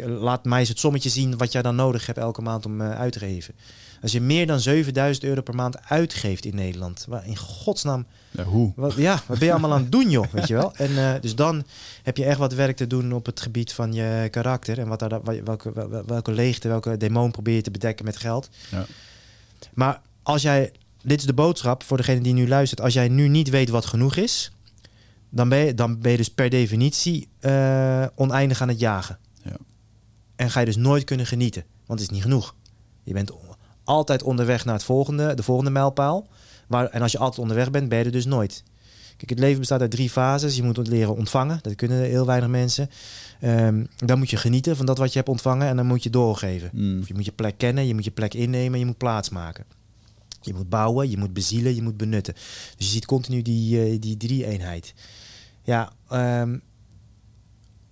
laat mij eens het sommetje zien wat jij dan nodig hebt elke maand om uit te geven. Als je meer dan 7000 euro per maand uitgeeft in Nederland, waar in godsnaam, Ja, hoe? wat, ja, wat ben je allemaal aan het doen, joh, weet je wel? En eh, dus dan heb je echt wat werk te doen op het gebied van je karakter en wat daar, welke, wel- welke leegte, welke demon probeer je te bedekken met geld. Ja. Maar als jij, dit is de boodschap voor degene die nu luistert, als jij nu niet weet wat genoeg is, dan ben je, dan ben je dus per definitie eh, oneindig aan het jagen. Ja. En ga je dus nooit kunnen genieten, want het is niet genoeg. Je bent altijd onderweg naar het volgende, de volgende mijlpaal. Maar, en als je altijd onderweg bent, ben je er dus nooit. Kijk, het leven bestaat uit drie fases. Je moet leren ontvangen. Dat kunnen heel weinig mensen. Ehm, dan moet je genieten van dat wat je hebt ontvangen. En dan moet je doorgeven. Mm. Je moet je plek kennen, je moet je plek innemen, je moet plaats maken. Je moet bouwen, je moet bezielen, je moet benutten. Dus je ziet continu die, eh, die drie-eenheid. Ja, ehm,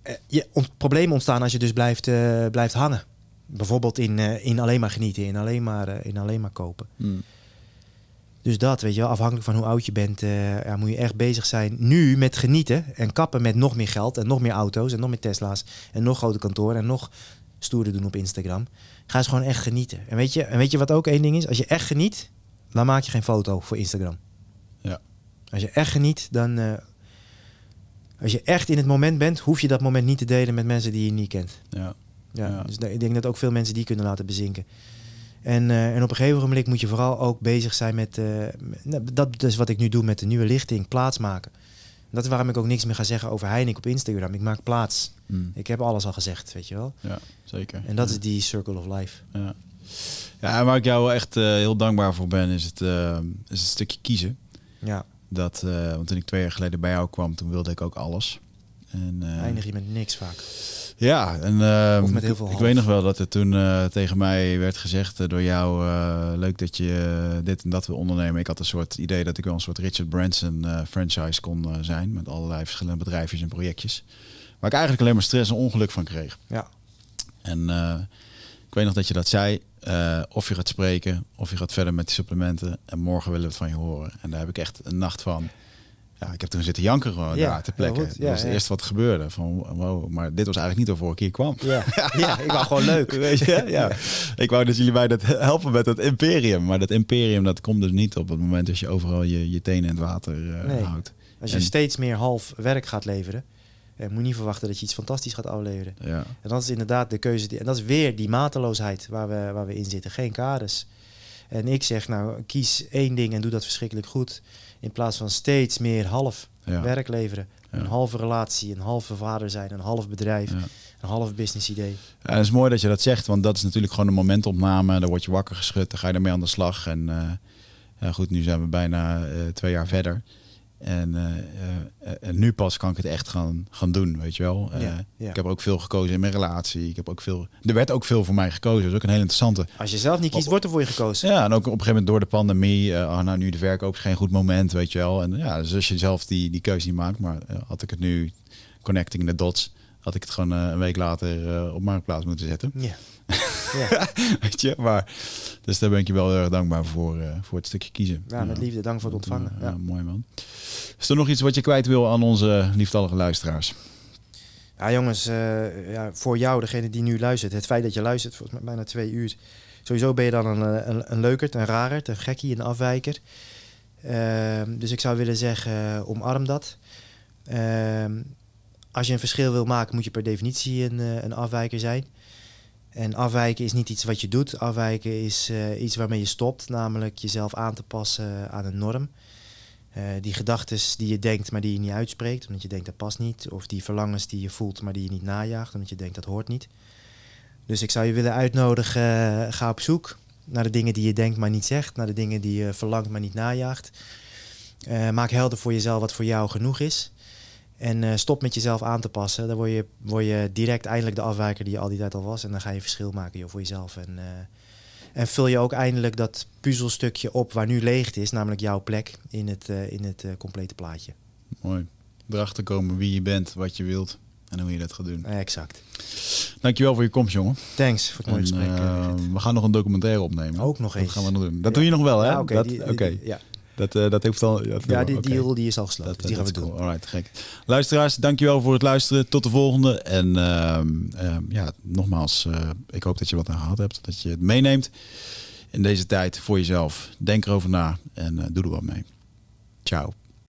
eh, je, problemen ontstaan als je dus blijft, eh, blijft hangen. Bijvoorbeeld in, eh, in alleen maar genieten, in alleen maar, eh, in alleen maar kopen. Mm. Dus dat, weet je wel, afhankelijk van hoe oud je bent, eh, ja, moet je echt bezig zijn nu met genieten. En kappen met nog meer geld en nog meer auto's en nog meer Tesla's en nog grote kantoren en nog stoerder doen op Instagram. Ga eens gewoon echt genieten. En weet je, en weet je wat ook één ding is? Als je echt geniet, dan maak je geen foto voor Instagram. Ja. Als je echt geniet, dan... als je echt in het moment bent, hoef je dat moment niet te delen met mensen die je niet kent. Ja. Ja. Dus ik denk dat ook veel mensen die kunnen laten bezinken. En, eh, en op een gegeven moment moet je vooral ook bezig zijn met... eh, met- nou, dat is wat ik nu doe met de nieuwe lichting, plaatsmaken. Dat is waarom ik ook niks meer ga zeggen over Heinik op Instagram. Ik maak plaats. Mm. Ik heb alles al gezegd, weet je wel. Ja, zeker. En dat Ja. is die circle of life. Ja. ja, waar ik jou echt eh, heel dankbaar voor ben, is het, is het stukje kiezen. Ja, Dat, want toen ik twee jaar geleden bij jou kwam, toen wilde ik ook alles. En, eindig je met niks vaak. Ja, en ehm, Of met heel veel ik weet nog wel dat er toen eh, tegen mij werd gezegd eh, door jou, eh, leuk dat je dit en dat wil ondernemen. Ik had een soort idee dat ik wel een soort Richard Branson franchise kon zijn, met allerlei verschillende bedrijfjes en projectjes. Waar ik eigenlijk alleen maar stress en ongeluk van kreeg. Ja, En ik weet nog dat je dat zei. of je gaat spreken, of je gaat verder met die supplementen. En morgen willen we het van je horen. En daar heb ik echt een nacht van. Ja, ik heb toen zitten janken gewoon Ja, daar te plekken. goed. Dat Ja, was het ja. eerste wat gebeurde. Van wow, maar dit was eigenlijk niet waarvoor ik hier kwam. ja. ja ik wou gewoon <laughs> leuk. Weet je? Ja. Ik wou dat jullie mij dat helpen met dat imperium. Maar dat imperium dat komt dus niet op het moment dat je overal je, je tenen in het water eh, Nee. houdt. Als je En- steeds meer half werk gaat leveren, eh, moet je niet verwachten dat je iets fantastisch gaat afleveren. Ja. En dat is inderdaad de keuze. Die, en dat is weer die mateloosheid waar we, waar we in zitten. Geen kaders. En ik zeg nou, kies één ding en doe dat verschrikkelijk goed. In plaats van steeds meer half Ja. werk leveren. Een halve relatie, een halve vader zijn, een half bedrijf, een half business idee. Ja, het is mooi dat je dat zegt, want dat is natuurlijk gewoon een momentopname. Daar word je wakker geschud, dan ga je ermee aan de slag. En eh, ja, goed, nu zijn we bijna eh, twee jaar verder. En, eh, eh, en nu pas kan ik het echt gaan, gaan doen, weet je wel. Eh, Ja, ja. Ik heb ook veel gekozen in mijn relatie. Ik heb ook veel, er werd ook veel voor mij gekozen. Dat is ook een hele interessante. Als je zelf niet kiest, wordt er voor je gekozen. Ja, en ook op een gegeven moment door de pandemie. oh, nou, nu de verkoop is geen goed moment, weet je wel. En ja, dus als je zelf die, die keuze niet maakt. Maar had ik het nu, connecting the dots, had ik het gewoon eh, een week later eh, op marktplaats moeten zetten. Ja. <laughs> ja. Weet je, maar dus daar ben ik je wel heel erg dankbaar voor, eh, voor het stukje kiezen. ja, met liefde. Dank voor het ontvangen. Ja, mooi man. Is er nog iets wat je kwijt wil aan onze lieftallige luisteraars? Ja, jongens, ja, voor jou, degene die nu luistert, het feit dat je luistert, volgens mij bijna twee uur. Sowieso ben je dan een, een, een leukert, een rarert, een gekkie, een afwijker. Ehm, dus ik zou willen zeggen, omarm dat. Ehm, als je een verschil wil maken, moet je per definitie een, eh, een afwijker zijn. En afwijken is niet iets wat je doet. Afwijken is eh, iets waarmee je stopt, namelijk jezelf aan te passen aan een norm. Eh, die gedachten die je denkt, maar die je niet uitspreekt, omdat je denkt dat past niet. Of die verlangens die je voelt, maar die je niet najaagt, omdat je denkt dat hoort niet. Dus ik zou je willen uitnodigen, ga op zoek naar de dingen die je denkt, maar niet zegt. Naar de dingen die je verlangt, maar niet najaagt. Maak helder voor jezelf wat voor jou genoeg is. En eh, stop met jezelf aan te passen. Dan word je, word je direct eindelijk de afwijker die je al die tijd al was. En dan ga je verschil maken joh, voor jezelf. En, eh, en vul je ook eindelijk dat puzzelstukje op waar nu leegte is, namelijk jouw plek in het, eh, in het complete plaatje. Mooi. erachter komen wie je bent, wat je wilt en hoe je dat gaat doen. exact. Dankjewel voor je komst, jongen. Thanks voor het mooie gesprek. Uh, we gaan nog een documentaire opnemen. Ook nog eens. Dat gaan we nog doen. Dat doe je nog wel, hè? Ja, oké. Okay, ja. Dat, uh, dat heeft al. Dat, ja, die okay. deal die is al gesloten. Dat, dus die gaan we doen. Cool. Alright, gek. Luisteraars, dankjewel voor het luisteren. Tot de volgende. En uh, uh, ja, nogmaals, ik hoop dat je wat aan gehad hebt. Dat je het meeneemt in deze tijd voor jezelf. Denk erover na en doe er wat mee. Ciao.